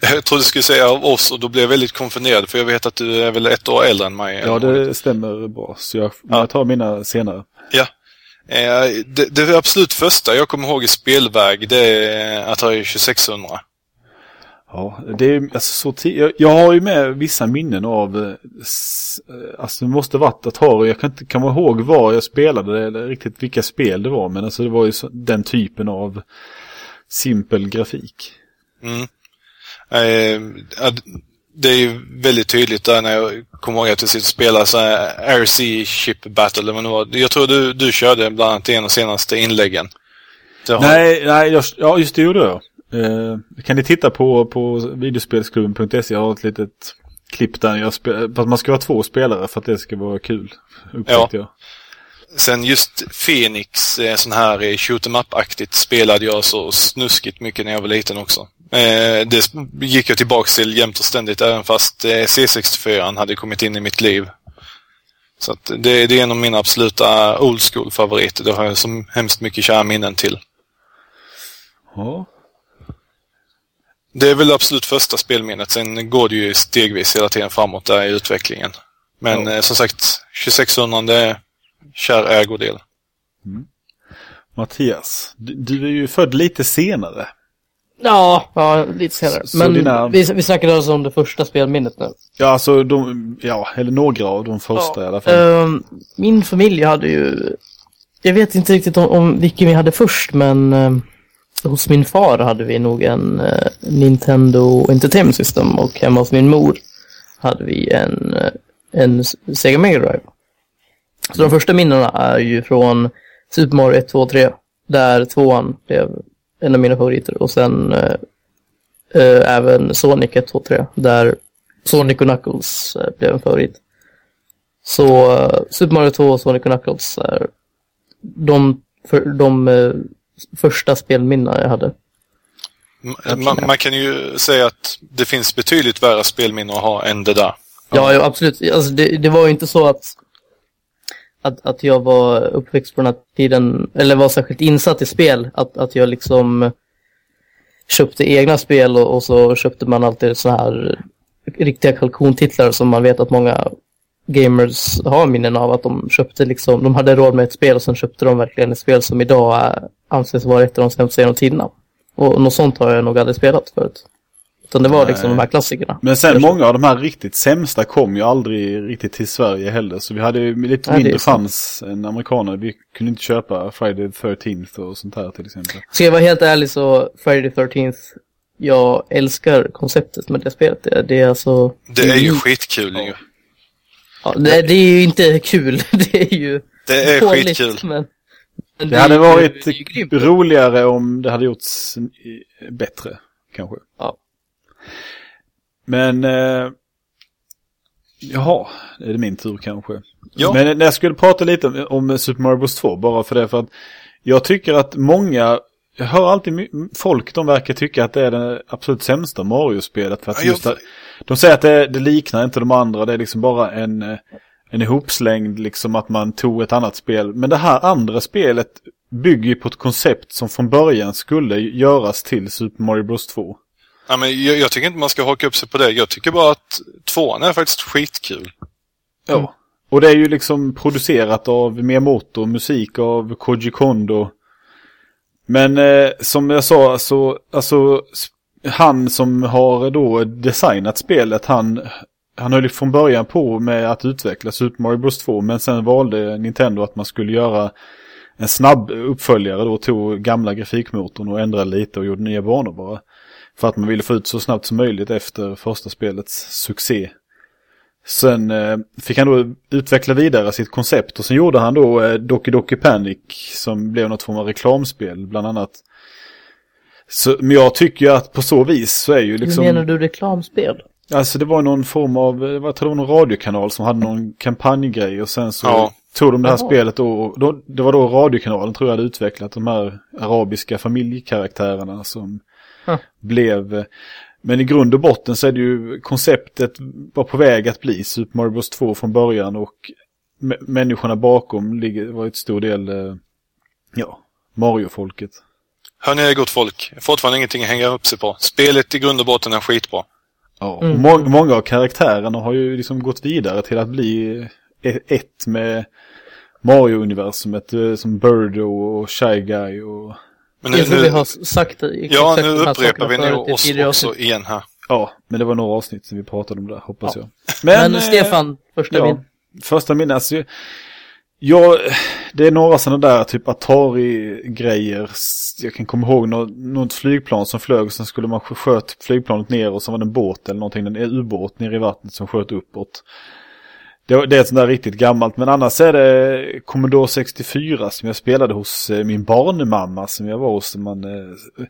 Speaker 2: jag trodde du skulle säga av oss och då blev jag väldigt konfunderad för jag vet att du är väl ett år äldre än mig.
Speaker 1: Ja, det stämmer bra. Så jag, ja. jag tar mina senare.
Speaker 2: Ja. Eh, det, det absolut första jag kommer ihåg i spelväg det är Atari 2600.
Speaker 1: Ja, det är alltså så jag, jag har ju med vissa minnen av, eh, alltså det måste varit Atari, jag kan inte komma ihåg var jag spelade eller riktigt vilka spel det var, men alltså det var ju så, den typen av simpel grafik.
Speaker 2: Mm. Eh, det är ju väldigt tydligt där när jag kommer ihåg att jag sitter och spelar så här RC Ship Battle eller vad det var. Jag tror du, du körde bland annat en av de senaste inläggen.
Speaker 1: Har... Nej, nej, jag, ja just det gjorde jag. Eh, kan ni titta på, på videospelsklubben.se, jag har ett litet klipp där jag spelar, man ska vara två spelare för att det ska vara kul. Ja. Jag.
Speaker 2: Sen just Phoenix, eh, sån här shoot em up-aktigt spelade jag så snuskigt mycket när jag var liten också. Eh, det gick jag tillbaks till jämt och ständigt även fast eh, C64 hade kommit in i mitt liv. Så det, det är en av mina absoluta old school-favoriter. Det har jag så hemskt mycket kära minnen till.
Speaker 1: Ja.
Speaker 2: Det är väl absolut första spelminnet. Sen går det ju stegvis hela tiden framåt där i utvecklingen. Men ja. som sagt, 2600 det är kär ägodel.
Speaker 1: Mm. Mattias, du, du, är ju född lite senare.
Speaker 3: Ja, ja lite senare. Så Men dina... vi, vi snackade alltså om det första spelminnet nu.
Speaker 1: Ja, alltså de, ja, eller några av de första ja. i alla fall.
Speaker 3: Uh, min familj hade ju, jag vet inte riktigt om, om vilken vi hade först, men uh, Alltså, hos min far hade vi nog en uh, Nintendo Entertainment System och hemma hos min mor hade vi en, eh, en Sega Mega Drive. Så de första minnena är ju från Super Mario 1, 2, 3. Där tvåan blev en av mina favoriter. Och sen äh, även Sonic 1, 2, 3. Där Sonic och Knuckles blev en favorit. Så Super Mario 2 och Sonic och Knuckles är de, för, de första spelminnen jag hade.
Speaker 2: Man, man, kan ju säga att det finns betydligt värre spelminnen att ha än det där.
Speaker 3: Ja, ja absolut. Alltså, det, det var ju inte så att att, att jag var uppväxt på den här tiden, eller var särskilt insatt i spel, att, att jag liksom köpte egna spel och, och så köpte man alltid sådana här riktiga kalkontitlar som man vet att många gamers har minnen av att de köpte liksom, de hade råd med ett spel och sen köpte de verkligen ett spel som idag anses vara ett av de sämsta genom tiderna. Och något sånt har jag nog aldrig spelat förut. Utan det var Nej. liksom de här klassikerna.
Speaker 1: Men sen många av de här riktigt sämsta kom ju aldrig riktigt till Sverige heller. Så vi hade ju lite Nej, mindre chans än amerikaner. Vi kunde inte köpa Friday the 13th och sånt här till exempel.
Speaker 3: Ska jag vara helt ärlig så Friday the 13th jag älskar konceptet med det spelet. Det, det är alltså...
Speaker 2: Det är ju skitkul ju.
Speaker 3: Ja, det, det, är ju inte kul. Det är ju
Speaker 2: Det är dåligt, skitkul.
Speaker 3: Men
Speaker 1: det, det hade varit ju, roligare om det hade gjorts bättre, kanske.
Speaker 3: Ja.
Speaker 1: Men... Eh, jaha, är det min tur kanske? Ja. Men när jag skulle prata lite om, om Super Mario Bros 2, bara för det, för att jag tycker att många jag hör alltid folk, de verkar tycka att det är det absolut sämsta Mario-spelet. För att just att, de säger att det, det, liknar inte de andra, det är liksom bara en, en ihopslängd, liksom att man tog ett annat spel. Men det här andra spelet bygger på ett koncept som från början skulle göras till Super Mario Bros 2.
Speaker 2: Ja, men jag, jag, tycker inte man ska haka upp sig på det. Jag tycker bara att tvåan är faktiskt skitkul.
Speaker 1: Ja. Mm. Och det är ju liksom producerat av Miyamoto, musik av Koji Kondo. Men eh, som jag sa, alltså, alltså han som har då designat spelet, han, han höll från början på med att utveckla Super Mario Bros 2, men sen valde Nintendo att man skulle göra en snabb uppföljare då, tog gamla grafikmotorn och ändrade lite och gjorde nya banor bara. För att man ville få ut så snabbt som möjligt efter första spelets succé. Sen eh, fick han då utveckla vidare sitt koncept och sen gjorde han då eh, Doki Doki Panic som blev något form av reklamspel bland annat. Så, men jag tycker ju att på så vis så är ju liksom...
Speaker 3: Hur menar du reklamspel?
Speaker 1: Alltså det var någon form av, jag tror det var någon radiokanal som hade någon kampanjgrej och sen så
Speaker 2: Ja.
Speaker 1: tog de det här
Speaker 3: Jaha.
Speaker 1: spelet då, och då, det var då radiokanalen tror jag hade utvecklat de här arabiska familjekaraktärerna som
Speaker 3: Huh.
Speaker 1: blev, men i grund och botten så är det ju konceptet var på väg att bli Super Mario Bros 2 från början och människorna bakom ligger, var ett stor del, eh, ja, Mario-folket.
Speaker 2: Hörni, gott folk. Fortfarande ingenting att hänga upp sig på. Spelet i grund och botten är skitbra.
Speaker 1: Ja,
Speaker 3: Mm.
Speaker 1: och må- många av karaktärerna har ju liksom gått vidare till att bli e- ett med Mario-universumet eh, som Birdo och Shy Guy och
Speaker 2: Men nu,
Speaker 3: tror vi
Speaker 2: nu,
Speaker 3: har sagt i-
Speaker 2: ja, nu upprepar vi nu oss
Speaker 3: tidigare
Speaker 2: också
Speaker 3: avsnitt.
Speaker 2: igen här.
Speaker 1: ja, men det var några avsnitt som vi pratade om det, hoppas
Speaker 3: Ja.
Speaker 1: jag.
Speaker 3: Men,
Speaker 1: eh,
Speaker 3: Stefan, första
Speaker 1: ja,
Speaker 3: min.
Speaker 1: första minne, alltså, Ja, det är några sådana där typ Atari-grejer. Jag kan komma ihåg något, något flygplan som flög och sen skulle man sköt flygplanet ner och så var det en båt eller någonting, en ubåt nere i vattnet som sköt uppåt. Det, det är ett sånt där riktigt gammalt, men annars är det Commodore 64 som jag spelade hos eh, min barnmamma som jag var hos. Man, eh,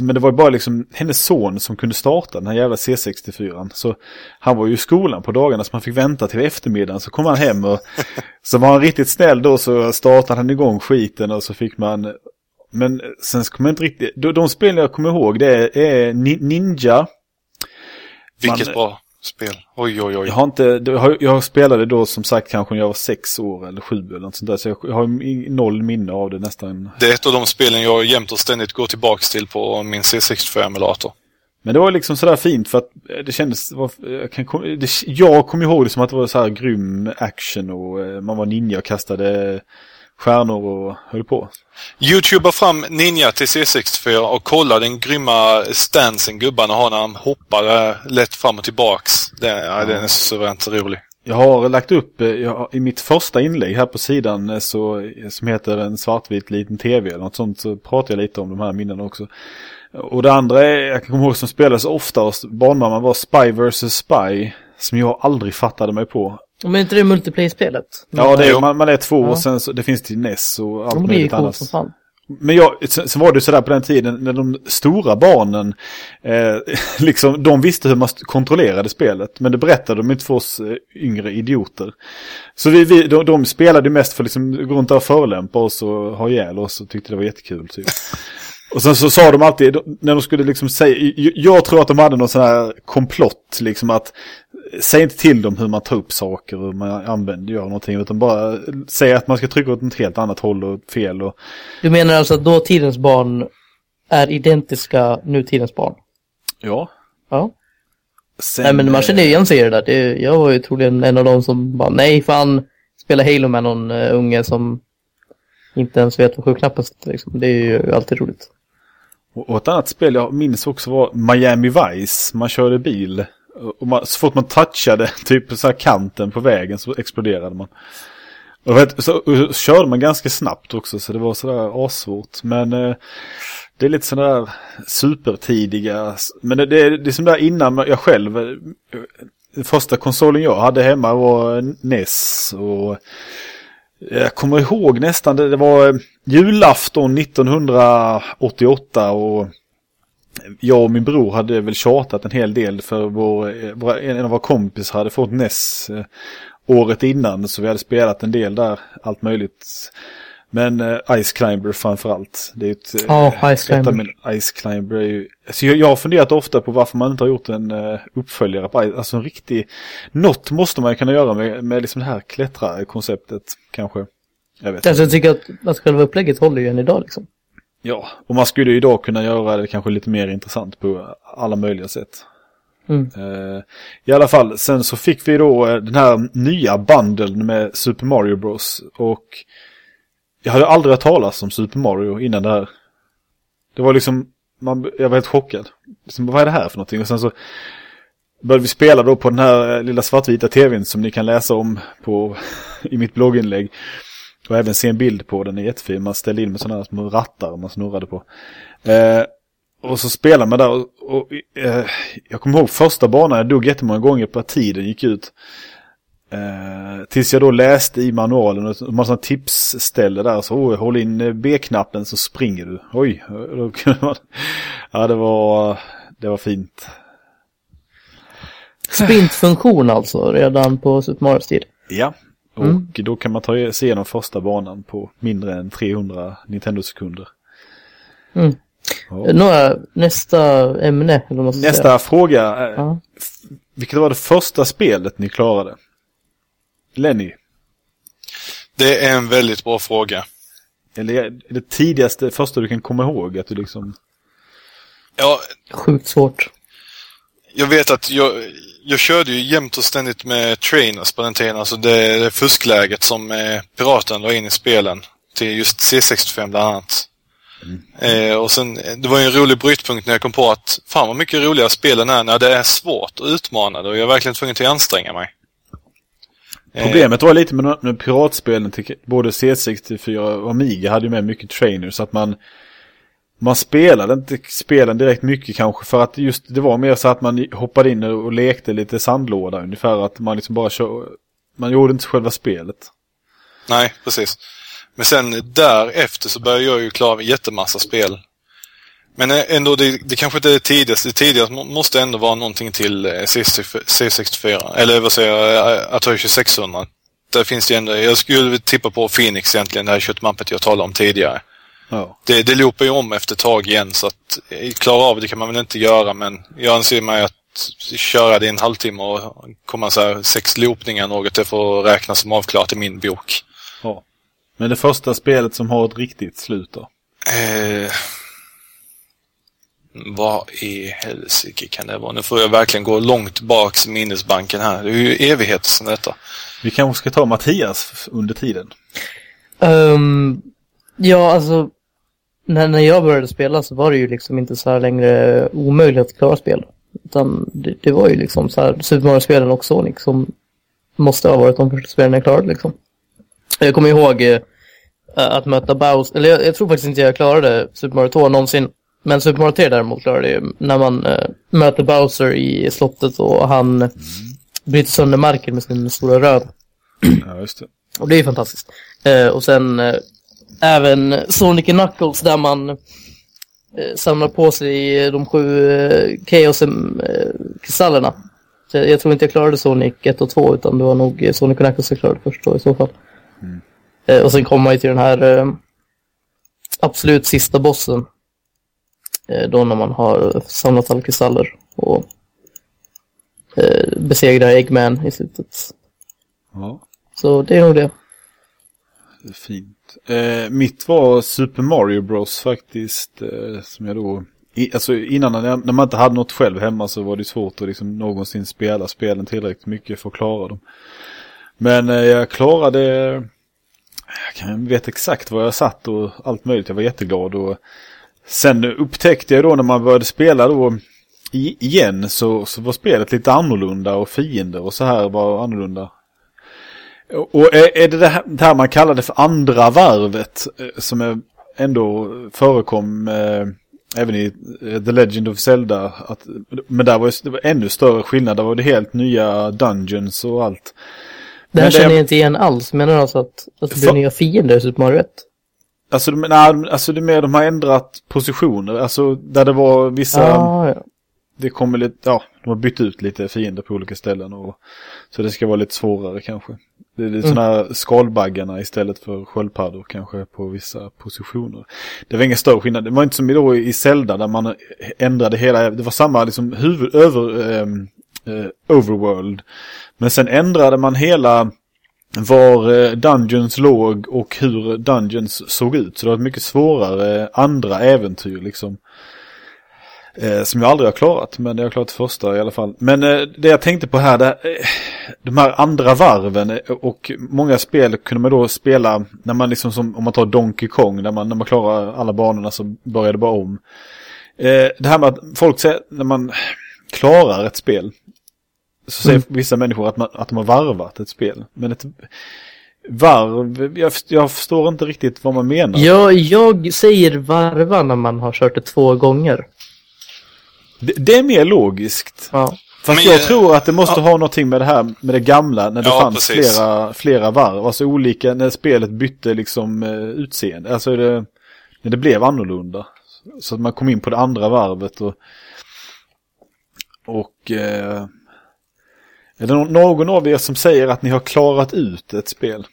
Speaker 1: men det var ju bara liksom hennes son som kunde starta den här jävla C64. Så han var ju i skolan på dagarna så man fick vänta till eftermiddagen. Så kom han hem och så var han riktigt snäll då så startade han igång skiten och så fick man men sen så kommer jag inte riktigt, de, de spel jag kommer ihåg det är, är Ni- Ninja.
Speaker 2: Vilket
Speaker 1: Man-
Speaker 2: bra spel. Oj, oj, oj.
Speaker 1: Jag har inte, jag spelade då som sagt kanske när jag var sex år eller sju eller något sånt där. Så jag har noll minne av det nästan.
Speaker 2: Det är ett av de spelen jag jämt och ständigt går tillbaks till på min C64-emulator.
Speaker 1: Men det var liksom sådär fint för att det kändes, jag, kan, kom- det, jag kommer ihåg det som att det var så här grym action och eh, man var ninja och kastade stjärnor och höll på.
Speaker 2: Youtuba fram Ninja till C64 och kolla den grymma stansen gubbarna har när de hoppar där lätt fram och tillbaks. Det, ja, den är så suveränt rolig.
Speaker 1: Jag har lagt upp, eh, jag, i mitt första inlägg här på sidan eh, så, eh, som heter en svartvit liten tv eller något sånt så pratar jag lite om de här minnena också. Och det andra är, jag komma ihåg som spelades ofta hos barnmamman var Spy vs Spy. Som jag aldrig fattade mig på.
Speaker 3: Men är inte det multiplayer-spelet?
Speaker 1: Ja, det är, man, man är två
Speaker 3: Ja.
Speaker 1: och sen så, det finns till NES och allt
Speaker 3: Ja,
Speaker 1: möjligt annat.
Speaker 3: som fan.
Speaker 1: Men jag, sen, sen var det sådär på den tiden när de stora barnen, eh, liksom, de visste hur man kontrollerade spelet. Men det berättade de inte för oss eh, yngre idioter. Så vi, vi, de, de spelade mest för liksom, gå runt och förolämpa oss och ha ihjäl oss och tyckte det var jättekul typ. Och sen så sa de alltid, när de skulle liksom säga, jag- tror att de hade någon sån här komplott, liksom att säg inte till dem hur man tar upp saker och hur man använder, gör någonting, utan bara säg att man ska trycka åt ett helt annat håll och fel och
Speaker 3: Du menar alltså att dåtidens barn är identiska nutidens barn?
Speaker 1: ja.
Speaker 3: Ja.
Speaker 1: Sen,
Speaker 3: Nej men man
Speaker 1: eh,
Speaker 3: känner ju igen sig i det där. Det, jag var ju troligen en av de som bara nej fan, spela Halo med någon uh, unge som inte ens vet vad sju-knappen sitter liksom. Det är ju alltid roligt.
Speaker 1: Och ett annat spel jag minns också var Miami Vice. Man körde bil. Och man, så fort man touchade typ så här kanten på vägen så exploderade man. Och vet, så, och så körde man ganska snabbt också så det var sådär assvårt. Men eh, det är lite sådär supertidiga. Men det, det, är- det är som där innan jag själv. Den första konsolen jag hade hemma var NES. Och jag kommer ihåg nästan, det, det var eh, julafton 1988 och jag och min bror hade väl tjatat en hel del för vår, eh, en av våra kompisar hade fått NES eh, året innan så vi hade spelat en del där, allt möjligt. Men eh, Ice Climber framförallt. Det är ett,
Speaker 3: Ja, Ice
Speaker 1: ett av
Speaker 3: Climber.
Speaker 1: min- Ice Climber är ju... Alltså jag, jag har funderat ofta på varför man inte har gjort en uh, uppföljare på Ice. Alltså en riktig... Något måste man kunna göra med, med liksom det här klättra-konceptet kanske. Jag vet
Speaker 3: Alltså jag tycker att, att själva upplägget håller ju än idag liksom.
Speaker 1: Ja, och man skulle ju idag kunna göra det kanske lite mer intressant på alla möjliga sätt.
Speaker 3: Mm.
Speaker 1: Eh, I alla fall, sen så fick vi då den här nya bundeln med Super Mario Bros. Och jag hade aldrig hört talas om Super Mario innan det här. Det var liksom, man, jag var helt chockad. Liksom, vad är det här för någonting? Och sen så började vi spela då på den här eh, lilla svartvita tvn som ni kan läsa om på, i mitt blogginlägg. Och även se en bild på den, den är jättefin. Man ställde in med sådana här små rattar man snurrade på. Eh, och så spelade man där och, och eh, jag kommer ihåg första banan, jag dog jättemånga gånger på att tiden gick ut. Eh, tills jag då läste i manualen och massa tipsställe där. Så oh, håll in B-knappen så springer du. Oj, då kunde man... Ja, det var, det var fint.
Speaker 3: Sprintfunktion alltså, redan på Super Mario tid.
Speaker 1: Ja, och
Speaker 3: Mm.
Speaker 1: då kan man ta sig igenom första banan på mindre än 300 Nintendo-sekunder.
Speaker 3: Mm.
Speaker 1: Ja.
Speaker 3: Några, nästa ämne, eller man ska säga.
Speaker 1: Nästa fråga. eh,
Speaker 3: Ja.
Speaker 1: Vilket var det första spelet ni klarade? Lenny,
Speaker 2: Det är en väldigt bra fråga.
Speaker 1: eller är det tidigaste, första du kan komma ihåg att du liksom...
Speaker 2: Ja,
Speaker 3: Sjukt svårt.
Speaker 2: jag vet att jag, jag körde ju jämt och ständigt med trainers på den tiden. Alltså det, det fuskläget som eh, piraten la in i spelen. Till just C65 bland annat. Eh, och sen, eh, det var ju en rolig brytpunkt när jag kom på att fan vad mycket roligare spelen är när det är svårt och utmanande och jag är verkligen tvungen till att anstränga mig. Eh.
Speaker 1: Problemet var lite med, med piratspelen både C64 och Amiga hade ju med mycket trainers så att man man spelade inte spelen direkt mycket kanske för att just det var mer så att man hoppade in och lekte lite sandlåda ungefär att man liksom bara kör, man gjorde inte själva spelet.
Speaker 2: Nej, precis. Men sen därefter så började jag ju klara jättemassa spel. Men eh, ändå, det, det kanske inte är det tidigaste. Det tidigaste må- måste ändå vara någonting till eh, C64, C64. Eller vad säger jag, eh, Atari 2600. Där finns det ändå, jag skulle tippa på Phoenix egentligen, det här köttmappet jag talade om tidigare.
Speaker 1: Ja.
Speaker 2: Det, det loopar ju om efter ett tag igen så att klara av det kan man väl inte göra men jag anser mig att köra det i en halvtimme och komma så här sex loopningar något, det får räknas som avklarat i min bok.
Speaker 1: ja. Men det första spelet som har ett riktigt slut då?
Speaker 2: Eh, vad i helsike kan det vara? Nu får jag verkligen gå långt tillbaks i minnesbanken här. Det är ju evigheter sedan detta.
Speaker 1: Vi kanske ska ta Mattias under tiden.
Speaker 3: Ehm, ja, alltså. När, när jag började spela så var det ju liksom inte så här längre omöjligt att klara spel. Utan det, det var ju liksom så här Super Mario-spelen och Sonic som måste ha varit de första spelen jag klarade liksom. Jag kommer ihåg eh, att möta Bowser, eller jag, jag tror faktiskt inte jag klarade Super Mario 2 någonsin. Men Super Mario 3 däremot klarade jag ju när man eh, möter Bowser i slottet och han bryter sönder marken med sin stora röv.
Speaker 1: Ja, just det.
Speaker 3: Och det är ju fantastiskt. Eh, och sen eh, även Sonic Knuckles där man samlar på sig de sju Chaos-kristallerna. Jag, tror inte jag klarade Sonic 1 och 2 utan det var nog Sonic Knuckles jag klarade först då i så fall. Eh, och sen kommer man ju till den här absolut sista bossen. Eh, då när man har samlat alla kristaller och eh, besegrar Eggman i slutet.
Speaker 1: Ja.
Speaker 3: Så det är nog det.
Speaker 1: Det är Fint. Eh, mitt var Super Mario Bros faktiskt. Eh, som jag då... I, alltså innan när, när man inte hade något själv hemma så var det svårt att liksom någonsin spela spelen tillräckligt mycket för att klara dem. Men eh, jag klarade... Jag kan vet exakt var jag satt och allt möjligt. Jag var jätteglad och sen upptäckte jag då när man började spela då igen så, så var spelet lite annorlunda och fiender och så här var annorlunda. Och är är det det här, det här man kallade för andra varvet eh, som är ändå förekom eh, även i eh, The Legend of Zelda. Att, men där var ju- det var ännu större skillnad. Där var det helt nya dungeons och allt.
Speaker 3: Det här
Speaker 1: Men det-
Speaker 3: känner jag inte igen alls. Menar du alltså att, att det blir nya fiender i Super Mario 1?
Speaker 1: Alltså, de- nej, alltså det är mer de har ändrat positioner. Alltså där det var vissa...
Speaker 3: Ah, ja.
Speaker 1: Det kommer lite, ja, de har bytt ut lite fiender på olika ställen och så det ska vara lite svårare kanske. Det är
Speaker 3: Mm.
Speaker 1: sådana här skalbaggarna istället för sköldpaddor kanske på vissa positioner. Det var ingen större skillnad. Det var inte som då i Zelda där man ändrade hela, det var samma liksom huvud, över, ehm, eh, overworld. Men sen ändrade man hela var eh, Dungeons låg och hur Dungeons såg ut. Så det var ett mycket svårare andra äventyr liksom. Eh, som jag aldrig har klarat, men jag har klarat första i alla fall. Men eh, det jag tänkte på här, det, eh, de här andra varven eh, och många spel kunde man då spela när man liksom som, om man tar Donkey Kong, när man, när man klarar alla banorna så börjar det bara om. Eh, det här med att folk säger, när man klarar ett spel, så säger vissa människor att, man, att de har varvat ett spel. Men ett varv, jag, jag förstår inte riktigt vad man menar.
Speaker 3: Ja, jag säger varva när man har kört det två gånger.
Speaker 1: Det, det är mer logiskt.
Speaker 3: Ja.
Speaker 1: Fast
Speaker 2: Men,
Speaker 1: jag
Speaker 2: eh,
Speaker 1: tror att det måste ha någonting med det här med det gamla när det
Speaker 2: Ja,
Speaker 1: fanns
Speaker 2: precis.
Speaker 1: flera, flera varv. Alltså olika, när spelet bytte liksom eh, utseende. Alltså det, när det blev annorlunda. Så att man kom in på det andra varvet och och eh, är det nå- någon av er som säger att ni har klarat ut ett spel?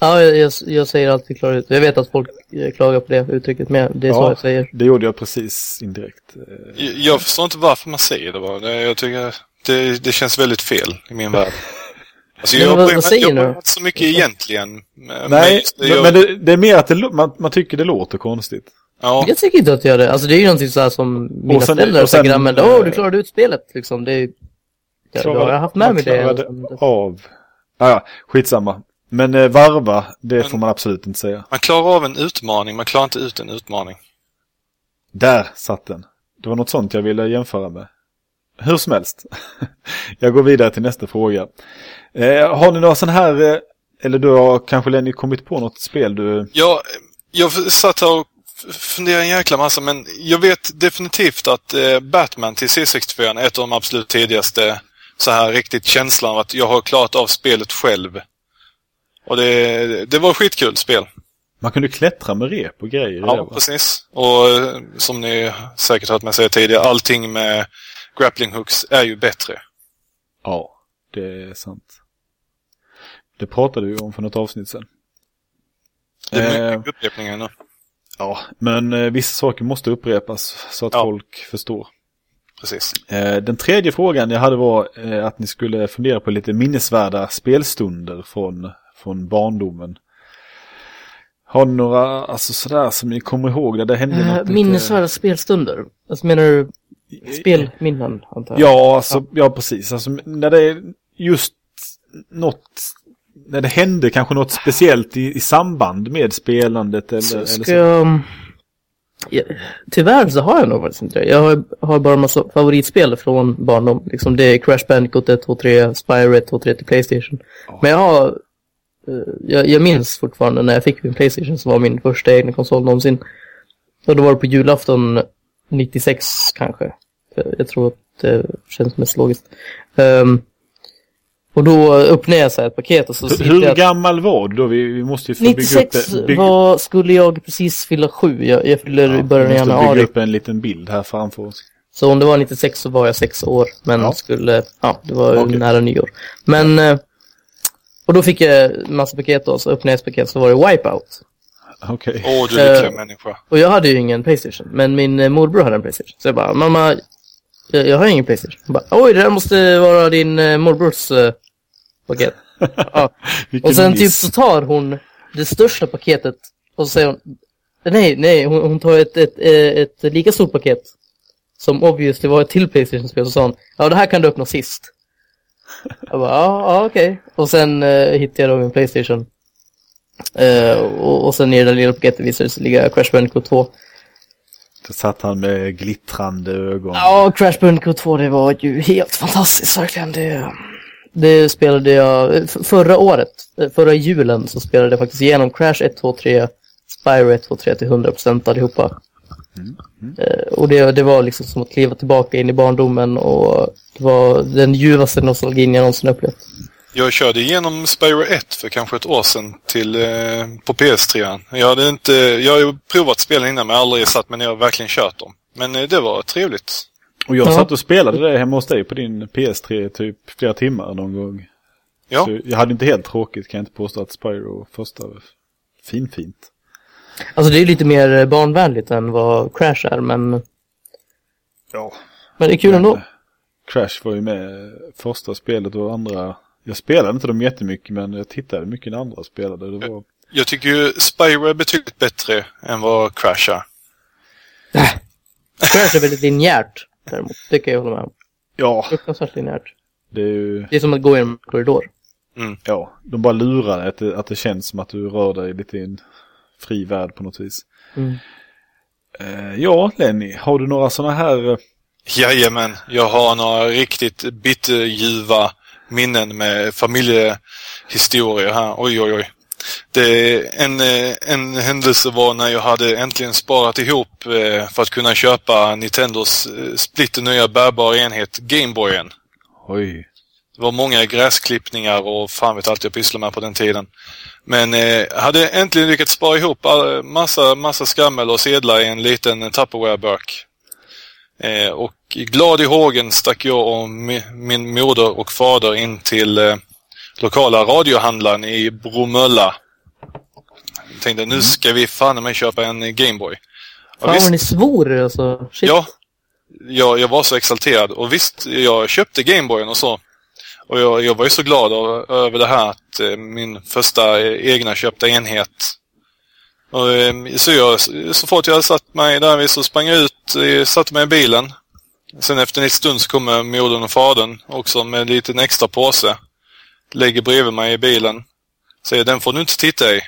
Speaker 3: Ja, jag, jag, säger alltid klar ut. Jag vet att folk eh, klagar på det uttrycket, men det är så
Speaker 1: Ja.
Speaker 3: jag säger.
Speaker 1: Det gjorde jag precis indirekt. Eh,
Speaker 2: Jag- Jag förstår inte varför man säger det bara. Jag tycker det, det känns väldigt fel i min värld. Alltså, jag
Speaker 3: vad- vad säger
Speaker 2: jag inte så mycket egentligen. Men
Speaker 1: Nej, men,
Speaker 2: jag-
Speaker 1: men det, det är mer att det, man, man tycker det låter konstigt.
Speaker 2: ja.
Speaker 3: Jag tycker inte att jag gör det. Alltså det är ju någonting så här som mina
Speaker 1: Och sen-
Speaker 3: föräldrar
Speaker 1: och sen-
Speaker 3: säger, men åh, du klarade ut spelet liksom. Det är Ja, då har jag haft med
Speaker 1: man
Speaker 3: mig det.
Speaker 1: Av. Ah, ja, skitsamma. Men eh, varva, det får man absolut inte säga.
Speaker 2: Man klarar av en utmaning, man klarar inte ut en utmaning.
Speaker 1: Där satt den. Det var något sånt jag ville jämföra med. Hur som helst. jag går vidare till nästa fråga. Eh, har ni några sådana här, eh, eller du har kanske Lenny kommit på något spel du...
Speaker 2: Jag, jag satt här och funderade en jäkla massa, men jag vet definitivt att eh, Batman till C64 är ett av de absolut tidigaste så här riktigt känslan av att jag har klarat av spelet själv. Och det, det var skitkul spel.
Speaker 1: Man kunde klättra med rep och grejer.
Speaker 2: Ja,
Speaker 1: va?
Speaker 2: precis. Och eh, som ni säkert hört mig säga tidigare, allting med grappling hooks är ju bättre.
Speaker 1: ja, det är sant. Det pratade vi om för något avsnitt sedan.
Speaker 2: Det är
Speaker 1: Eh,
Speaker 2: mycket upprepningar nu.
Speaker 1: Ja, men eh, vissa saker måste upprepas så att
Speaker 2: Ja.
Speaker 1: folk förstår.
Speaker 2: Precis.
Speaker 1: Eh, den tredje frågan jag hade var eh, att ni skulle fundera på lite minnesvärda spelstunder från, från barndomen. Har ni några, alltså sådär som ni kommer ihåg där det hände
Speaker 3: Eh,
Speaker 1: något lite-
Speaker 3: Minnesvärda spelstunder. Alltså menar du spelminnen, antar jag?
Speaker 1: Ja, alltså, ja. precis. Alltså när det är just något, när det hände kanske något speciellt i, i samband med spelandet eller,
Speaker 3: Så
Speaker 1: eller
Speaker 3: ska
Speaker 1: så.
Speaker 3: jag... Tyvärr så har jag nog faktiskt inte det. Jag har, har bara en massa favoritspel från barndom. Liksom det är Crash Bandicoot 1, 2, 3, Spyro 1, 2, 3 till Playstation. Men jag har... eh, jag, jag minns fortfarande när jag fick min Playstation som var min första egna konsol någonsin. Och då var det på julafton 96 kanske. Jag tror att det känns mest logiskt. Ehm, och då öppnade jag så här ett paket och så
Speaker 1: Hur,
Speaker 3: jag
Speaker 1: hur
Speaker 3: ett-
Speaker 1: gammal var du då? Vi, vi måste ju få bygga upp
Speaker 3: 96.
Speaker 1: Bygga,
Speaker 3: var, skulle jag precis fylla sju. Jag, jag fyller i
Speaker 1: vi
Speaker 3: början av
Speaker 1: måste
Speaker 3: januari.
Speaker 1: bygga upp en liten bild här framför oss.
Speaker 3: Så om det var 96 så var jag sex år. Men
Speaker 1: Ja.
Speaker 3: skulle, ja, det var
Speaker 1: Okej.
Speaker 3: nära nyår. Men, eh, och då fick jag massa paket då. Så öppnade jag ett paket så var det Wipeout.
Speaker 1: Okej.
Speaker 2: Åh, du lyckliga
Speaker 3: Eh,
Speaker 2: människa.
Speaker 3: Och jag hade ju ingen Playstation. Men min eh, morbror hade en Playstation. Så jag bara, mamma, jag, jag har ingen Playstation. Hon bara, oj det där måste vara din eh, morbrors eh, paket. ja. Och sen typ
Speaker 1: miss.
Speaker 3: så tar hon det största paketet och så säger hon Nej, nej, hon, hon tar ett, ett, ett, ett lika stort paket som obviously var ett till Playstation-spel och sa hon Ja, det här kan du öppna sist. Jag bara, ja, ja okej. Och sen eh, hittade jag då min Playstation. Eh, och, och sen i det där lilla paketet visade sig ligga Crash Bandicoot 2.
Speaker 1: Då satt han med glittrande ögon.
Speaker 3: Ja, Crash Bandicoot 2 det var ju helt fantastiskt verkligen. Det, det spelade jag förra året, eh, förra julen så spelade jag faktiskt igenom Crash 1, 2, 3, Spyro 1, 2, 3 till 100% allihopa. Eh, Och det, det var liksom som att kliva tillbaka in i barndomen och det var den ljuvaste nostalgin jag någonsin upplevt.
Speaker 2: Jag körde igenom Spyro 1 för kanske ett år sedan till, eh, på PS3. Jag, hade inte, jag har ju provat spelen innan men aldrig satt mig ner och verkligen kört dem. Men eh, det var trevligt.
Speaker 1: Och jag
Speaker 3: Ja.
Speaker 1: satt och spelade det hemma hos dig på din PS3 typ flera timmar någon gång.
Speaker 2: Ja,
Speaker 1: Så jag hade inte helt tråkigt kan jag inte påstå att Spyro första var finfint.
Speaker 3: Alltså det är lite mer barnvänligt än vad Crash är men,
Speaker 1: Ja.
Speaker 3: men det är kul ändå.
Speaker 1: Crash var ju med första spelet och andra. Jag spelade inte dem jättemycket men jag tittade mycket när andra spelade. Det var...
Speaker 2: jag tycker ju Spyro är betydligt bättre än vad Crash är.
Speaker 3: Crash är väldigt linjärt däremot. Det kan jag hålla med om.
Speaker 1: Ja,
Speaker 3: Fruktansvärt linjärt.
Speaker 1: det är ju...
Speaker 3: Det är som att gå i en korridor.
Speaker 1: Ja, de bara lurar dig att det, att det känns som att du rör dig lite i en fri värld på något vis.
Speaker 3: Mm.
Speaker 1: Eh, ja, Lenny, har du några sådana här... eh,
Speaker 2: Jajamän, jag har några riktigt bitterljuva minnen med familjehistorier här. Oj, oj, oj. Det, en, eh, en händelse var när jag hade äntligen sparat ihop eh, för att kunna köpa Nintendos eh, splitter nya bärbara enhet Gameboyen.
Speaker 1: Oj.
Speaker 2: Det var många gräsklippningar och fan vet allt jag pysslade med på den tiden. Men eh, hade äntligen lyckats spara ihop all, massa, massa skammel och sedlar i en liten Tupperware-burk. Eh, och glad i hågen stack jag och mi, min moder och fader in till eh, lokala radiohandlaren i Bromölla. Jag tänkte nu ska vi fan mig köpa en Gameboy.
Speaker 3: Fan
Speaker 2: visst.
Speaker 3: vad ni svor alltså. Shit.
Speaker 2: Ja, jag, jag var så exalterad. Och visst, jag köpte Gameboyen och så. Och jag, jag var ju så glad av, över det här att eh, min första eh, egna köpta enhet. Och, eh, så, jag, så fort jag satt mig där så sprang jag ut, eh, satte mig i bilen. Sen efter en stund så kommer modern och fadern också med en liten extra påse. Lägger bredvid mig i bilen. Säger den får du inte titta i.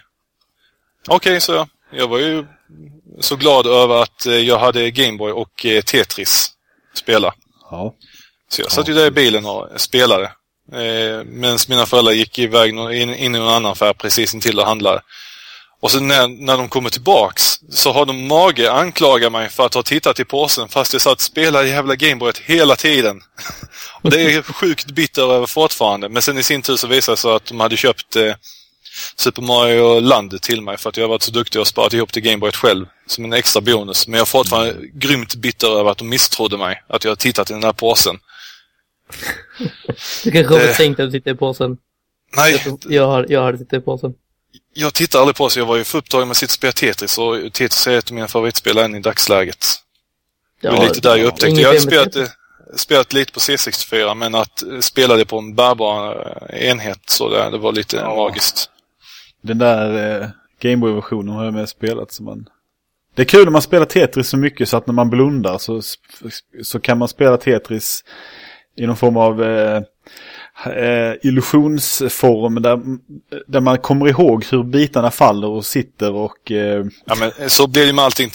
Speaker 2: Okej, så jag. Jag var ju så glad över att eh, jag hade Gameboy och eh, Tetris spela.
Speaker 1: Ja.
Speaker 2: Så jag satt ju där i bilen och spelade. Eh, Medan mina föräldrar gick iväg in, in i någon annan affär precis intill och handlade. Och sen när, när de kommer tillbaks så har de mage anklaga mig för att ha tittat i påsen fast jag satt och spelade jävla Gameboyet hela tiden. och det är jag sjukt bitter över fortfarande. Men sen i sin tur så visade det sig att de hade köpt eh, Super Mario Land till mig för att jag har varit så duktig och sparat ihop till Gameboyet själv. Som en extra bonus. Men jag är fortfarande grymt bitter över att de misstrodde mig. Att jag har tittat i den här påsen.
Speaker 3: Du kanske har tänkt att titta i påsen.
Speaker 2: Nej,
Speaker 3: Jag har, jag har tittat i påsen.
Speaker 2: Jag tittar aldrig på så jag var ju för upptagen med sitt spel Tetris och Tetris är ett av mina favoritspel än i dagsläget. Det var lite där jag upptäckte. Jag hade
Speaker 3: med
Speaker 2: spelat, det- spelat lite på C64 men att eh, spela det på en bärbar eh, enhet så det, det var lite
Speaker 1: Ja.
Speaker 2: magiskt.
Speaker 1: Den där eh, Gameboy-versionen har jag med spelat så man... Det är kul när man spelar Tetris så mycket så att när man blundar så, så kan man spela Tetris i någon form av eh, eh, illusionsform där, där man kommer ihåg hur bitarna faller och sitter och... Eh,
Speaker 2: Ja, men så blir det ju med allting.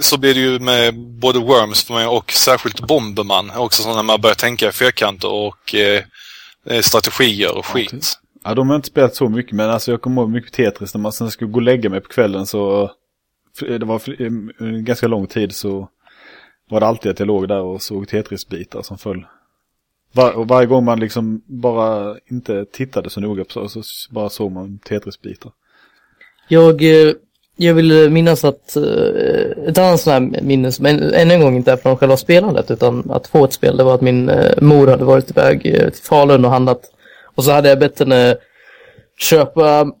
Speaker 2: Så blir det ju med både Worms för mig och särskilt Bomberman. Också så när man börjar tänka i fyrkanter och eh, eh, strategier och skit.
Speaker 1: ja, de har inte spelat så mycket men alltså jag kommer ihåg mycket Tetris när man sen skulle gå och lägga mig på kvällen så... Det var en ganska lång tid så var det alltid att jag låg där och såg Tetris-bitar som föll. Var, och varje gång man liksom bara inte tittade så noga på så, så bara såg man Tetris-bitar.
Speaker 3: Jag, eh, jag vill minnas att eh, ett annat sånt här minne som än än en gång inte är från själva spelandet utan att få ett spel, det var att min eh, mor hade varit iväg till Falun och handlat. Och så hade jag bett henne köpa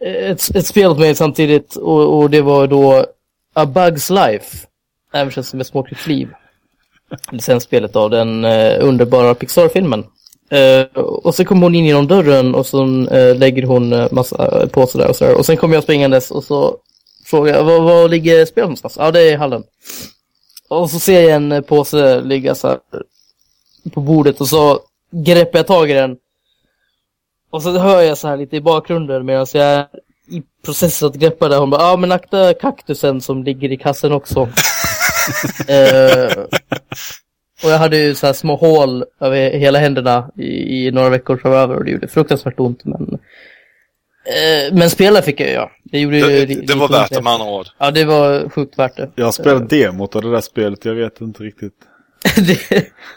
Speaker 3: ett, ett spel åt mig samtidigt och, och det var då A Bug's Life. Översatt som ett småkligt liv. Licensspelet av den eh, underbara Pixar-filmen. Eh, och så kommer hon in genom dörren och så eh, lägger hon eh, massa påsar där och sådär. Och sen kommer jag springandes och så frågar jag, var, var ligger spelet någonstans? Ja, det är i hallen. Och så ser jag en eh, påse ligga så här på bordet och så greppar jag tag i den. Och så hör jag så här lite i bakgrunden medan jag är i process att greppa där. Hon bara, ja men akta kaktusen som ligger i kassen också. eh, och jag hade ju så här små hål över hela händerna i, i några veckor framöver och det gjorde fruktansvärt ont men eh, Men spela fick jag ja. Det, gjorde ju
Speaker 2: Det, det var värt det med andra ord.
Speaker 3: Ja det var sjukt värt det.
Speaker 1: Jag spelat demot av det där spelet, jag vet inte riktigt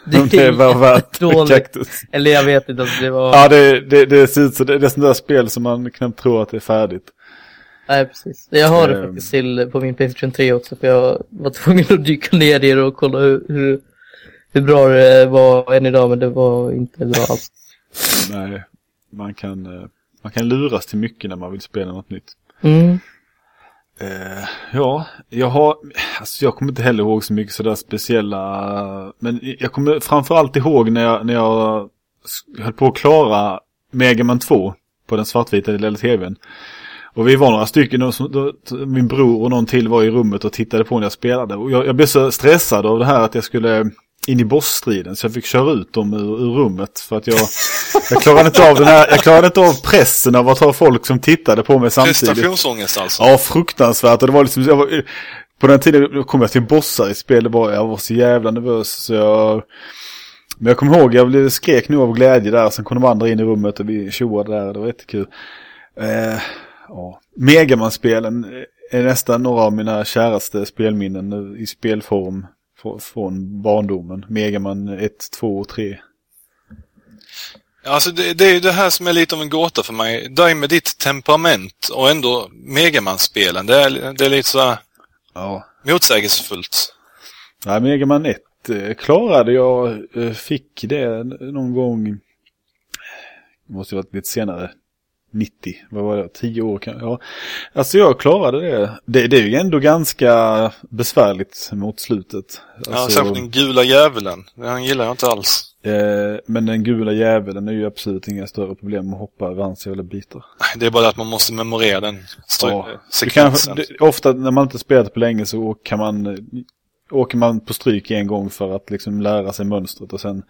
Speaker 3: det,
Speaker 1: om det var värt
Speaker 3: dåligt.
Speaker 1: kaktus.
Speaker 3: Eller jag vet inte, alltså, det var...
Speaker 1: Ja, det, det, det ser ut så. Det, det är sånt där spel som man knappt tror att det är färdigt.
Speaker 3: Nej, precis. Jag har det
Speaker 1: Ehm.
Speaker 3: faktiskt till på min Playstation 3 också för jag var tvungen att dyka ner i det och kolla hur, hur, hur bra det var än idag, men det var inte bra alls.
Speaker 1: Nej, man kan, eh, man kan luras till mycket när man vill spela något nytt.
Speaker 3: Mm.
Speaker 1: Eh, ja, jag har, alltså jag kommer inte heller ihåg så mycket sådär speciella, men jag kommer framförallt ihåg när jag, när jag höll på att klara Mega Man 2 på den svartvita lilla tvn. Och vi var några stycken, så- då, min bror och någon till var i rummet och tittade på när jag spelade. Och jag, jag blev så stressad av det här att jag skulle in i bossstriden så jag fick köra ut dem ur, ur rummet för att jag, jag klarade inte av den här, jag klarade inte av pressen av att ha folk som tittade på mig samtidigt.
Speaker 2: Prestationsångest alltså.
Speaker 1: Ja, fruktansvärt. Och det var liksom, jag var, på den tiden kom jag till bossar i spel, det var, jag var så jävla nervös så jag... Men jag kommer ihåg, jag blev skrek nu av glädje där, sen kom de andra in i rummet och vi tjoade där, det var jättekul. Eh, ja. Megaman-spelen är nästan några av mina käraste spelminnen i spelform från barndomen. Megaman 1, 2 och 3.
Speaker 2: Alltså det, det är ju det här som är lite av en gåta för mig. Dig med ditt temperament och ändå Megaman-spelen. Det är, det är lite så
Speaker 1: ja.
Speaker 2: motsägelsefullt.
Speaker 1: Ja, Megaman 1 eh, klarade jag. Eh, fick det någon gång. Måste ha varit lite senare. 90, vad var det, 10 år kan ja. Alltså jag klarade det. det. Det är ju ändå ganska besvärligt mot slutet. Alltså,
Speaker 2: ja, särskilt den gula djävulen. Han gillar jag inte alls.
Speaker 1: Eh, men den gula djävulen är ju absolut inga större problem att hoppa över hans jävla bitar.
Speaker 2: Det är bara att man måste memorera den
Speaker 1: ja, sekvensen. Kan, det, ofta när man inte spelat på länge så kan man, åker man på stryk en gång för att liksom lära sig mönstret och sen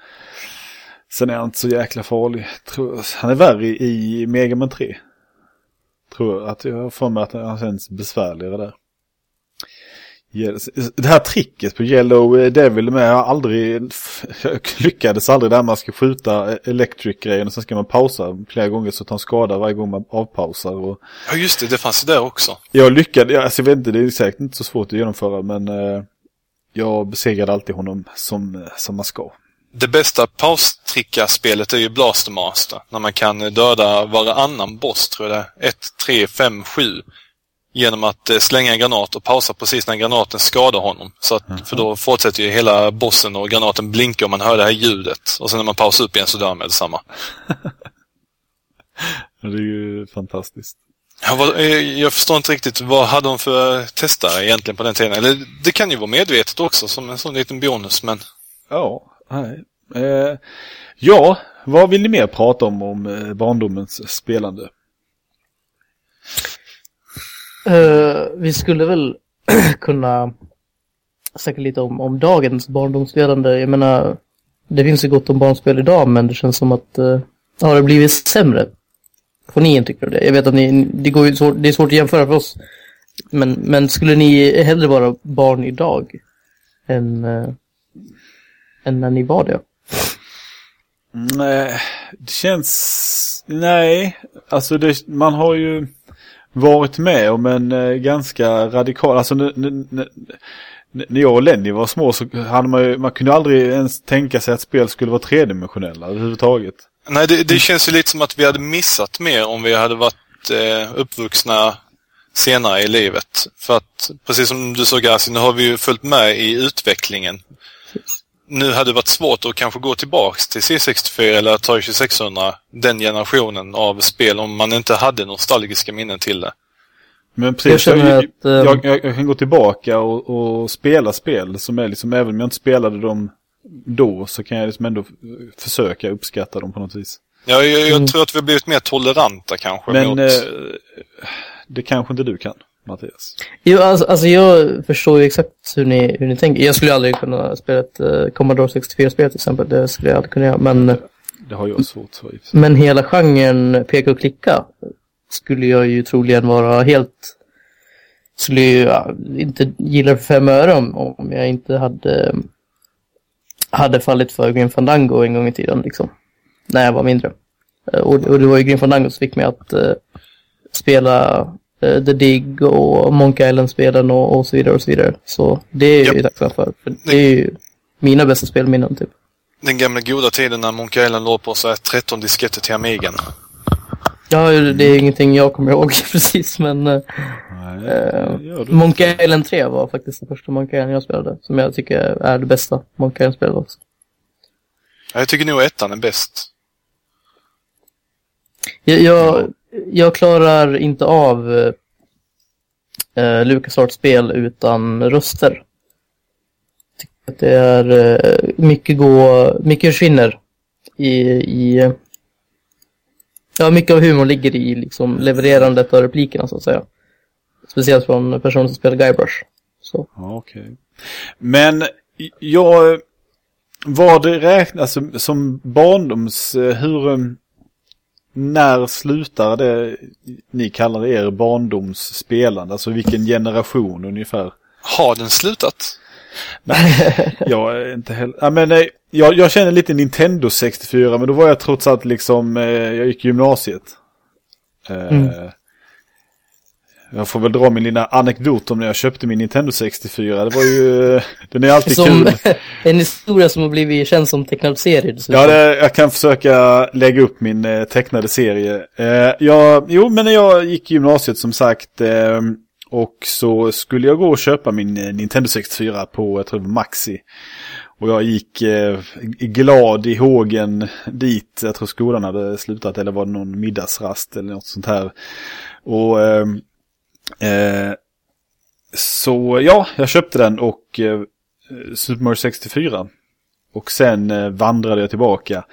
Speaker 1: Sen är han inte så jäkla farlig. Han är värre i Mega Man 3. Tror jag att jag har för mig att han känns besvärligare där. Det här tricket på Yellow Devil med, jag aldrig, jag lyckades aldrig där man ska skjuta Electric-grejen och sen ska man pausa flera gånger så tar han skada varje gång man avpausar. Och...
Speaker 2: Ja just det, det fanns det där också.
Speaker 1: Jag lyckades, alltså jag vet inte, det är säkert inte så svårt att genomföra men eh, jag besegrade alltid honom som, som man ska.
Speaker 2: Det bästa paustricka-spelet är ju Blastermaster. När man kan döda varannan boss, tror jag det är. 1, 3, 5, 7 genom att eh, slänga en granat och pausa precis när granaten skadar honom. Så att, mm. För då fortsätter ju hela bossen och granaten blinka och man hör det här ljudet. Och sen när man pausar upp igen så dör man med detsamma.
Speaker 1: det är ju fantastiskt.
Speaker 2: Ja, vad, eh, jag förstår inte riktigt, vad hade de för testare egentligen på den tiden? Eller det kan ju vara medvetet också som en sån liten bonus, men...
Speaker 1: Ja, nej. Eh, ja, vad vill ni mer prata om om eh, barndomens spelande?
Speaker 3: Eh, vi skulle väl kunna snacka lite om, om dagens barndomsspelande. Jag menar, det finns ju gott om barnspel idag, men det känns som att uh, har det blivit sämre? Får ni tycker det? Jag vet att ni, det, går ju svårt, det är svårt att jämföra för oss. Men, men skulle ni hellre vara barn idag än, eh, än när ni var det?
Speaker 1: Nej, det känns... Nej, alltså det, man har ju varit med om en eh, ganska radikal, alltså när jag och Lenny var små så hade man ju, man kunde aldrig ens tänka sig att spel skulle vara tredimensionella överhuvudtaget.
Speaker 2: Nej, det, det känns ju lite som att vi hade missat mer om vi hade varit eh, uppvuxna senare i livet. För att, precis som du sa Gassi, nu har vi ju följt med i utvecklingen. Nu hade det varit svårt att kanske gå tillbaks till C64 eller Atari 2600, den generationen av spel, om man inte hade nostalgiska minnen till det.
Speaker 1: Men precis, jag, jag, att, jag, jag, jag kan gå tillbaka och, och, spela spel som är liksom, även om jag inte spelade dem då, så kan jag liksom ändå försöka uppskatta dem på något vis.
Speaker 2: Ja, jag, jag mm. tror att vi har blivit mer toleranta kanske.
Speaker 1: Men mot... eh, det kanske inte du kan. Mattias?
Speaker 3: Jo, alltså, alltså jag förstår ju exakt hur ni, hur ni tänker. Jag skulle aldrig kunna spela ett uh, Commodore 64-spel till exempel. Det skulle jag aldrig kunna göra. Men,
Speaker 1: det har jag svårt för.
Speaker 3: Men hela genren peka och klicka skulle jag ju troligen vara helt... Skulle ju ja, inte gilla för fem öre om, om jag inte hade, hade fallit för Grim Fandango en gång i tiden. Liksom, när jag var mindre. Eh, och, och det var ju Grim Fandango som fick mig att uh, spela uh, The Dig och Monkey Island-spelen och, och så vidare och så vidare. Så det är jag ju tacksam för. för det är ju mina bästa spelminnen typ.
Speaker 2: Den gamla goda tiden när Monkey Island låg på så här 13 disketter till Amigan.
Speaker 3: Ja, det är ingenting jag kommer ihåg precis, men Nej, uh, Monkey Island 3 var faktiskt det första Monkey Island jag spelade, som jag tycker är det bästa Monkey Island-spelet också.
Speaker 2: Jag tycker nog ettan är bäst.
Speaker 3: Jag, jag, jag klarar inte av eh, LucasArts-spel utan röster. Att det är eh, mycket gå, mycket försvinner i, i Ja, mycket av humorn ligger i liksom levererandet av replikerna så att säga. Speciellt från personer som spelar Guybrush. Så.
Speaker 1: Ja, okej. Okay. Men jag, vad det räknas alltså, som barndoms, eh, hur, när slutar det ni kallar er barndomsspelande? Alltså vilken generation ungefär?
Speaker 2: Har den slutat?
Speaker 1: Nej, jag är inte heller... Ja, men, nej, jag, jag känner lite Nintendo 64, men då var jag trots allt liksom... Eh, jag gick gymnasiet. Eh, mm. Jag får väl dra min lilla anekdot om när jag köpte min Nintendo 64. Det var ju, den är alltid
Speaker 3: Som
Speaker 1: kul.
Speaker 3: en historia som har blivit känd som tecknad serie. dessutom.
Speaker 1: Ja, det, jag kan försöka lägga upp min eh, tecknade serie. Eh, jag, jo, men när jag gick i gymnasiet som sagt eh, och så skulle jag gå och köpa min eh, Nintendo 64 på, jag tror Maxi. Och jag gick eh, glad i hågen dit, jag tror skolan hade slutat eller var det någon middagsrast eller något sånt här. Och eh, eh, så ja, jag köpte den och eh, Super Mario 64. Och sen eh, vandrade jag tillbaka.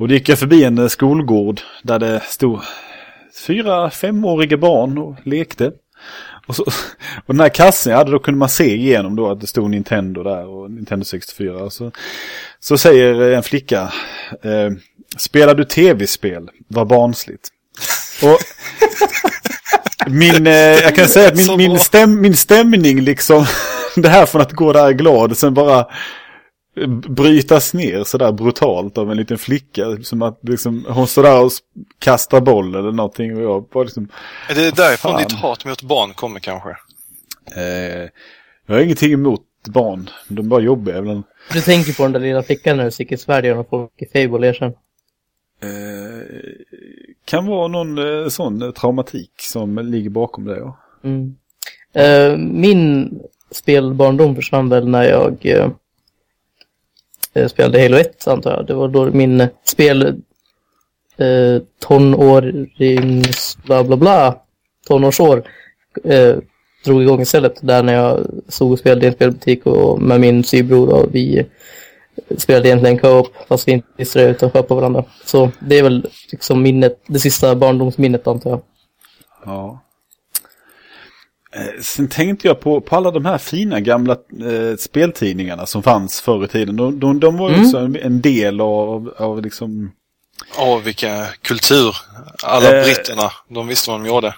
Speaker 1: Och då gick jag förbi en eh, skolgård där det stod fyra femåriga barn och lekte. Och, så, och den här kassen jag hade, då kunde man se igenom då att det stod Nintendo där och Nintendo 64. Och så, så säger eh, en flicka, eh, spelar du tv-spel? Var barnsligt. Och min, eh, jag kan säga att min, min, stäm, min stämning liksom, det här från att gå där glad, sen bara brytas ner sådär brutalt av en liten flicka. Som att liksom, hon står där och kastar boll eller någonting och jag bara liksom,
Speaker 2: Är det därifrån
Speaker 1: Fan.
Speaker 2: ditt hat mot barn kommer kanske?
Speaker 1: eh, jag har ingenting emot barn, de är bara jobbiga ibland.
Speaker 3: Du tänker på den där lilla flickan när du sticker svärd genom folk i Fable, erkänn.
Speaker 1: Eh, kan vara någon eh, sån eh, traumatik som ligger bakom det. Ja.
Speaker 3: Mm. Eh, min spelbarndom försvann väl när jag eh, eh, spelade Halo 1 antar jag. Det var då min spel eh, tonårings bla bla bla tonårsår eh, drog igång istället. Där när jag såg och spelade i en spelbutik och med min sybror och vi spelade egentligen co-op fast vi inte visste det utan sköt på varandra. Så det är väl liksom minnet, det sista barndomsminnet antar jag.
Speaker 1: Ja. Eh, Sen tänkte jag på, på alla de här fina gamla eh, speltidningarna som fanns förr i tiden. De, de, de var ju
Speaker 3: Mm.
Speaker 1: också en, en del av, av liksom,
Speaker 2: Åh, vilka kultur. Alla
Speaker 1: Eh.
Speaker 2: britterna, de visste vad de gjorde.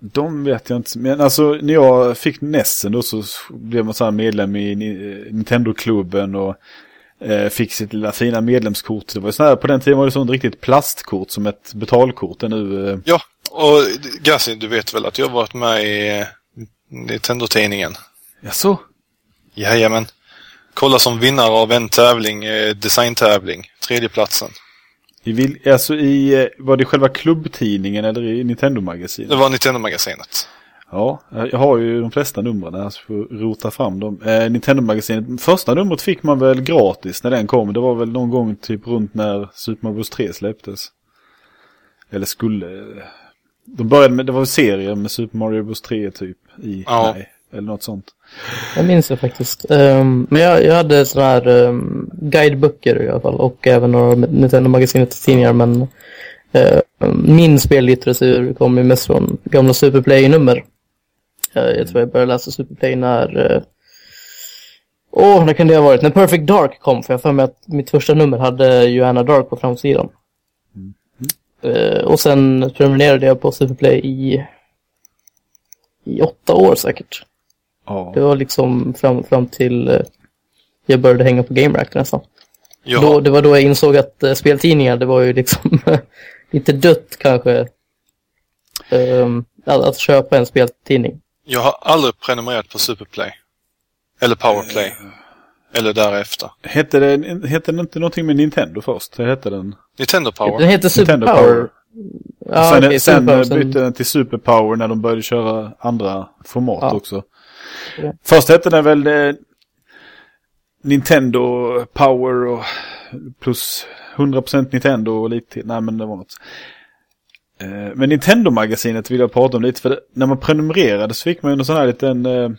Speaker 1: de vet jag inte. Men alltså när jag fick Nessen då så blev man så här medlem i Ni- Nintendo-klubben och fick sitt lilla fina medlemskort. Det var ju så här, på den tiden var det sånt riktigt plastkort som ett betalkort. Nu, eh,
Speaker 2: Ja, och Gassi, du vet väl att jag varit med i eh, Nintendo-tidningen?
Speaker 1: jaså?
Speaker 2: Jajamän. Kolla som vinnare av en tävling, eh, designtävling, tredjeplatsen.
Speaker 1: I, vil- alltså i, eh, var det själva klubbtidningen eller i Nintendo-magasinet?
Speaker 2: Det var Nintendo-magasinet.
Speaker 1: Ja, jag har ju de flesta numren här så får rota fram dem. Eh, Nintendo-magasinet, första numret fick man väl gratis när den kom. Det var väl någon gång typ runt när Super Mario Bros 3 släpptes. Eller skulle. De började med, det var en serie med Super Mario Bros 3 typ i,
Speaker 2: Ja.
Speaker 1: nej, eller något sånt.
Speaker 3: Jag minns det faktiskt. Ehm, men jag, jag hade sådana här um, guideböcker i alla fall och även några Nintendo-magasinet tidningar men eh, min spellitteratur kom ju mest från gamla Superplay-nummer. Eh, jag tror jag började läsa Superplay när eh, Åh, när kan det ha varit? När Perfect Dark kom, för jag för mig att mitt första nummer hade Joanna Dark på framsidan. Eh, och sen prenumererade jag på Superplay i, i åtta år säkert.
Speaker 1: Ja.
Speaker 3: Det var liksom fram, fram till eh, jag började hänga på Game Rack nästan.
Speaker 2: Jag,
Speaker 3: Då, det var då jag insåg att eh, speltidningar, det var ju liksom lite dött kanske. ehm, att, att köpa en speltidning.
Speaker 2: Jag har aldrig prenumererat på Superplay. Eller Powerplay. Eller därefter.
Speaker 1: Hette, det, hette den inte någonting med Nintendo först? Det hette den.
Speaker 2: Nintendo Power.
Speaker 3: Den heter Super
Speaker 1: Nintendo
Speaker 3: Power.
Speaker 1: Power.
Speaker 3: Ja,
Speaker 1: sen
Speaker 3: okej,
Speaker 1: sen bytte den till Super Power när de började köra andra format
Speaker 3: Ja.
Speaker 1: också.
Speaker 3: Ja.
Speaker 1: Först hette den väl eh, Nintendo Power och plus 100% Nintendo och lite till. Nej men det var något. Eh, Men Nintendo-magasinet vill jag prata om lite för när man prenumererade så fick man ju en sån här liten eh,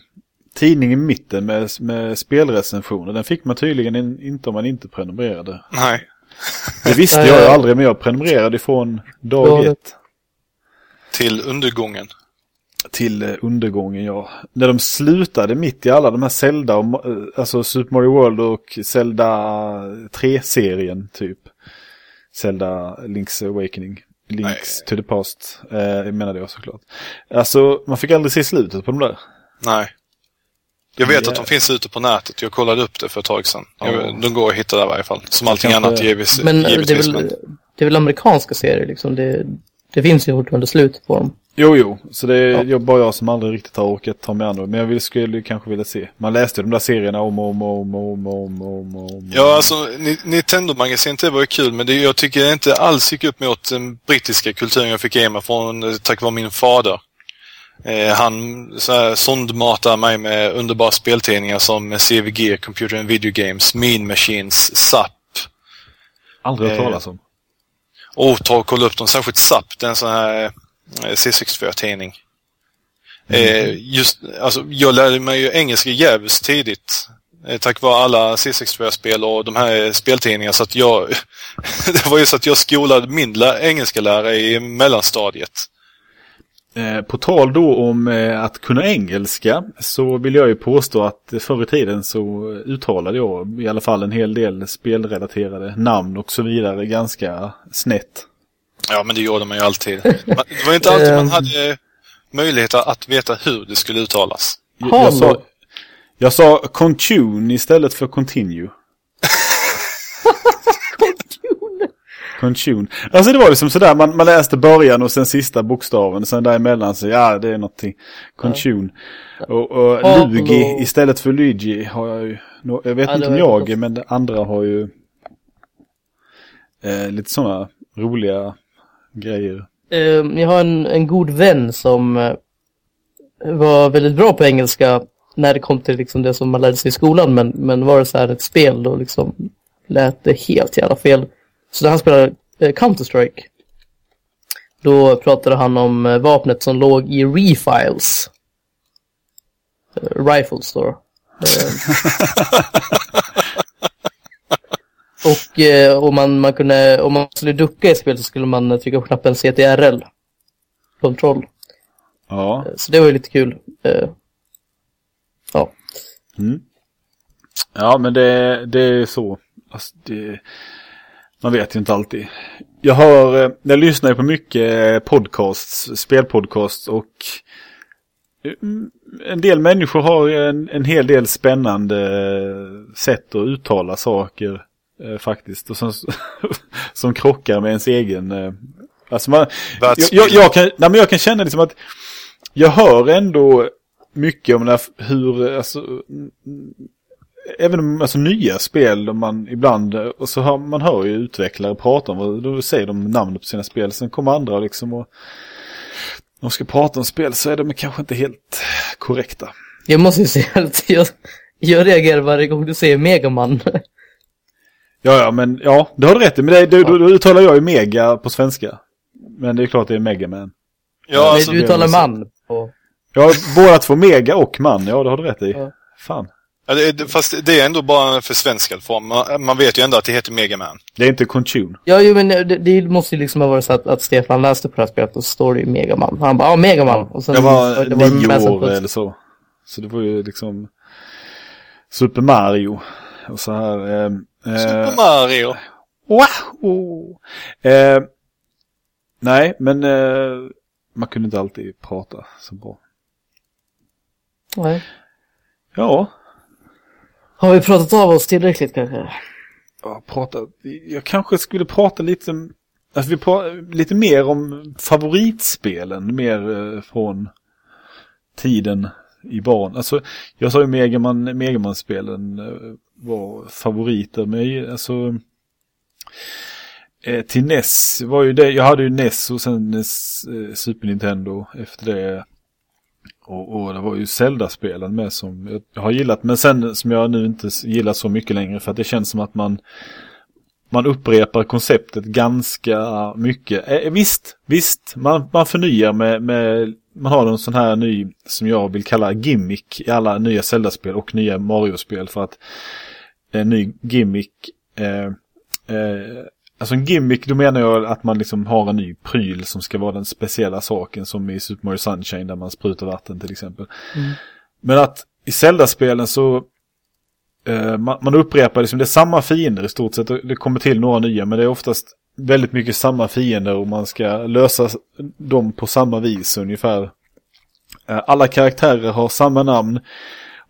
Speaker 1: tidning i mitten med, med spelrecensioner. Den fick man tydligen in, inte om man inte prenumererade.
Speaker 2: Nej.
Speaker 1: Det visste jag ju aldrig men jag prenumererade ifrån dag
Speaker 3: Ja,
Speaker 1: ett.
Speaker 2: Till undergången.
Speaker 1: till eh, undergången, ja. När de slutade mitt i alla de här Zelda, och, alltså Super Mario World och Zelda 3-serien typ. Zelda Link's Awakening. Links
Speaker 2: Nej.
Speaker 1: to the Past, eh, menade jag såklart. Alltså, man fick aldrig se slutet på de där.
Speaker 2: Nej. Jag vet
Speaker 1: Ja.
Speaker 2: att de finns ute på nätet. Jag kollade upp det för ett tag sedan. Jag, de går att hitta där i varje fall. Som allting
Speaker 1: kanske-
Speaker 2: annat givetvis.
Speaker 3: Men eh, det är, väl,
Speaker 2: men...
Speaker 3: det är väl amerikanska serier liksom. Det, det finns ju fortfarande slut på dem.
Speaker 1: Jo, jo. Så det är
Speaker 3: Ja.
Speaker 1: bara jag som aldrig riktigt har orkat ta mig an det. Men jag vill, skulle kanske vilja se. Man läste de där serierna om och om och om och om och om om. om.
Speaker 2: Ja, alltså Ni- Nintendo-magasinet det var ju kul, men det, jag tycker det inte alls gick upp mot den brittiska kulturen jag fick ge mig från, eh, tack vare min fader. Eh, han så här, sondmatar mig med underbara speltidningar som CVG, Computer and Video Games, Mean Machines, SAP.
Speaker 1: Aldrig hört
Speaker 2: eh,
Speaker 1: talas om.
Speaker 2: Och ta och kolla upp dem, särskilt SAP, det är en sån här eh, C64-tidning. Eh, just, alltså, jag lärde mig ju engelska jävligt tidigt. Eh, tack vare alla C64-spel och de här speltidningarna. Så att jag, det var ju så att jag skolade min engelska lärare i mellanstadiet.
Speaker 1: Eh, på tal då om eh, att kunna engelska så vill jag ju påstå att förr i tiden så uttalade jag i alla fall en hel del spelrelaterade namn och så vidare ganska snett.
Speaker 2: Ja, men det gjorde man ju alltid. Man, det var inte alltid man
Speaker 3: Ehm.
Speaker 2: hade möjlighet att veta hur det skulle uttalas.
Speaker 1: Jag, jag, sa, jag sa contune istället för continue. Contune. Alltså det var liksom sådär, man, man läste början och sen sista bokstaven. Sen däremellan så ja, det är någonting. Contune. Och, och
Speaker 3: Ja,
Speaker 1: Luigi
Speaker 3: och-
Speaker 1: istället för Luigi har jag ju. Jag vet
Speaker 3: Ja,
Speaker 1: inte om
Speaker 3: var-
Speaker 1: jag, men andra har ju eh, lite sådana roliga grejer.
Speaker 3: Eh, jag har en, en god vän som eh, var väldigt bra på engelska när det kom till liksom det som man lärde sig i skolan. Men, men var det så här ett spel då liksom lät det helt jävla fel. Så när han spelade eh, Counter-Strike då pratade han om vapnet som låg i refiles. Rifles då. Eh, och eh, om, man, man kunde, om man skulle ducka i spel så skulle man eh, trycka på knappen CTRL. Kontroll.
Speaker 1: Ja.
Speaker 3: Så det var ju lite kul. Eh, ja.
Speaker 1: Mm. Ja, men det, det är så. Alltså, det, man vet ju inte alltid. Jag har, eh, jag lyssnar ju på mycket podcasts, spelpodcasts och mm, en del människor har en, en hel del spännande sätt att uttala saker eh, faktiskt. Och som, som krockar med ens egen... Eh, alltså man, jag, jag, jag, kan, nej, men jag kan känna liksom att jag hör ändå mycket om när, hur, alltså, även om alltså, nya spel, om man ibland, och så hör, man hör ju utvecklare prata om, och då säger de namnet på sina spel, sen kommer andra liksom och de ska prata om spel så är de kanske inte helt korrekta.
Speaker 3: Jag måste ju säga att jag, jag reagerar varje gång du säger Megaman.
Speaker 1: Ja, ja, men ja, det har du rätt i, men det, då, då, då uttalar jag ju mega på svenska. Men det är klart det är Megaman.
Speaker 2: Ja, alltså,
Speaker 3: du uttalar man. Och,
Speaker 1: Ja, båda två mega och man, ja det har du rätt i.
Speaker 3: Ja.
Speaker 1: Fan.
Speaker 2: ja, det, fast det är ändå bara en försvenskad form. Man, man vet ju ändå att det heter Mega Man.
Speaker 1: Det är inte Contune.
Speaker 3: ja, jo, men det, det måste ju liksom ha varit så att, att Stefan läste på det här spelet och så står det ju Megaman. Han bara, ja, Megaman. Och sen,
Speaker 1: Jag var
Speaker 3: det var
Speaker 1: nio år
Speaker 3: på-
Speaker 1: eller så. Så det var ju liksom Super Mario. Och så här. Eh,
Speaker 2: Super
Speaker 1: eh,
Speaker 2: Mario.
Speaker 1: wow! Eh, nej, men eh, man kunde inte alltid prata så bra.
Speaker 3: Nej.
Speaker 1: Ja,
Speaker 3: Har vi pratat av oss tillräckligt kanske?
Speaker 1: jag, prata, jag kanske skulle prata lite, alltså vi pra, lite mer om favoritspelen. Mer eh, från tiden i barn. Alltså, jag sa ju Megaman, Megaman-spelen eh, var favoriter. Men jag, alltså, eh, till NES var ju det, jag hade ju NES och sen NES, eh, Super Nintendo efter det. Och, och det var ju Zelda-spelen med som jag har gillat. Men sen som jag nu inte gillar så mycket längre för att det känns som att man man upprepar konceptet ganska mycket. Eh, eh visst, visst, man, man förnyar med, med, man har en sån här ny, som jag vill kalla gimmick i alla nya Zelda-spel och nya Mario-spel för att en ny gimmick, eh, eh, alltså en gimmick, då menar jag att man liksom har en ny pryl som ska vara den speciella saken som i Super Mario Sunshine där man sprutar vatten till exempel.
Speaker 3: Mm.
Speaker 1: Men att i Zelda-spelen så Eh, man, man upprepar liksom, det är samma fiender i stort sett. Det kommer till några nya men det är oftast väldigt mycket samma fiender och man ska lösa dem på samma vis ungefär. Eh, alla karaktärer har samma namn.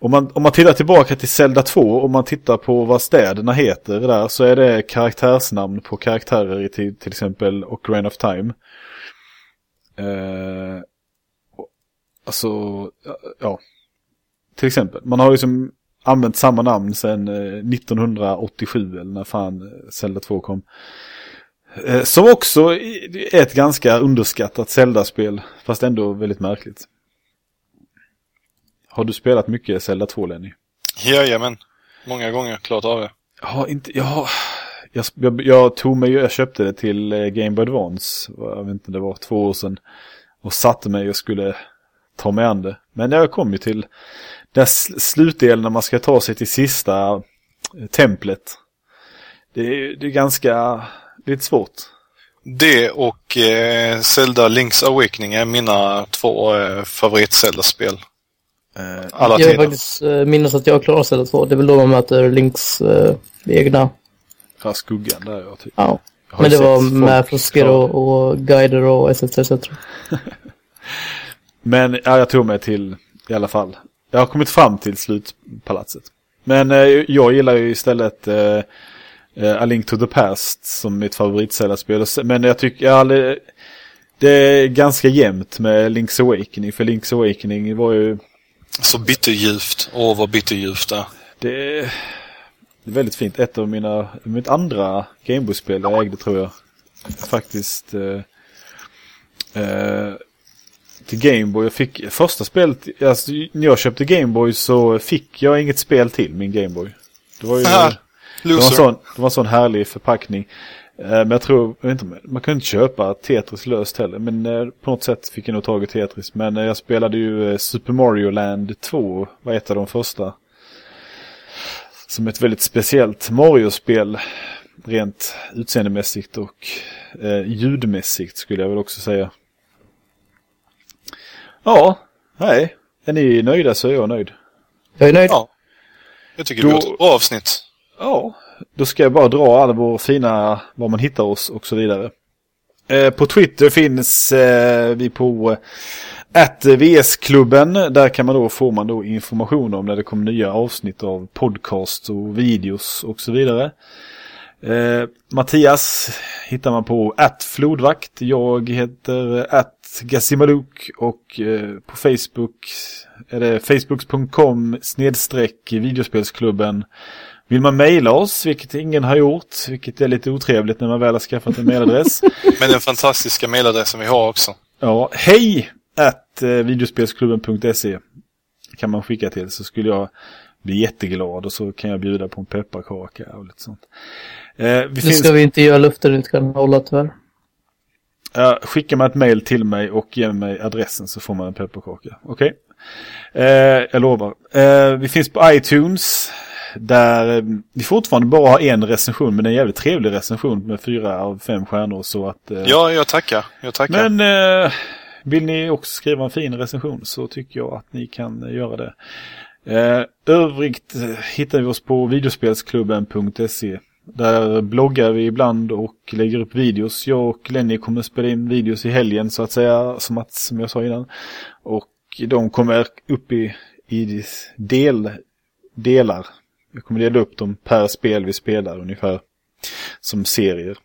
Speaker 1: Om man, om man tittar tillbaka till Zelda 2, och man tittar på vad städerna heter där, så är det karaktärsnamn på karaktärer i till, till exempel Ocarina of Time. Eh, alltså, ja. Till exempel, man har ju liksom använt samma namn sedan eh, 1987 eller när fan Zelda 2 kom. Eh, som också är ett ganska underskattat Zelda-spel, fast ändå väldigt märkligt. Har du spelat mycket Zelda 2, Lenny?
Speaker 2: Jajamän. Många gånger, klart av det.
Speaker 1: Ja, inte, ja, jag, jag, jag, tog mig, jag köpte det till Game Boy Advance, jag vet inte, det var två år sedan. Och satte mig och skulle ta mig an det. Men jag kom ju till den slutdelen när man ska ta sig till sista templet. Det är, det är ganska, lite svårt.
Speaker 2: Det och eh, Zelda Link's Awakening är mina två eh, favorit-Zelda-spel.
Speaker 3: Eh, Alla jag faktiskt eh, minns att jag klarar Zelda 2. Det är väl då man möter Links eh, egna.
Speaker 1: Ja, skuggan där ja. Typ.
Speaker 3: Ja. Men det var med fusker och, och guider och etc. etc.
Speaker 1: Men ja, jag tog mig till i alla fall. Jag har kommit fram till slutpalatset. Men eh, jag gillar ju istället eh, eh A Link to the Past som mitt favoritspel. Men jag tycker jag aldrig, det är ganska jämnt med Link's Awakening. För Link's Awakening var ju...
Speaker 2: Så bitterljuvt. Åh, vad bitterljuvt det
Speaker 1: Det är väldigt fint. Ett av mina, mitt andra Gameboy-spel jag ägde tror jag. Faktiskt. Eh, eh, till Gameboy. Jag fick första spelet, alltså, när jag köpte Gameboy så fick jag inget spel till min Gameboy. Det var ju... Aha, det, var sån, det var en sån härlig förpackning. Eh, men jag tror, jag vet inte, man kunde inte köpa Tetris löst heller. Men eh, på något sätt fick jag nog tag i Tetris. Men eh, jag spelade ju Super Mario Land 2, var ett av de första. Som ett väldigt speciellt Mario-spel. Rent utseendemässigt och eh, ljudmässigt skulle jag väl också säga. Ja, nej. Är ni nöjda så är jag nöjd.
Speaker 3: Jag är nöjd.
Speaker 2: Ja. Jag tycker då, det var ett bra avsnitt.
Speaker 1: Ja, då ska jag bara dra alla våra fina, var man hittar oss och så vidare. Eh, på Twitter finns eh, vi på eh, att VS-klubben. Där kan man då, får man då information om när det kommer nya avsnitt av podcast och videos och så vidare. Eh, Mattias hittar man på att flodvakt. Jag heter eh, att Gassimaluk och eh, på Facebook är det facebook.com snedstreck videospelsklubben. Vill man mejla oss, vilket ingen har gjort, vilket är lite otrevligt när man väl har skaffat en mejladress.
Speaker 2: Men den fantastiska mejladressen vi har också.
Speaker 1: Ja, hej att eh, videospelsklubben.se kan man skicka till så skulle jag bli jätteglad och så kan jag bjuda på en pepparkaka och lite sånt.
Speaker 3: Eh, vi det finns... ska vi inte göra luften inte kan hålla tyvärr.
Speaker 1: Uh, skickar man ett mail till mig och ger mig adressen så får man en pepparkaka. Okej? Okay? Uh, jag lovar. Uh, vi finns på iTunes. Där vi fortfarande bara har en recension men en jävligt trevlig recension med fyra av fem stjärnor så att... Uh,
Speaker 2: ja, jag tackar. Jag tackar.
Speaker 1: Men uh, vill ni också skriva en fin recension så tycker jag att ni kan göra det. Uh, övrigt hittar vi oss på videospelsklubben.se där bloggar vi ibland och lägger upp videos. Jag och Lenny kommer spela in videos i helgen så att säga, som, att, som jag sa innan. Och de kommer upp i, i del, delar. Jag kommer dela upp dem per spel vi spelar ungefär. Som serier.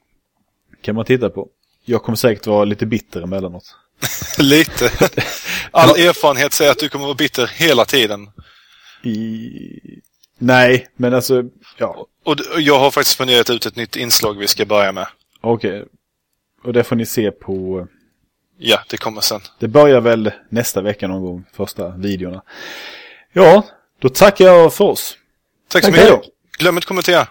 Speaker 1: Kan man titta på. Jag kommer säkert vara lite bitter emellanåt.
Speaker 2: lite. All erfarenhet säger att du kommer vara bitter hela tiden.
Speaker 1: I... Nej, men alltså, ja.
Speaker 2: Och jag har faktiskt funderat ut ett nytt inslag vi ska börja med.
Speaker 1: Okej. Okay. Och det får ni se på...
Speaker 2: Ja, det kommer sen.
Speaker 1: Det börjar väl nästa vecka någon gång, första videorna. Ja, då tackar jag för oss.
Speaker 2: Tack så mycket. Glöm inte kommentera.